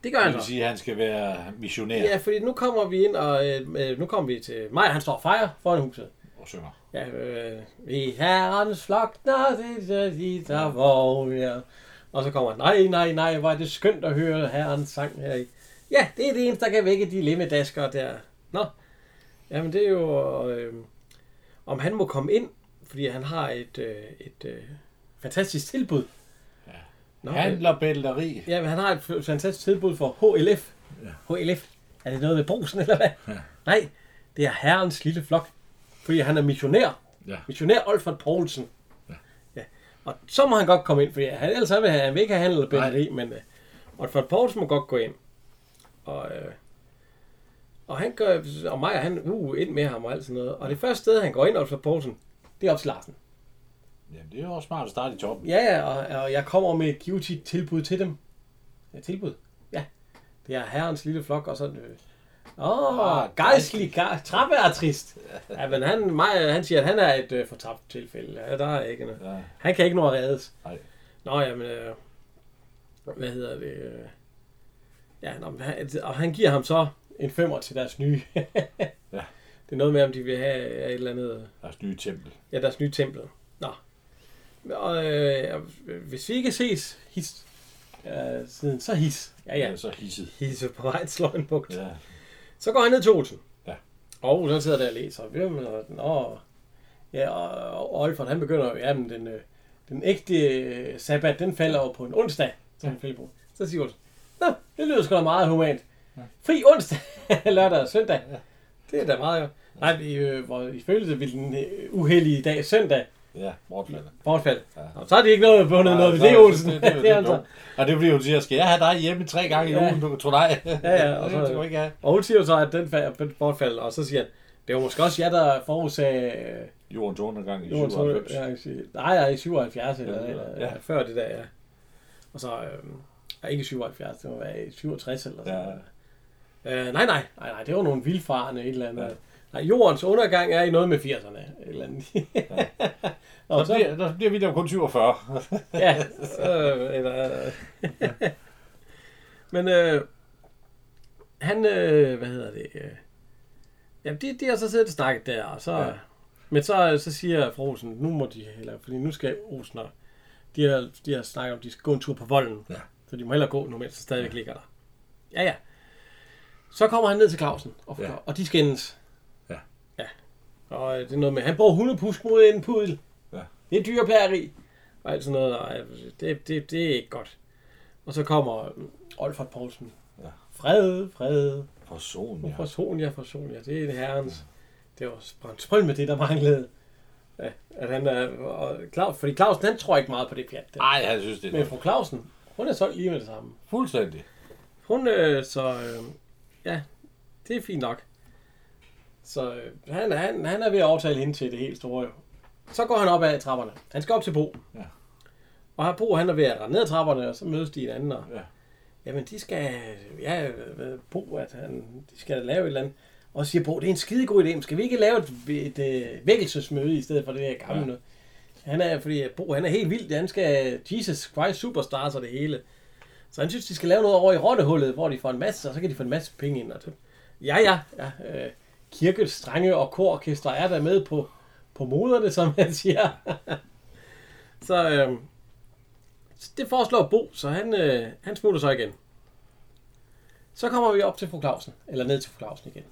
det gør han Det vil så. sige, at han skal være missionær Ja, fordi nu kommer vi ind, og øh, øh, nu kommer vi til mig, han står og fejrer foran huset. og synger. Ja, øh, vi herrens flok, når det er de, der vågen, ja. Og så kommer nej, nej, nej, hvor er det skønt at høre herrens sang her i. Ja, det er det eneste, der kan vække de limmedasker der. Nå, jamen det er jo, øh, om han må komme ind, fordi han har et, øh, et øh, fantastisk tilbud. Ja. Nå, Handler bælteri. Ja, men han har et fantastisk tilbud for HLF. Ja. HLF. Er det noget med brusen, eller hvad? Ja. Nej, det er herrens lille flok. Fordi han er missionær. Ja. Missionær Olfert Poulsen. Ja. ja. Og så må han godt komme ind, fordi han, ellers vil han, han vil ikke have handlet bænderi, men uh, Olfert Poulsen må godt gå ind. Og, uh, og han gør, og og han, uh, ind med ham og alt sådan noget. Og det første sted, han går ind, Olfert Poulsen, det er op til Larsen. Jamen, det er jo også smart at starte i toppen. Ja, ja, og, og jeg kommer med et givet tilbud til dem. Ja, tilbud? Ja. Det er herrens lille flok, og så... Øh, Åh, oh, gejstlig, trappe er trist. Ja, men han, mig, han siger, at han er et øh, fortabt tilfælde. Ja, der er ikke noget. Ja. Han kan ikke nå at reddes. Nej. Nå, jamen, øh, hvad hedder det? Øh, ja, nå, han, og han giver ham så en femmer til deres nye. Ja. Det er noget med, om de vil have et eller andet... Deres nye tempel. Ja, deres nye tempel. Nå. Og øh, hvis vi ikke ses his, øh, siden, så his. Ja, ja. Ja. så hisset. Hisse på vej til en bugt. Ja. Så går han ned til Olsen. Ja. Og så sidder der og læser. Hvem er den? Åh. Ja, og, Olfert, han begynder ja, men den, øh, den ægte øh, sabbat, den falder jo på en onsdag, som ja. Så siger Olsen, Nå, det lyder sgu da meget humant. Fri onsdag, lørdag og søndag. Det er da meget jo. Nej, vi, øh, hvor ifølge det vil den øh, uheldige dag søndag Ja, bortfaldet. bortfald. Ja. Ja. Så er det ikke noget bundet noget ved det, Olsen. Det, det, det, Det er altså. og det bliver jo siger, skal jeg have dig hjemme tre gange i Ja. ugen, du tror nej. Ja, ja, og så- det ikke have. Og hun siger jo så, at den fa- bortfald, og så siger han, det var måske også jer, der forudsagde øh, Jordens undergang i jordens 97. ja, jeg Nej, nej, i 77 eller, Ja, eller ja. ja. før det der, ja. Og så, øh, ja, ikke i 77, det må være i 67 eller sådan Ja. noget. Øh, nej, nej, nej, nej, det var nogle vildfarende et eller andet. Ja. Nej, jordens undergang er i noget med 80'erne. Et eller andet. og Så bliver, der bliver vi der kun 47. ja, øh, eller, men øh, han, øh, hvad hedder det, øh, jamen de, de har så siddet og snakket der, og så, Ja. ja. men så, så siger fru Olsen, nu må de, eller, fordi nu skal Olsen og, de har, de har snakket om, at de skal gå en tur på volden, Ja. så de må hellere gå nu, mens det stadigvæk ligger der. Ja, ja. Så kommer han ned til Clausen, og, Ja. ja. og de skændes. Ja. Ja. Og øh, det er noget med, han bruger hundepusk mod en pudel. Ja. Det er dyreplageri. Og alt sådan noget, og øh, det, det, det er ikke godt. Og så kommer øh, Olfert Poulsen. Ja. Fred, fred, Person, ja. ja. for Sonja, for Sonja. Det er herrens. Det var sprøl med det, der manglede. Ja, at han er, og Claus, fordi Clausen, han tror ikke meget på det pjat. Der. Ej, jeg synes det Men er fru Clausen, hun er solgt lige med det samme. fuldstændig. Hun, øh, så øh, ja, det er fint nok. Så øh, han, han, han er ved at overtale hende til det helt store. Jo. Så går han op ad trapperne. Han skal op til Bo. Ja. Og har Bo, han er ved at rende ned ad trapperne, og så mødes de hinanden. Og, Ja. Jamen, de skal, ja, øh, Bo, at han, de skal lave et eller andet. Og så siger Bo, det er en skide god idé, men skal vi ikke lave et, et, et vækkelsesmøde i stedet for det her gamle ja. noget? Han er, fordi Bo, han er helt vild. Han skal Jesus Christ Superstars og det hele. Så han synes, de skal lave noget over i rottehullet, hvor de får en masse, og så kan de få en masse penge ind. Og så, ja, ja, ja øh, kirkes strenge og kororkester er der med på, på moderne, som han siger. Så øh, det foreslår Bo, så han, øh, han smutter så igen. Så kommer vi op til fru Clausen, eller ned til fru Clausen igen.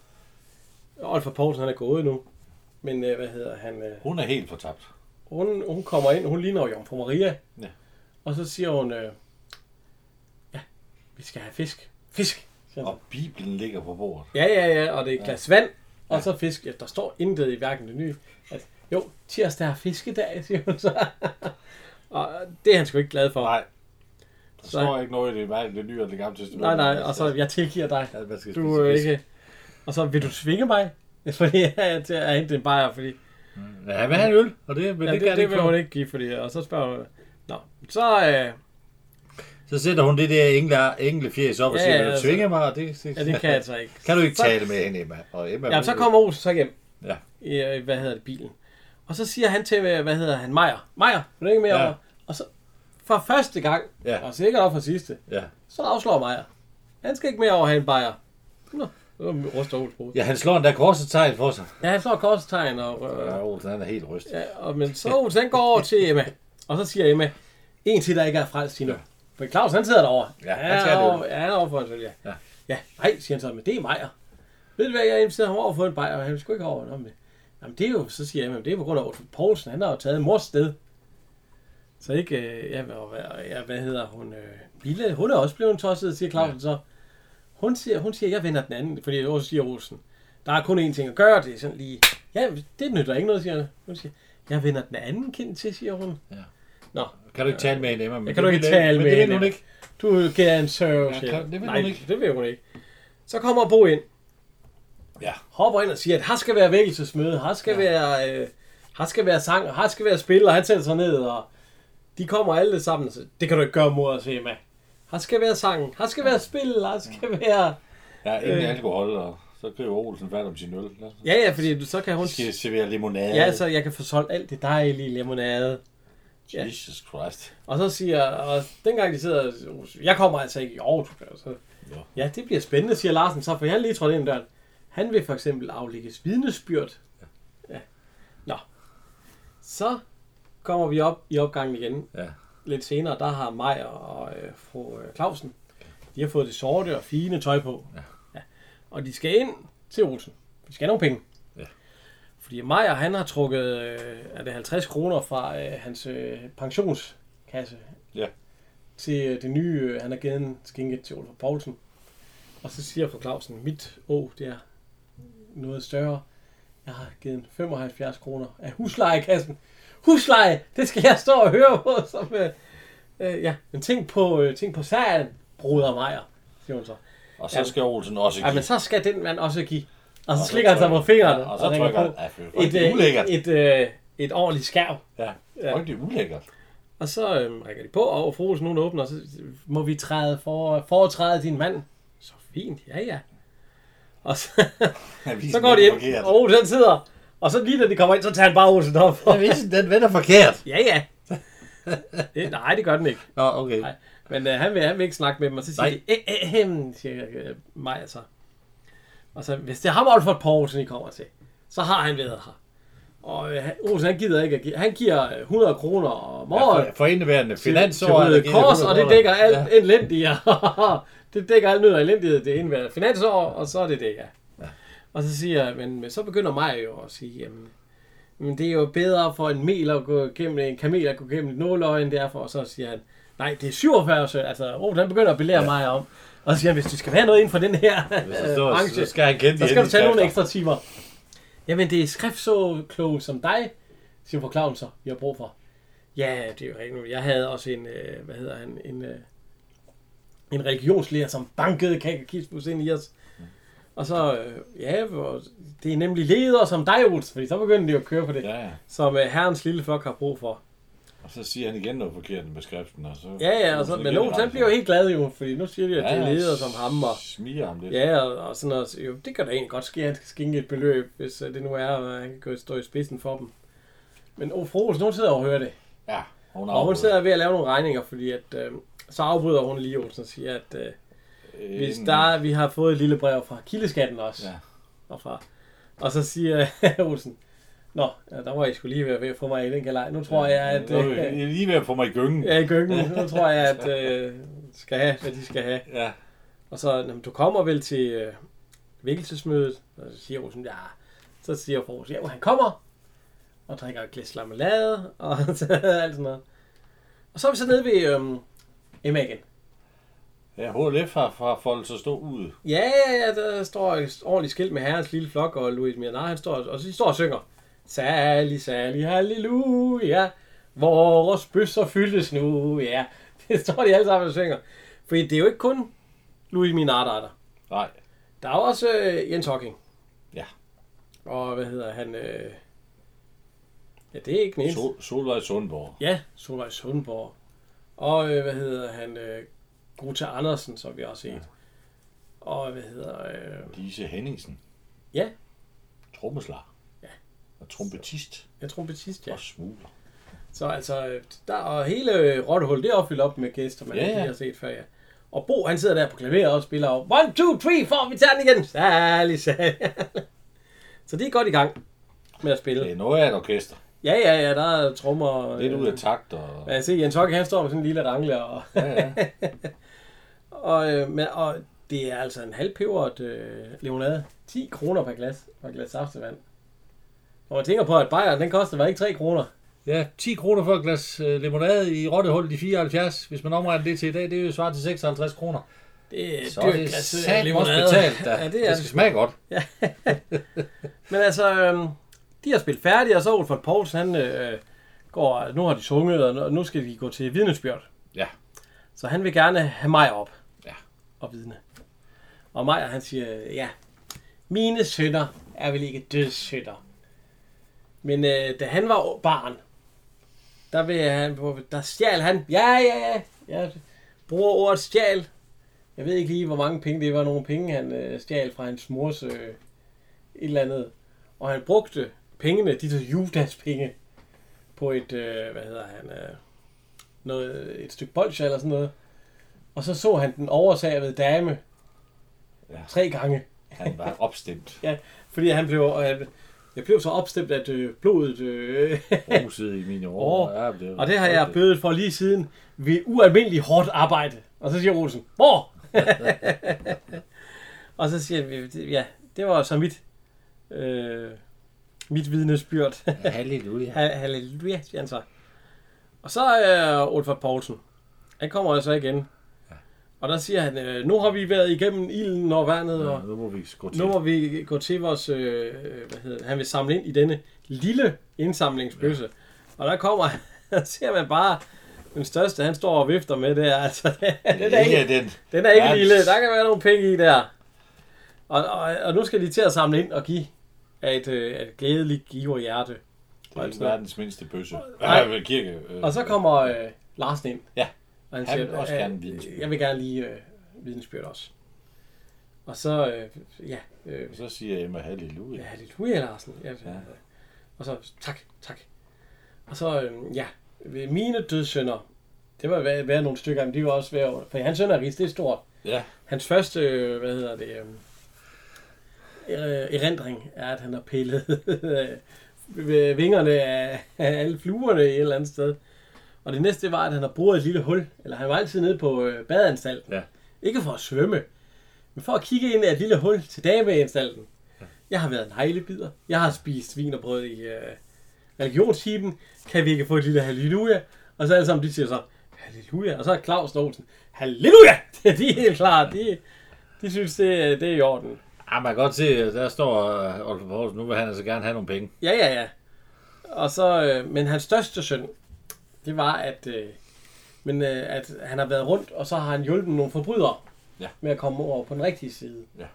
Olfer Poulsen, han er gået nu. Men øh, hvad hedder han? Øh, Hun er helt fortabt. hun, hun kommer ind, hun ligner jo Jomfru Maria. Ja. Og så siger hun, øh, vi skal have fisk. Fisk! siger. Og Bibelen ligger på bordet. Ja, ja, ja, og det er et glas vand, og så fisk. Ja, der står intet i hverken det nye. At, jo, tirsdag er fiskedag, siger hun så. og det er han sgu ikke glad for. Nej. Der Så- står ikke noget i det, hverken det nye eller det gamle testament. Nej, nej, og så jeg tilgiver dig. Ja, hvad skal Du er ikke... Og så vil du tvinge mig? Fordi jeg er til at hente en bajer, fordi... Ja, hvad have en øl? Og det, men Ja, det, det, det vil hun ikke give, fordi... Og så spørger hun... Nå, så... Øh, Så sætter hun det der engle, engle fjes op og Ja, siger, ja, vil du altså. tvinge mig? Og det, det, ja, det kan jeg altså ikke. kan du ikke Så- tale med hende, Emma? Og Emma Ja, så kommer Olsen så hjem. Ja. I, øh, hvad hedder det, bilen. Og så siger han til, hvad hedder han, Meier. Meier, vil du ikke mere Ja. over? Og så for første gang, Ja. og sikkert også for sidste, Ja. så afslår Meier. Han skal ikke mere over at have en bajer. Nå, på. ja, han slår en der korset tegn for sig. Ja, han slår korstegn, og, Ja, øh, Olsen, han er helt rystet. ja, og men så Olsen han går over til Emma. Og så siger Emma, en til, der ikke er frelst endnu. For Claus, han sidder derovre. Ja, han skal have ja, han er over for en ja. Ja. Ja, nej, siger han så, men det er Meier. Ved du hvad, jeg inviterer ham over for en bajer, og han skulle ikke over. Nå, men, jamen, det er jo, så siger jeg, men det er på grund af Otto Poulsen, han har jo taget mors sted. Så ikke, øh, ja, hvad, ja, hvad hedder hun? Øh, Bille, hun er også blevet tosset, siger Clausen ja. så. Hun siger, hun siger, jeg vender den anden, fordi også siger Olsen. Der er kun én ting at gøre, det er sådan lige, ja, det nytter ikke noget, siger han. Hun siger, jeg vender den anden kind til, siger hun. Ja. Nå, Kan du ikke tale med hende, Emma? Men Ja, kan du det ikke tale men med det vil hende, hun ikke. du kan en serve, Ja, kan- det vil Nej, hun ikke. det vil hun ikke. Så kommer Bo ind, Ja. hopper ind og siger, at her skal være vækkelsesmøde, her skal, ja. være, øh, her skal være sang, og her skal være spil, og han sætter sig ned, og de kommer alle sammen. Så, det kan du ikke gøre mod os, Emma. Her skal være sang, her skal være spil, her skal være... Ja, ingen Øh. alkohol, og så griber Olsen fat om sin øl. Ja, ja, fordi så kan hun... Hun skal servere limonade. Ja, så jeg kan få solgt alt det dejlige limonade. Ja. Jesus Christ. Og så siger, og dengang de sidder, jeg kommer altså ikke i gør, så, Ja. ja, det bliver spændende, siger Larsen, så for jeg lige trådt ind døren. Han vil for eksempel aflægges vidnesbyrd. Ja. Nå. Så kommer vi op i opgangen igen. Ja. Lidt senere, der har Majer og øh, fru øh, Clausen, de har fået det sorte og fine tøj på. Ja. ja. Og de skal ind til Olsen. De skal have nogle penge. Ja. Fordi Majer, han har trukket, øh, er det 50 kroner fra øh, hans øh, pensionskasse Ja. til øh, det nye, øh, han har givet en skinke til Olaf Poulsen. Og så siger fru Clausen, mit å, det er noget større. Jeg har givet en 75 kroner af huslejekassen. Husleje, det skal jeg stå og høre på. Som, øh, øh, ja, men tænk på, øh, tænk på sagen, bruder Meyer, siger hun så. Og så Ja. skal Olsen også Ja, give. men så skal den mand også give. Og så Og så slikker han sig på fingrene og så trykker han. et, er øh, et, øh, et ordentligt skærv. Ja, frygtelig ulækkert. Og så øhm, rækker de på, og Olsen, hun åbner, og så må vi træde for, foretræde din mand. Så fint, ja ja. Og så, så går de ind, og Olsen sidder, og så lige da de kommer ind, så tager han bare Olsen op. Avisen, den vender forkert. ja ja. Det, nej, det gør den ikke. Nå, okay. Nej. Men øh, han, vil, han vil ikke snakke med dem, og så siger Nej. de, eh, eh, siger øh, mig altså. Og så, hvis det er ham Olfert Poulsen, I kommer til, så har han været her. Og øh, Olsen, han gider ikke at give, han giver øh, 100 kroner om Ja, året. for, for indeværende til, finansår. til givet Kors, 100 og det dækker alt Ja. elendigt. det dækker alt nød og elendighed, det indværende finansår, og så er det det, ja. Ja. Og så siger jeg, men, så begynder mig jo at sige, jamen, men det er jo bedre for en mel at gå gennem, en kamel at gå gennem et nåløje, end det er for, og så siger han, nej, det er 47 søn. Altså, oh, han begynder at belære ja. mig om. Og så siger han, hvis du skal have noget inden for den her står, branche, så skal han kende så skal du tage nogle ekstra timer. Jamen, det er skrift så klog som dig, siger fru Clausen så, vi har brug for. Ja, det er jo rigtigt. Jeg havde også en, øh, hvad hedder han, en, øh, en religionslærer, som bankede kakakismus ind i os. Og så, øh, ja, det er nemlig ledere som dig, Olsen, fordi så begynder de at køre på det. Ja, ja. som øh, herrens lille flok har brug for. Og så siger han igen noget forkert med skriften. Og så, Ja, ja, og så, men Olsen han bliver jo helt glad jo, fordi nu siger de, at det er ledere som ham, og Smiger ham lidt. Ja, og, og sådan noget. Jo, det kan da egentlig godt ske, at han skal skænke et beløb, hvis uh, det nu er, at han kan gå- stå i spidsen for dem. Men oh, fru Olsen, hun sidder og hører det. ja hun Og hun sidder ved at lave nogle regninger, fordi at, øh, så afbryder hun lige Olsen og siger, at øh, hvis En- der, er- vi har fået et lille brev fra kildeskatten også. Ja. Og, fra, og så siger Olsen, Nå, ja, der var I skulle lige være ved at få mig i den galej. Nu tror jeg, at... Øh, jeg lige ved at få mig i gyngen. ja, i gyngen. Nu tror jeg, at øh, skal have, hvad de skal have. Ja. Og så, jamen, du kommer vel til øh, vækkelsesmødet, og så siger Rosen, ja, så siger Rosen, ja, han kommer, og drikker et glas lammelade, og så alt sådan noget. Og så er vi så nede ved øhm, Emma igen. Ja, HLF har, har foldet sig stå ud. Ja, ja, ja, der står et ordentligt skilt med herrens lille flok, og Louis Mianar, han står, og så de står og synger. Særlig, særlig, halleluja, vores bøsser fyldes nu, ja. Det står de alle sammen og synger. Fordi det er jo ikke kun Louis Mianar, der er der. Nej. Der er jo også øh, Jens Hocking. Ja. Og hvad hedder han? Øh... Ja, det er ikke eneste. Sol, Solvej Sundborg. Ja, Solvej Sundborg. Og øh, hvad hedder han? Øh, Grota Andersen, som vi også har set. Og hvad hedder... Øh... Lise Henningsen. Ja, Trommeslager. Ja. Og trompetist. jeg tror Batist, ja. Og smugler. Så altså, øh, der og hele øh, Rottehul, det er opfyldt op med gæster, man Ja, ja, ja. ja. har set før, ja. Og Bo, han sidder der på klaveret og spiller op. One, two, three, four, vi tager den igen. Særlig, særlig. Så de er godt i gang med at spille. Det er noget af et orkester. Ja, ja, ja, der er trommer. Lidt ud af takt. Og... Ja, ser, Jens Hokke, han står med sådan en lille rangle, og, Ja, ja. og, øh, med, og det er altså en halvpeberet øh, limonade. 10 kroner per glas, per glas saftevand. Og man tænker på, at Bayern, den koster vel ikke 3 kroner. Ja, 10 kroner for et glas øh, limonade i Rottehul i 74. Hvis man omregner det til i dag, det er jo svaret til 56 kroner. Det er Så dyrt det glas, øh, satme også limonade. betalt. Da. Ja, det er det skal smage godt. Men altså, øhm, de har spillet færdigt, og så Ulfert Poulsen, han øh, går, nu har de sunget, og nu- skal de gå til vidnesbyrd. Ja. Så han vil gerne have mig op. Ja. Og vidne. Og Maja, han siger, ja, mine sønner er vel ikke dødssynder. Men øh, da han var barn, der, vil han, der stjal han, ja, ja, ja, jeg bruger ordet stjal. Jeg ved ikke lige, hvor mange penge det var, nogle penge han øh, stjal fra hans mors øh, et eller andet. Og han brugte pengene, de der Judas penge, på et, øh, hvad hedder han, øh, noget, et stykke bolsje eller sådan noget. Og så så han den oversavede dame Ja. tre gange. Han var opstemt. Ja, fordi han blev, han, jeg blev så opstemt, at øh, blodet... Øh, Ruset i mine år. Åh, Ja, det og det har jeg bødet for lige siden ved ualmindeligt hårdt arbejde. Og så siger Olsen, hvor? og så siger han, ja, det var så mit, øh, mit vidnesbyrd. Halleluja. Ha- Halleluja, siger han så. Og så er øh, Ulfert Poulsen. Han kommer altså igen. Og der siger han, øh, nu har vi været igennem ilden og vandet, Ja, og nu må vi gå til. nu må vi gå til vores, øh, hvad hedder det, han vil samle ind i denne lille indsamlingsbøsse. Ja. Og der kommer, der ser man bare, den største, han står og vifter med der, altså, den er ikke ikke, den. den er ikke Ja, lille, der kan være nogle penge i der. Og, og, og nu skal de til at samle ind og give af et, øh, et glædeligt giverhjerte. Det er verdens mindste bøsse. Nej. Ja, ved kirke. øh, Og så kommer øh, Larsen ind. Ja. Og han, Han siger, vil også gerne vidnesbyrd. Jeg vil gerne lige øh, vidensbyrd også. Og så, øh, ja, øh, Så siger Emma halleluja. ja, halleluja, Larsen. Ja, ja. Og så, tak, tak. Og så, øh, ja, mine dødssynder, det var være, være nogle stykker, men de var også være, for hans sønner det er stort. Ja. Hans første, øh, hvad hedder det, øh, erindring er, at han har pillet øh, vingerne af, af alle fluerne et eller andet sted. Og det næste var, at han har boret et lille hul. Eller han var altid nede på øh, badeanstalten. Ja. Ikke for at svømme, men for at kigge ind af et lille hul til dameanstalten. Jeg har været en hejlebider. Jeg har spist vin og brød i øh, religionstimen. Kan vi ikke få et lille halleluja? Og så alle sammen, de siger så, halleluja. Og så er Claus Olsen, halleluja! de er helt klar. De, de synes, det, det er i orden. Ja, man kan godt se, der står uh, Olfer Poulsen, nu vil han altså gerne have nogle penge. Ja, ja, ja. Og så, øh, men hans største søn, det var, at, øh, men, øh, at han har været rundt, og så har han hjulpet nogle forbrydere Ja. med at komme over på den rigtige side. Ja.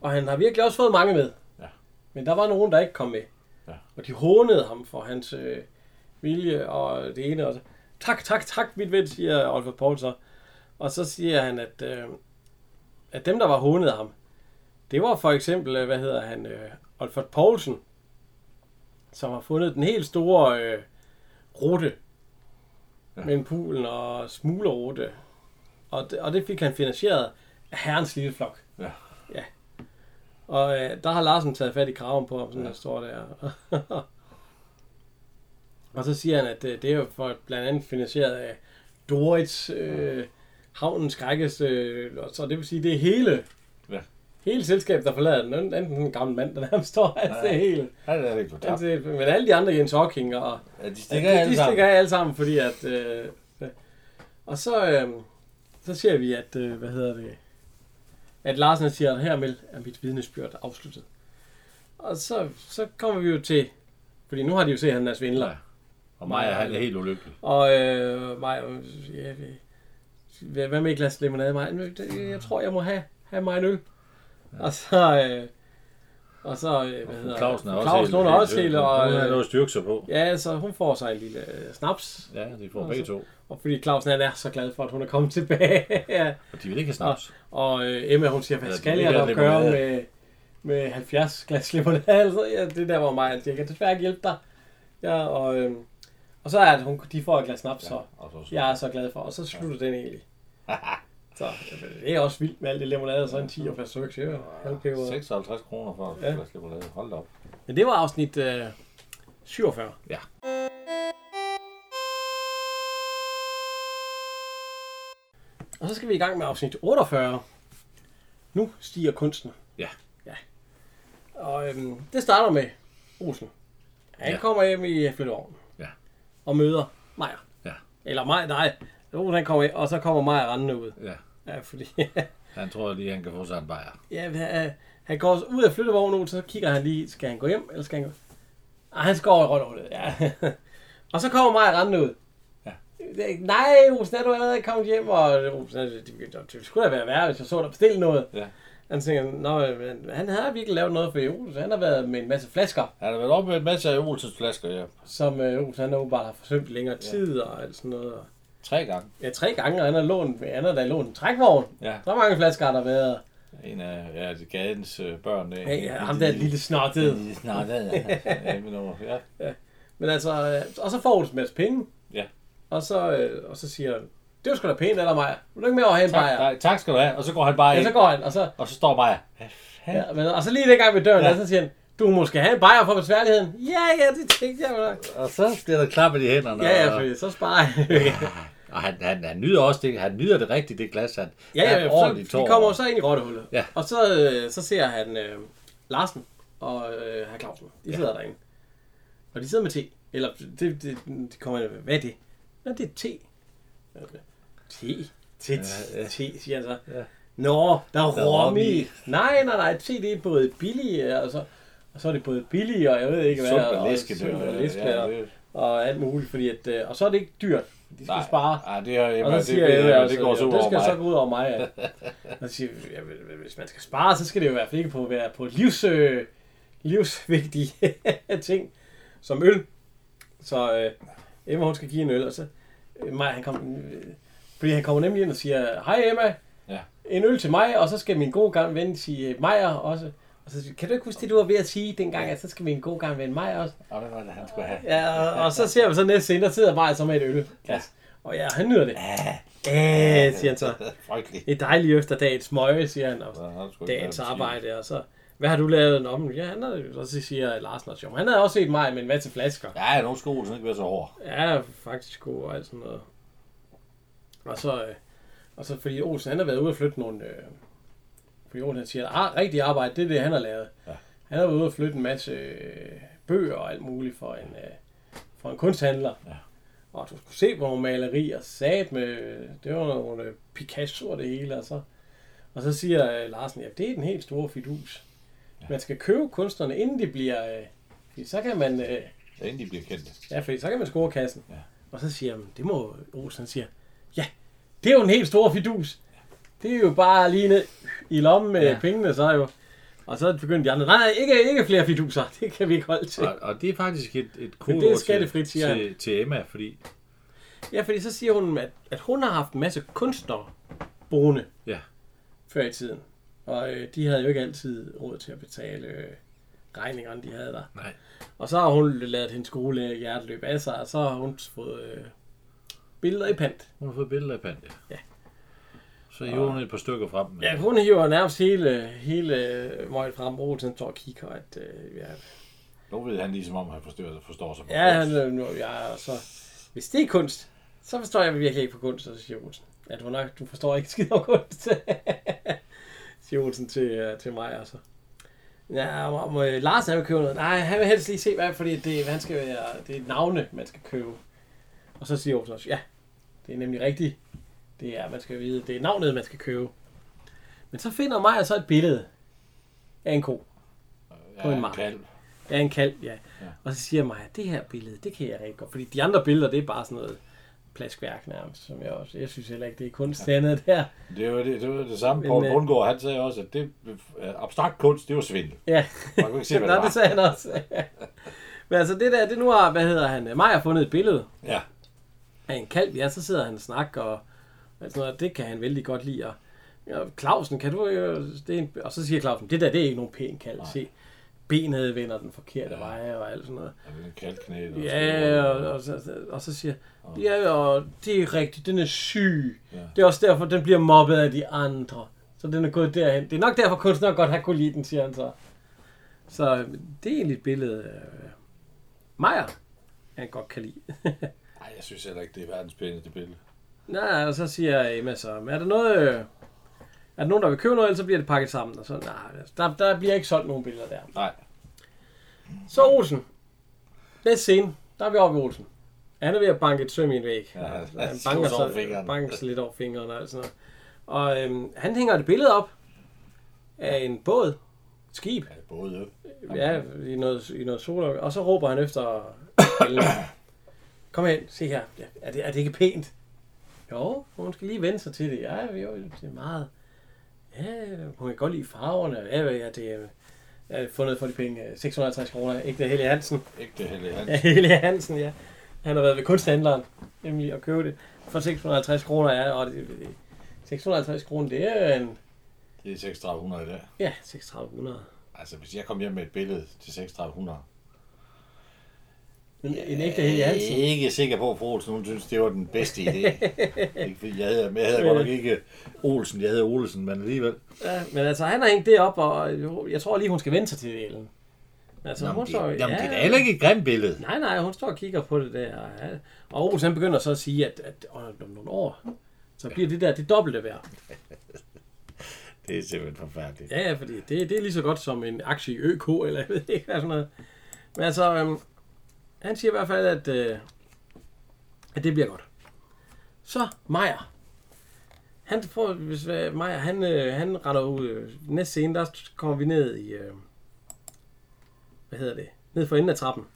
Og han har virkelig også fået mange med. Ja. Men der var nogen, der ikke kom med. Ja. Og de hånede ham for hans øh, vilje og det ene. Og så, tak, tak, tak, mit ven, siger Olfert Poul så. Og så siger han, at, øh, at dem, der var hånet ham, det var for eksempel, øh, hvad hedder han, øh, Olfert Poulsen, som har fundet den helt store øh, rute Ja. mellem poolen og smuglerrute. Og det, og det fik han finansieret af herrens lille flok. Ja. ja. Og øh, der har Larsen taget fat i kraven på ham, sådan ja. der står der. Og så siger han, at øh, det er jo for blandt andet finansieret af Dorits, øh, havnens skrækkes, øh, så det vil sige, det er hele. Hele selskabet, der forlader den. Enten en gammel mand, der nærmest står, altså det er hele. Han er ikke Altså, det- men alle de andre, Jens Hawking og Ja, de stikker de, alle de sammen. stikker af alle sammen, fordi at... Øh, og så, øh, så ser vi, at... Øh, hvad hedder det? At Larsen siger, at hermed er mit vidnesbyrd afsluttet. Og så, så kommer vi jo til... Fordi nu har de jo set, at han er svindler. Og Maja, han er helt ulykkelig. Og øh, mig, ja, hvad, med et glas limonade? Det- Jeg tror, jeg må have, have mig en øl. Og så... Øh, og så, øh, hvad hedder Clausen er også Clausen, hun er også helt, og, Hun har øh, noget at styrke sig på. ja, så hun får sig en lille øh, snaps. Ja, de får begge to. Og fordi Clausen han er så glad for, at hun er kommet tilbage. ja. Og de vil ikke have snaps. Og øh, Emma, hun siger, hvad Ja, skal jeg dog gøre med, med 70 glas limonade? Altså, ja, det er der, hvor mig, jeg kan desværre ikke hjælpe dig. Ja, og, øh, og så er det, hun, de får et glas snaps, så Og så, jeg er så glad for. Og så slutter den egentlig. Så øh, det er også vildt med alt det limonade, så en 10 og så er halvpeber. 56 kroner for Ja. et glas limonade. Hold da op. Men det var afsnit øh, 47. Ja. Og så skal vi i gang med afsnit 48. Nu stiger kunsten. Ja. Ja. Og øhm, det starter med Olsen. Han Ja. kommer hjem i flyttevognen. Ja. Og møder Majer. Ja. Eller Majer, nej. Olsen han kommer ind, og så kommer Majer rendende ud. Ja. Ja, fordi... Han tror lige, han kan få sig en bajer. ja, han- han går ud af flyttevognen, så kigger han lige, skal han gå hjem, eller skal han gå... Ah, han skal over i ja. og så kommer Maja rendende ud. Ja. Nej, Olsen, er du allerede kommet hjem? Og Olsen, det, det, det skulle da være værre, hvis jeg så dig bestille noget. Ja. Han tænker, Nå, men han havde virkelig lavet noget for Olsen. Han har været med en masse flasker, Han har været op med en masse af Olsens flasker, ja. som øh, Olsen han åbenbart har forsømt længere tid og alt sådan noget. Tre gange. Ja, tre gange, og han har lånt, han har da lånt en trækvogn. Ja. Så mange flasker har der været. En af ja, de gadens øh, børn. Ja, ja, ham der lille snottede. Det er ja. ja. Men altså, øh, og så får Olsen en masse penge. Ja. Og så, øh, og så siger han, det var sgu da pænt, eller mig. Vil du ikke med over Tak, bajer? nej, tak skal du have. Og så går han bare Ja, ind, så går han, og så, og så står Maja. ja, men, og så lige dengang ved døren, Ja. ja. så siger han, du må måske have en bajer for besværligheden. Ja, ja, det tænkte jeg nok. Og så bliver der klappet i hænderne. Ja, ja, og, fordi så sparer han. og han, han, han, nyder også det, han nyder det rigtigt, det glas. Han, Ja, ja, er så, ordentligt de tår. kommer så ind i rottehullet. Ja. Og så, øh, så ser han øh, Larsen og øh, herr Clausen. De sidder derinde. Og de sidder med te. Eller, det, det, de kommer ind, hvad er det? Nå, det er te. Te? Te, Ja, ja. te, siger han så. Ja. Nå, der er er rom i. Nej, nej, nej, te det er både billige, og så, og så er det både billige, og jeg ved ikke hvad. Sundt og- med læske. sundt med det- læske, ja, og, det- og alt muligt, fordi at, øh, og så er det ikke dyrt. De skal Nej, spare. nej, det, er, Og det, så siger det, jeg, det, altså, det går så ud det over skal så mig. gå ud over mig. Og så siger jeg, ja, hvis man skal spare, så skal det jo i hvert fald ikke på være på livs, øh, livsvigtige ting, som øl. Så øh, Emma, hun skal give en øl, og så øh, Maja, han kom, øh, fordi han kommer nemlig ind og siger, hej Emma, Ja. en øl til mig, og så skal min gode gang ven sige Maja også. Og så kan du ikke huske det, du var ved at sige dengang, at så skal min gode gang ven Maja også? Og hvad var det, han skulle have? Ja, og, og så ser vi så næste scene, der sidder Maja så med et øl. Ja. Og ja, han nyder det. Ja, Ja, siger han så. frygteligt. Det er dejligt efter dagens møje, siger han, og ikke dagens det arbejde, og så, hvad har du lavet om? Ja, han havde, og så siger Larsen også, jo, men han havde også set mig med en masse flasker. Ja, nogle sko, så ikke være så hård. Ja, faktisk god og alt sådan noget. Og så, øh, og så fordi Olsen, han har været ude at flytte nogle, øh, fordi Olsen han siger, ah, rigtig arbejde, det er det, han har lavet. Ja. Han har været ude at flytte en masse øh, bøger og alt muligt for en, øh, for en kunsthandler. Ja. Og du skulle se på nogle malerier, sat med, det var nogle øh, Picasso og det hele, og så, og så siger Larsen, ja, det er den helt store fidus. Ja. Man skal købe kunstnerne, inden de bliver, fordi så kan man, øh, Inden de bliver kendte. Ja, fordi så kan man score kassen. Ja. Og så siger han, det må Olsen siger, ja, det er jo en helt stor fidus. Det er jo bare lige ned i lommen med Ja. ja. pengene, så jo... Og så begyndte de andre, nej, ikke, ikke flere fiduser, det kan vi ikke holde til. Og, og det er faktisk et, et Men det er kodeord skattefrit, til, siger til, til Emma, fordi Ja, fordi så siger hun, at, at hun har haft en masse kunstnere boende Ja. før i tiden. Og øh, de havde jo ikke altid råd til at betale øh, regningerne, de havde der. Nej. Og så har hun lavet hendes skole hjerteløb af sig, og så har hun fået øh, billeder i pant. hun har fået billeder af Pande. Ja. Så hiver hun et par stykker frem. Ja, hun hiver nærmest hele, hele møget frem. Olsen står og kigger, at øh, ja, Nu ved han ligesom om, han forstår, forstår sig på Ja, han, øh, nu, ja, så, hvis det er kunst, så forstår jeg virkelig ikke på kunst, så siger Olsen. Ja, du, nok, du forstår ikke skidt om kunst, siger Olsen til, øh, til mig, altså. Ja, må, må Lars han vil købe noget? Nej, han vil helst lige se, hvad, fordi det, han skal være, det er navne, man skal købe. Og så siger Olsen også, ja, det er nemlig rigtigt. Det er, man skal vide, det er navnet, man skal købe. Men så finder mig så et billede af en ko. på en mark. kalv. Ja, en kalv, ja. ja. Og så siger Maja, det her billede, det kan jeg rigtig godt. Fordi de andre billeder, det er bare sådan noget plaskværk nærmest, som jeg også, jeg synes heller ikke, det er kunst ja. andet der. Det var det, det, var det samme. Poul øh, Bundgaard, han sagde også, at det, øh, abstrakt kunst, det var svindel. Ja, Man kunne ikke se, hvad Nå, det var. det sagde han også. Men altså det der, det nu har, hvad hedder han, Maja fundet et billede Ja, af en kalv, ja, så sidder han og snakker, og altså noget, det kan han vældig godt lide. Og, ja, Clausen, kan du øh, det er en, og så siger Clausen, det der, det er ikke nogen pæn kalv. Se, benet vender den forkerte ja. vej, og alt sådan noget. og det er en kalvknæ. og Ja, store- og, og, så, og så siger ja, og det er rigtigt, den er syg. Ja. Det er også derfor, den bliver mobbet af de andre. Så den er gået derhen. Det er nok derfor, kunstneren godt har kunne lide den, siger han så. Så øh, det er egentlig et billede af Maja, han godt kan lide. Nej, jeg synes heller ikke, det er verdens pæneste billede. Nej, og så siger Emma så, er der noget... øh, Er der nogen, der vil købe noget, ellers så bliver det pakket sammen. Og så, nej, der, der bliver ikke solgt nogen billeder der. Nej. Så Olsen. Næste scene, der er vi oppe i Olsen. Han er ved at banke et søm i en væg. Ja, han banker sig banker sig lidt over fingrene og sådan noget. Og øhm, han hænger et billede op af en båd, et skib, Ja, både. ja, i noget, i noget sol, og så råber han efter Ellen. Kom hen, se her. Ja, er, det, er det ikke pænt? Jo, hun skal lige vende sig til det. Ja, jo, det er meget. Ja, hun kan godt lide farverne. Ja, ja det er, jeg har fundet for de penge. 650 kroner. Ikke det Helge Hansen. Ikke det heller han. Ja, Helge Hansen, ja. Han har været ved kunsthandleren, nemlig at købe det for 650 kroner. Ja, og det, det, 650 kroner, det er en... Det er 3600 i dag. Ja, 3600. Altså, hvis jeg kom hjem med et billede til 3600. En, en ægte Helge Hansen. Jeg er ikke sikker på, at fru Olsen hun synes, det var den bedste idé. ikke, jeg havde, jeg havde godt nok ikke Olsen, jeg havde Olsen, men alligevel. Ja, men altså, han har hængt det op, og jeg tror lige, hun skal vente sig til det, Ellen. Altså, Nå, hun det, står, jamen, det er da heller ikke et grimt billede. Nej, nej, hun står og kigger på det der. Ja. Og Olsen begynder så at sige, at, at om nogle år, så bliver det der det dobbelte værd. Det er simpelthen forfærdeligt. Ja, ja, fordi det, det er lige så godt som en aktie i ØK, eller jeg ved ikke hvad sådan noget. Men altså, øhm, han siger i hvert fald, at, øh, at det bliver godt. Så Majer. Han får, hvis øh, han, øh, han retter ud. Øh, næste scene, der kommer vi ned i, øh, hvad hedder det? Ned for enden af trappen.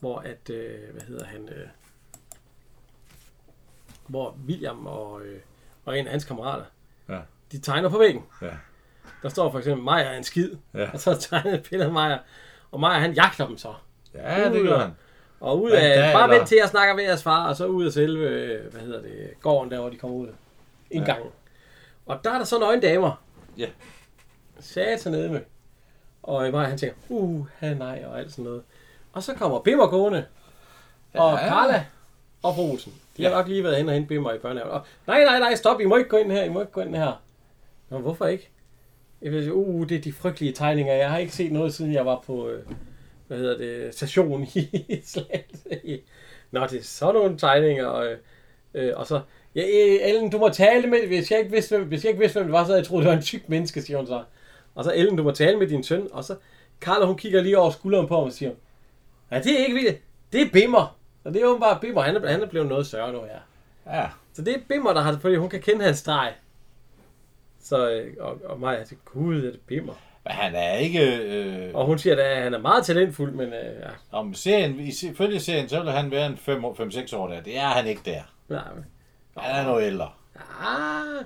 Hvor at, øh, hvad hedder han, øh, hvor William og, øh, og en af hans kammerater, Ja. de tegner på væggen. Ja. Der står for eksempel, Maja er en skid. Ja. Og så er billede af Maja. Og Maja, han jagter dem så. Ja, det gør han. Og ud af, der- bare vent til jeg snakker med jeres far, og så ud af selve, hvad hedder det, gården der, hvor de kommer ud. Indgangen. Og der er der så nøgne damer. Ja. Satan nede med. Og Maja, han tænker, uh, nej, og alt sådan noget. Og så kommer Bimmer gående. Og Ja. Carla og fru Olsen. De har nok lige været hen og hente Bimmer i børnehaven. Og, nej, nej, nej, stop, I må ikke gå ind her, I må ikke gå ind her. Nå, hvorfor ikke? Jeg vil sige, uh, det er de frygtelige tegninger. Jeg har ikke set noget, siden jeg var på, øh, hvad hedder det, station i Slagelse. Nå, det er sådan nogle tegninger. Og, øh, og så, ja, øh, Ellen, du må tale med, hvis jeg ikke vidste, hvem, hvis jeg ikke vidste, hvem det var, så jeg troet, det var en tyk menneske, siger hun så. Og så, Ellen, du må tale med din søn. Og så, Carla, hun kigger lige over skulderen på ham og siger, ja, det er ikke vildt. Det er Bimmer. Og det er åbenbart Bimmer. Han er, han er blevet noget sørge nu her. Ja. Så det er Bimmer, der har det, fordi hun kan kende hans streg. Så, øh, og, og mig, jeg tænker, gud, er det Bimmer? Men han er ikke... Øh, Og hun siger, at han er meget talentfuld, men øh, ja, om serien, ifølge serien, så vil han være en 5-6 år der. Det er han ikke der. nej. Han er noget ældre. Ah,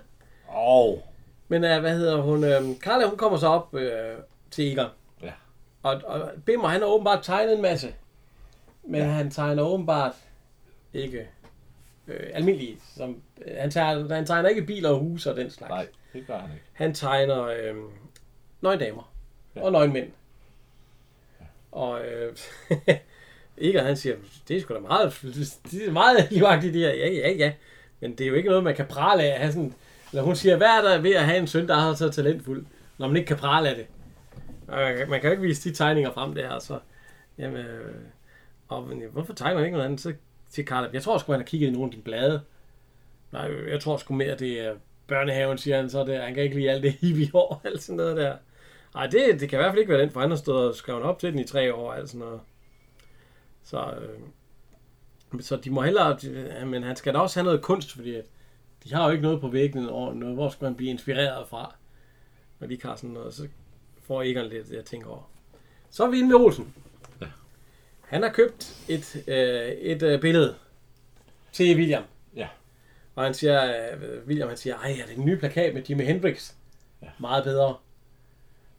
Og men øh, hvad hedder hun? Øh, Carla, hun kommer så op øh, til Egon. Ja. Og, og Bimmer, han har åbenbart tegnet en masse. Men ja. han tegner åbenbart ikke øh, almindelige. Som, øh, han, tegner, han tegner ikke biler og huse og den slags. nej, det gør han ikke. Han tegner øh, nøgendamer Ja. ja. og nøgenmænd. Og øh, Egon han siger, det er sgu da meget, det er meget livagtigt det her. Ja, ja, ja. Men det er jo ikke noget, man kan prale af at have sådan... Eller hun siger, hvad er der ved at have en søn, der er så talentfuld, når man ikke kan prale af det? Man kan jo ikke vise de tegninger frem der, så... Jamen, øh, og, hvorfor tegner han ikke noget andet? Så siger Karl, jeg tror sgu, han har kigget i nogle af dine blade. Nej, jeg tror sgu mere, det er børnehaven, siger han så. Det, han kan ikke lide alt det hippie år, alt sådan noget der. Nej, det, det kan i hvert fald ikke være den, for han har stået og skrevet op til den i tre år, alt sådan noget. Så, øh, så de må hellere, de- men han skal da også have noget kunst, fordi at de har jo ikke noget på væggene over noget. Hvor skal man blive inspireret fra, når de ikke har sådan noget? Så får Egon lidt, jeg tænker over. Så er vi inde ved Olsen. Ja. Han har købt et, øh, et øh, billede til William. Ja. Og han siger, øh, William han siger, ej, er det den nye plakat med Jimi Hendrix? Ja. Meget bedre.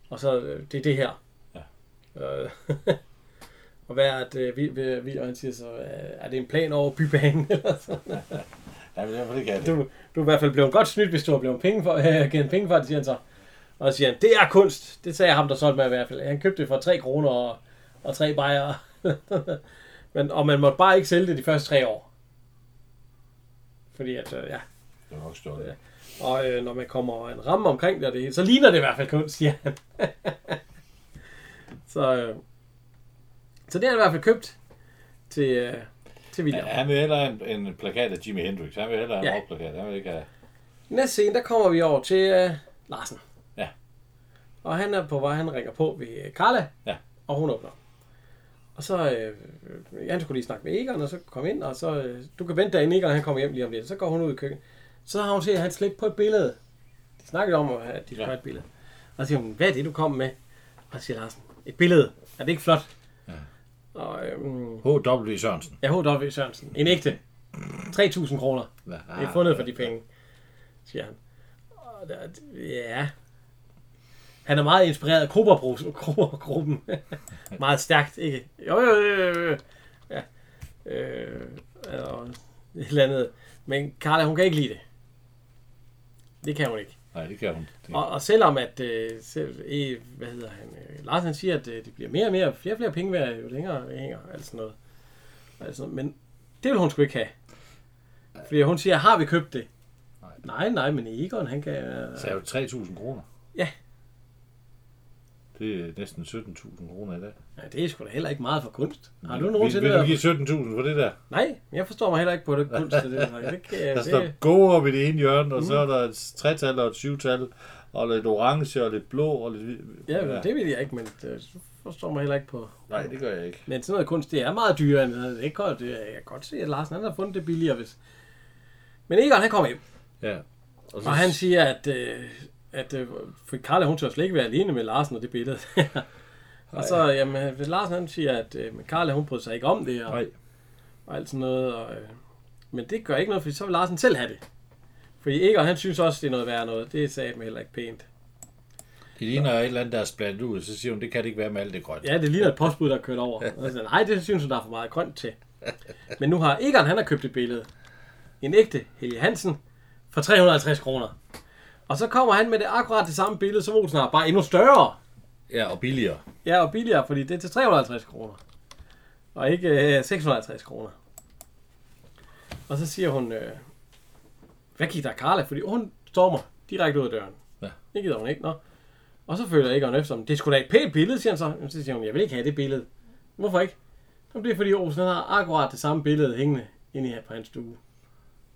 Og så, øh, det er det her. Ja. Øh, og hvad er det, Vi- Vi- William han siger så, øh, er det en plan over bybanen? Eller sådan? Ja, men derfor det kan det. du, du er i hvert fald blevet godt snydt, hvis du har blevet penge for, øh, givet penge for det, siger han så. Og så siger han, det er kunst. Det sagde ham, der solgte mig i hvert fald. Han købte det for 3 kroner og, og 3 bajere. Men, og man måtte bare ikke sælge det de første tre år. Fordi at, øh, ja. Det var nok stort. Ja. Og øh, når man kommer en ramme omkring det, og det så ligner det i hvert fald kunst, siger han. så, øh, så det har han i hvert fald købt til, øh, til William. Ja, han vil hellere en, en plakat af Jimi Hendrix. Han vil hellere have en Ja. rockplakat. Han vil ikke have... Næste scene, der kommer vi over til øh, Larsen. Ja. Og han er på vej, han ringer på ved øh, Carla. Ja. Og hun åbner. Og så, øh, øh, han skulle lige snakke med Egon, og så kom ind, og så, øh, du kan vente derinde, Egon han kommer hjem lige om lidt. Så går hun ud i køkkenet. Så har hun set, han slæbt på et billede. De snakkede om, at de skulle Ja. et billede. Og så siger hun, hvad er det, du kommer med? Og så siger Larsen, et billede. Er det ikke flot? Ja. Og, øhm, H.W. Sørensen. ja, H.W. Sørensen. En ægte. 3.000 kroner. Ja, Det er fundet for de penge, siger han. Og der, ja. Han er meget inspireret af Kobra-gruppen. meget stærkt, ikke? Jo, jo, jo, jo, jo. Ja. Øh, og et eller andet. Men Carla, hun kan ikke lide det. Det kan hun ikke. Nej, det kan hun. Det, Og, og selvom at, øh, selv, øh, hvad hedder han, øh, Lars han siger, at øh, det bliver mere og mere, flere og flere penge værd, jo længere det hænger, altså noget. Altså, men det vil hun sgu ikke have. Fordi hun siger, har vi købt det? Nej. Nej, nej, men Egon, han kan... Øh, så er jo 3.000 kroner. Ja. Det er næsten 17.000 kroner i dag. ja, det er sgu da heller ikke meget for kunst. Har du Vil, nogensinde vil du været... give 17.000 for det der? Nej, jeg forstår mig heller ikke på det kunst. Det, det, det, kan, Der står det, go op i det ene hjørne, og så Mm. er der et tretal og et syvtal, og lidt orange og lidt blå og lidt... hvid. ja, det vil jeg ikke, men det forstår mig heller ikke på. Nej, det gør jeg ikke. Men sådan noget kunst, det er meget dyrere end noget. Det godt, det, jeg kan godt se, at Larsen han har fundet det billigere, hvis... Men Egon, han kommer hjem. Ja. Og, så, Og han siger, at, øh, at øh, for Karla, hun tør slet ikke være alene med Larsen og det billede. og så, jamen, Larsen han siger, at øh, men Karla, hun bryder sig ikke om det, og, Nej, og alt sådan noget. Og, øh, men det gør ikke noget, for så vil Larsen selv have det. Fordi Egon, han synes også, det er noget værd noget. Det sagde mig heller ikke pænt. det ligner et eller andet, der er splattet ud, så siger hun, det kan det ikke være med alt det grønt. Ja, det ligner et postbud, der er kørt over. Og så, siger, Nej, det synes hun, der er for meget grønt til. Men nu har Egon, han har købt et billede. En ægte Helge Hansen for 350 kroner. Og så kommer han med det akkurat det samme billede, som Olsen har, bare endnu større. Ja, og billigere. Ja, og billigere, fordi det er til 350 kroner. Og ikke øh, 650 kroner. Og så siger hun, øh, hvad gik der Karla? Fordi hun stormer direkte ud af døren. Ja. Det gider hun ikke, nå. Og så føler Egon efter, det er sgu da et pænt billede, siger han så. Jamen, Så siger hun, jeg vil ikke have det billede. Hvorfor ikke? Jamen, det er fordi Olsen har akkurat det samme billede hængende inde her på hans stue.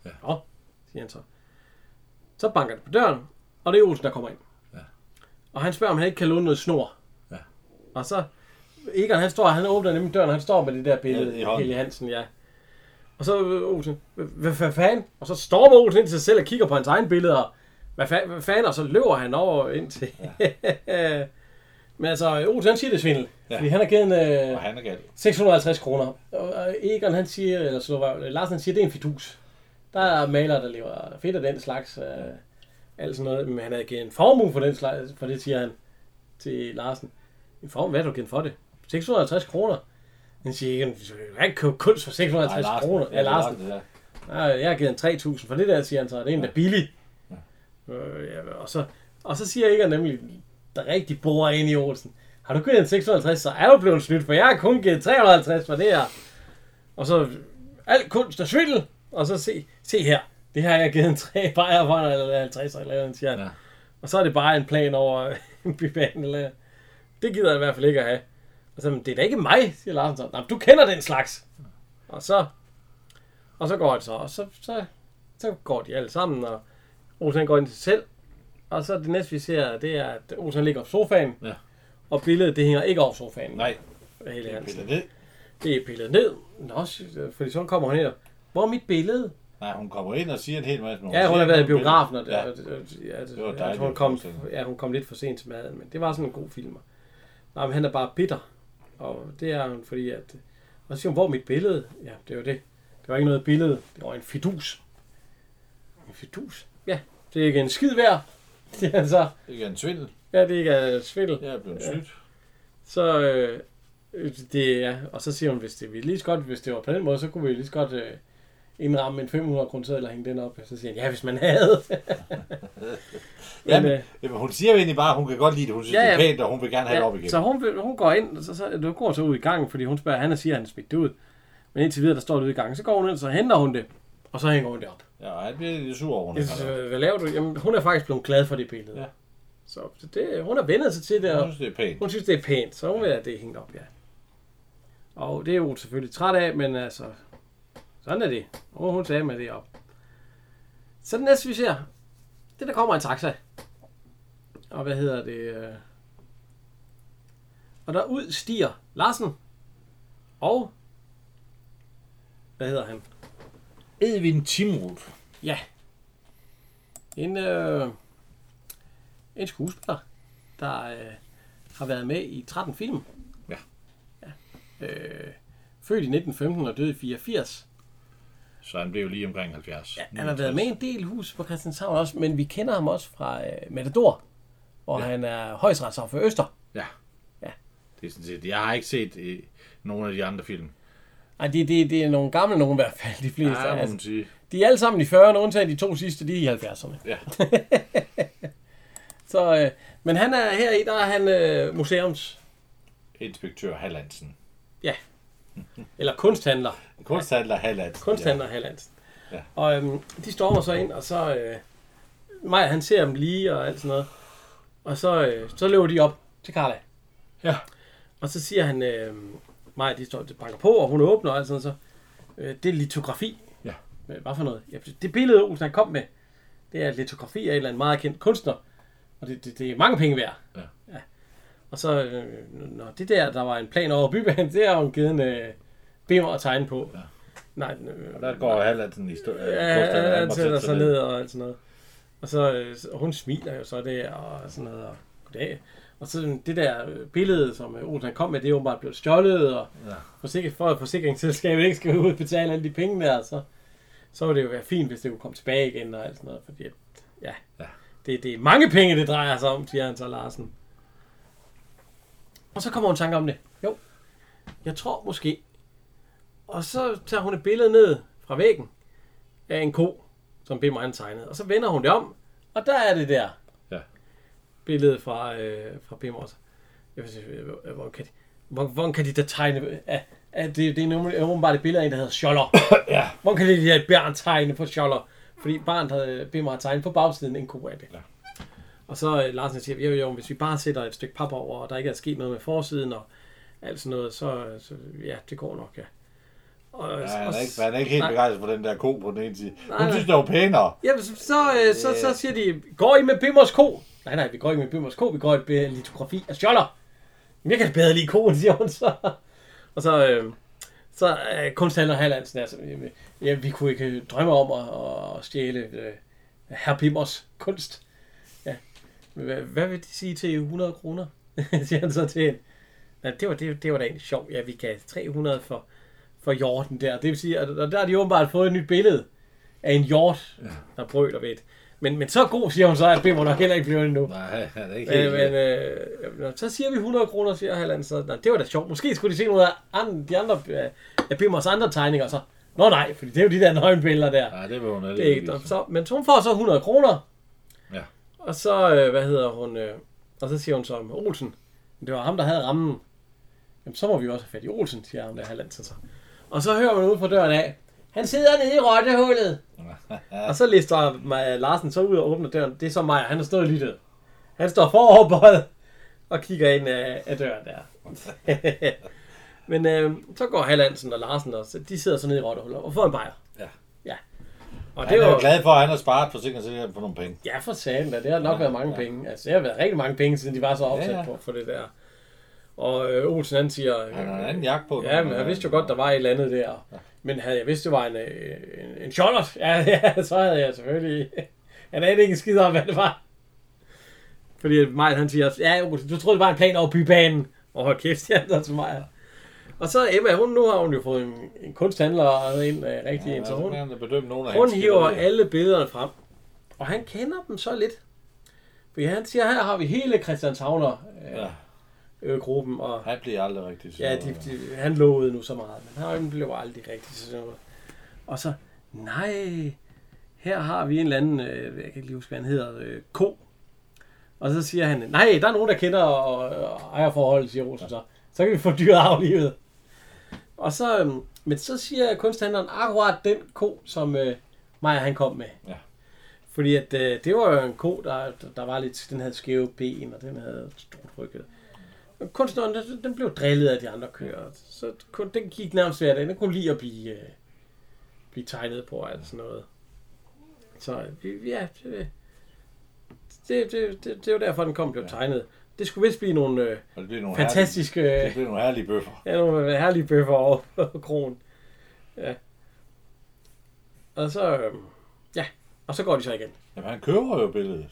Ja. Nå, siger han så. Så banker det på døren, og det er Olsen, der kommer ind. Ja. Og han spørger, om han ikke kan låne noget snor. Ja. Og så, Egon han står, han åbner nemlig døren, han står med det der billede, Ja. Helge Hansen, ja. Og så øh, Olsen, hvad fanden? Og så stormer Olsen ind til sig selv og kigger på hans egen billede, og hvad, fa- hvad fanden? Og så løber han over ind til... Ja. Men altså, Olsen han siger det svindel, Ja. fordi han har givet en øh, han er galt. 650 kroner. Og og Egon han siger, eller så var, Larsen han siger, det er en fidus. Der er malere, der lever fedt af den slags. Øh, alt sådan noget. Men han havde givet en formue for den slags, for det siger han til Larsen. En formue, hvad har du givet for det? 650 kroner. Han siger ikke, du kan ikke købe kunst for 650 Larsen. kroner. Ja, Larsen. Det der. Nej, jeg har givet en 3.000 for det der, siger han så. Det er en, der er billig. Øh, ja, og, så, og så siger Egon nemlig, der rigtig bor ind i Olsen. Har du givet en 650, så er du blevet snydt, for jeg har kun givet 350 for det her. Og så, alt kunst er svindel. Og så se, se her, det her har jeg givet en 3 bajer for, eller 50 eller noget, siger han. Ja. Og så er det bare en plan over en bybane, eller Det gider jeg i hvert fald ikke at have. Og så, "Men det er da ikke mig, siger Larsen så. Nej, du kender den slags. Og så, og så går det så, og så, så, så går de alle sammen, og Olsen går ind til sig selv. Og så det næste, vi ser, det er, at Olsen ligger på sofaen. Ja. Og billedet, det hænger ikke over sofaen. Nej, Hele det er pillet ned. Det er pillet ned. Nå, fordi så kommer ind og, hvor er mit billede? Nej, hun kommer ind og siger en hel masse. Ja, hun har været i ikke biografen, og det, Ja. ja. ja, det, Det var ja, dejligt hun, kom, ja, hun kom lidt for sent til maden, men det var sådan en god film. Nej, men han er bare bitter, og det er hun, fordi at... Og så siger hun, hvor er mit billede? Ja, det var det. Det var ikke noget billede, det var en fidus. En fidus? Ja, det er ikke en skid værd. Det er så, Det er en svindel. ja, det ikke er svindel. Jeg er blevet Ja. snydt. Så øh, det er, og så siger hun, hvis det, vi lige så godt, hvis det var på den måde, så kunne vi lige så godt øh, indramme en 500 kroner seddel og hænge den op. Så siger han, ja, hvis man havde. Jamen, øh, Jamen, hun siger jo egentlig bare, at hun kan godt lide det. Hun synes, Ja, ja, ja. ja. det er pænt, og hun vil gerne have det op igen. så hun, vil- hun går ind, og så, så, du går så ud i gangen, fordi hun spørger, han og siger, at han er smidt det ud. Men indtil videre, der står det ude i gangen. Så går hun ind, så henter hun det, og så hænger hun det op. Ja, han bliver lidt sur over, det. øh, hvad laver du? Jamen, hun er faktisk blevet glad for det billede. Ja. Så det, hun har vendt sig til det, Hun synes, det er pænt. hun synes, det er pænt, så hun vil have det hængt op, ja. Og det er jo selvfølgelig træt af, men altså, sådan er det. Og hun sagde med det op. Så det næste, vi ser, det der kommer en taxa. Og hvad hedder det? øh, Og der ud stiger Larsen og hvad hedder han? Edvin Timrud. Ja. En, øh, en skuespiller, der øh, har været med i 13 film. Ja. ja. Øh, født i 1915 og døde i 84. Så han blev lige omkring 70. Ja, han har været med en del hus på Christianshavn også, men vi kender ham også fra øh, Matador, hvor ja. Ja. han er højstretsager for Øster. Ja. Ja. Det er sådan set, jeg har ikke set øh, nogen af de andre film. Ej, det, det, det er nogle gamle nogen i hvert fald, de fleste. Ja, altså, sige. de er alle sammen i 40'erne, undtagen de to sidste, de er i 70'erne. Ja. Så, øh, men han er her i, der er han øh, museums, Inspektør Hallandsen. Eller kunsthandler. Kunsthandler Hallandsen. Kunsthandler Hallandsen. Ja. Og øhm, de stormer så ind, og så... Øh, Maja, han ser dem lige og alt sådan noget. Og så, øh, så løber de op til Carla. Ja. Og så siger han, øh, Maja, de står, de banker på, og hun åbner og alt sådan. Så, øh, det er litografi. Ja. Øh, Hvad for noget? Ja, det billede, Olsen han kom med, det er litografi af en eller anden meget kendt kunstner. Og det, det, det er mange penge værd. Ja. ja. Og så, øh, når det der, der var en plan over bybanen, det har hun givet en øh, bimmer at tegne på. Ja. Nej, øh, Og der går Hallandsen i stå. Ja, han sætter sig ned og alt sådan noget. Og så, øh, hun smiler jo så der og sådan noget. Og goddag. Og så det der øh, billede, som øh, Olsen han kom med, det er åbenbart blevet stjålet, og Ja. forsikring, for at forsikringsselskabet ikke skal udbetale alle de penge der, så, så ville det jo være fint, hvis det kunne komme tilbage igen og alt sådan noget, fordi ja, Ja. Det, det er mange penge, det drejer sig om, siger han så Larsen. Og så kommer hun i tanke om det. Jo, jeg tror måske. Og så tager hun et billede ned fra væggen af en ko, som Bimmer han tegnede. Og så vender hun det om, og der er det der Ja. billede fra, øh, fra Bimmer også. Jeg vil sige, øh, hvor kan de, hvor, hvor kan de da tegne? Ja, ja, det, det er åbenbart et billede af en, der hedder Scholler. Ja. Hvor kan de et barn tegne på Scholler? Fordi barnet havde Bimmer har tegnet på bagsiden en ko af det. Ja. Og så øh, Larsen siger, jo, jo, hvis vi bare sætter et stykke pap over, og der ikke er sket noget med forsiden og alt sådan noget, så, så ja, det går nok, ja. Og, Ja, han, er ikke, han er ikke helt nej. begejstret for den der ko på den ene side. Hun nej. synes, det var pænere. Ja, så, så, øh, så, så siger de, går I med Bimmers ko? Nej, nej, vi går ikke med Bimmers ko, vi går i et litografi af Scholler. Men jeg kan bedre lide koen, siger hun så. Og så, øh, så øh, kunsthandler Hallandsen, altså, øh, ja, vi kunne ikke drømme om at, at stjæle øh, herr Bimmers kunst. Ja. Hvad, hvad vil det sige til 100 kroner? siger han så til hende. Ja, det var, det, det var da egentlig sjovt. Ja, vi gav 300 for, for hjorten der. Det vil sige, at og der har de åbenbart fået et nyt billede af en hjort, ja. der brøler ved et. Men, men så god, siger hun så, at Bimmer nok heller ikke bliver endnu. Nej, han er ikke helt... Øh, men øh, nå, så siger vi 100 kroner, siger Halland. Så, nå, det var da sjovt. Måske skulle de se nogle af andre, de andre, øh, af Bimmers andre tegninger. Så, Nå nej, fordi det er jo de der nøgenbilleder der. Nej, det var hun Det ikke, nå, så, men så hun får så 100 kroner. Og så, øh, hvad hedder hun, øh, og så siger hun så, Olsen, det var ham, der havde rammen. Jamen, så må vi også have fat i Olsen, siger han der Halland så. Og så hører man ude på døren af, han sidder nede i rottehullet. Og så lister Maja Larsen så ud og åbner døren. Det er så Maja, han har stået og lyttet. Han står foroverbøjet. og kigger ind af, af døren der. Men øh, så går Hallandsen og Larsen også. De sidder så nede i Rottehullet og får en bajer. Ja. Ja. Og Han er jo glad for, at han har sparet for nogle penge. Ja, for satan da. Det har nok Ja, været mange ja. penge. Altså, det har været rigtig mange penge, siden de var så opsat Ja, ja. på for det der. Og øh, Olsen han siger... Han har en anden jakke på. Ja, men jeg vidste jo godt, der var et eller andet der. Men havde jeg vidst, det var en, øh, en, en shot, ja, ja, så havde jeg selvfølgelig... Han anede ikke en skid om, hvad det var. Fordi Maja, han siger, ja, Olsen, du troede, det var en plan over bybanen. Og hold kæft, ja, der til mig. Og så Emma, hun, nu har hun jo fået en, en kunsthandler ind, øh, rigtig Ja, ind, så hun, bedømme nogle af hun hiver skilderier. alle billederne frem. Og han kender dem så lidt. Fordi han siger, her har vi hele Christianshavner øh, Ja, øh, gruppen, og han bliver aldrig rigtig ja, de, de, han lovede nu så meget, men han blev aldrig rigtig sådan noget. Og så, nej, her har vi en eller anden, øh, jeg kan ikke lige huske, hvad han hedder, øh, ko. Og så siger han, nej, der er nogen, der kender og, og ejerforholdet, siger Rosen så. Så kan vi få dyret aflivet. Og så, øhm, men så siger kunsthandleren akkurat den ko, som øh, Maja han kom med. Ja. Fordi at, øh, det var jo en ko, der, der var lidt, den havde skæve ben, og den havde stort rykket. Men kunstneren, den, den blev drillet af de andre kører. Så den gik nærmest hver dag. Den kunne lide at blive, øh, blive tegnet på og alt sådan noget. Så øh, ja, det, det, det, det, det var derfor, den kom og blev tegnet. Det skulle vist blive nogle øh, Og det bliver nogle fantastiske... Herlige, det bliver nogle herlige bøffer. Ja, nogle herlige bøffer over på kronen. Ja. Og så, øhm, ja, og så går de så igen. Jamen, han køber jo billedet.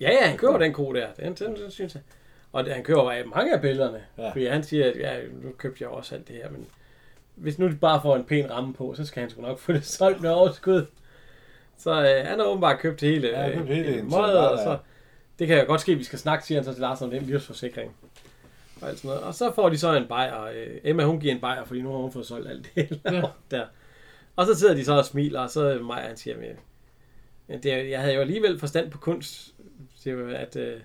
Ja, ja, han køber den ko der. Den, den, den synes jeg. Og han køber mange af billederne. Ja. Ja. Fordi han siger, at ja, nu købte jeg også alt det her, men hvis nu de bare får en pæn ramme på, så skal han sgu nok få det solgt med overskud. Så øh, han har åbenbart købt hele, Ja, købt hele hele indtil møget, bare og så, der. Det kan jo godt ske, at vi skal snakke, siger han så til Larsen om den livsforsikring. Og, alt sådan noget. og så får de så en bajer. Øh, Emma, hun giver en bajer, fordi nu har hun fået solgt alt det ja. der. Og så sidder de så og smiler, og så Maja, han siger, men, det, er- jeg havde jo alligevel forstand på kunst, siger jo, at, øh,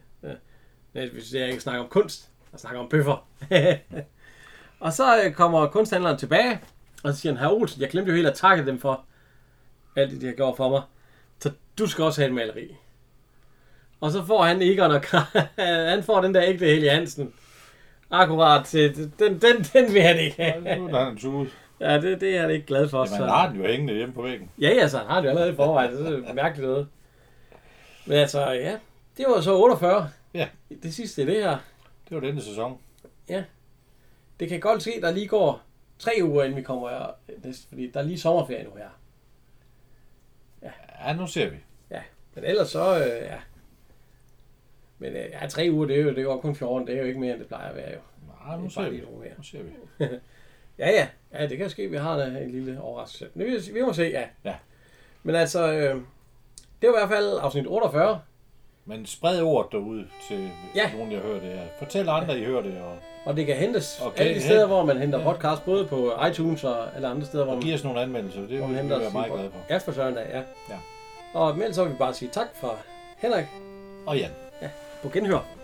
men hvis jeg ikke snakker om kunst, jeg snakker om bøffer. og så øh, kommer kunsthandleren tilbage, og så siger han, herr Olsen, jeg glemte jo helt at takke dem for alt det, de har gjort for mig. Så du skal også have et maleri. Og så får han Egon og han får den der ægte Helge Hansen. Akkurat til, den, den, den vil han ikke Ja, have. nu er han tude. Ja, det, det er han ikke glad for. Jamen, så. han har den jo hængende hjemme på væggen. Ja, ja, så han har det jo allerede i forvejen. Det er mærkeligt noget. Men altså, ja, det var så 48. Ja. Det sidste i det her. Det var denne sæson. Det kan godt ske, der lige går tre uger, inden vi kommer her. Fordi der er lige sommerferie nu her. Ja, nu ser vi. Men ellers så, øh, ja. Men øh, ja, tre uger, det er jo det er jo kun 14. Det er jo ikke mere, end det plejer at være jo. Nej, nu er ser bare vi. Nu ser vi. Ja, ja. Ja, det kan ske, vi har da en lille overraskelse. Men vi, vi må se, ja. Ja. Men altså, øh, det var i hvert fald afsnit 48. Men spred ordet derude til Ja. nogen, jeg hører det her. Fortæl andre, I hører det, og, Og det kan hentes Okay, alle de ja. steder, hvor man henter podcast, både på iTunes og alle andre steder, hvor og man, giv os nogle anmeldelser. Det man vi være meget glade for. Ja, for søren da, ja. Ja. Og imellem så vil vi bare sige tak fra Henrik Og Jan. På genhør.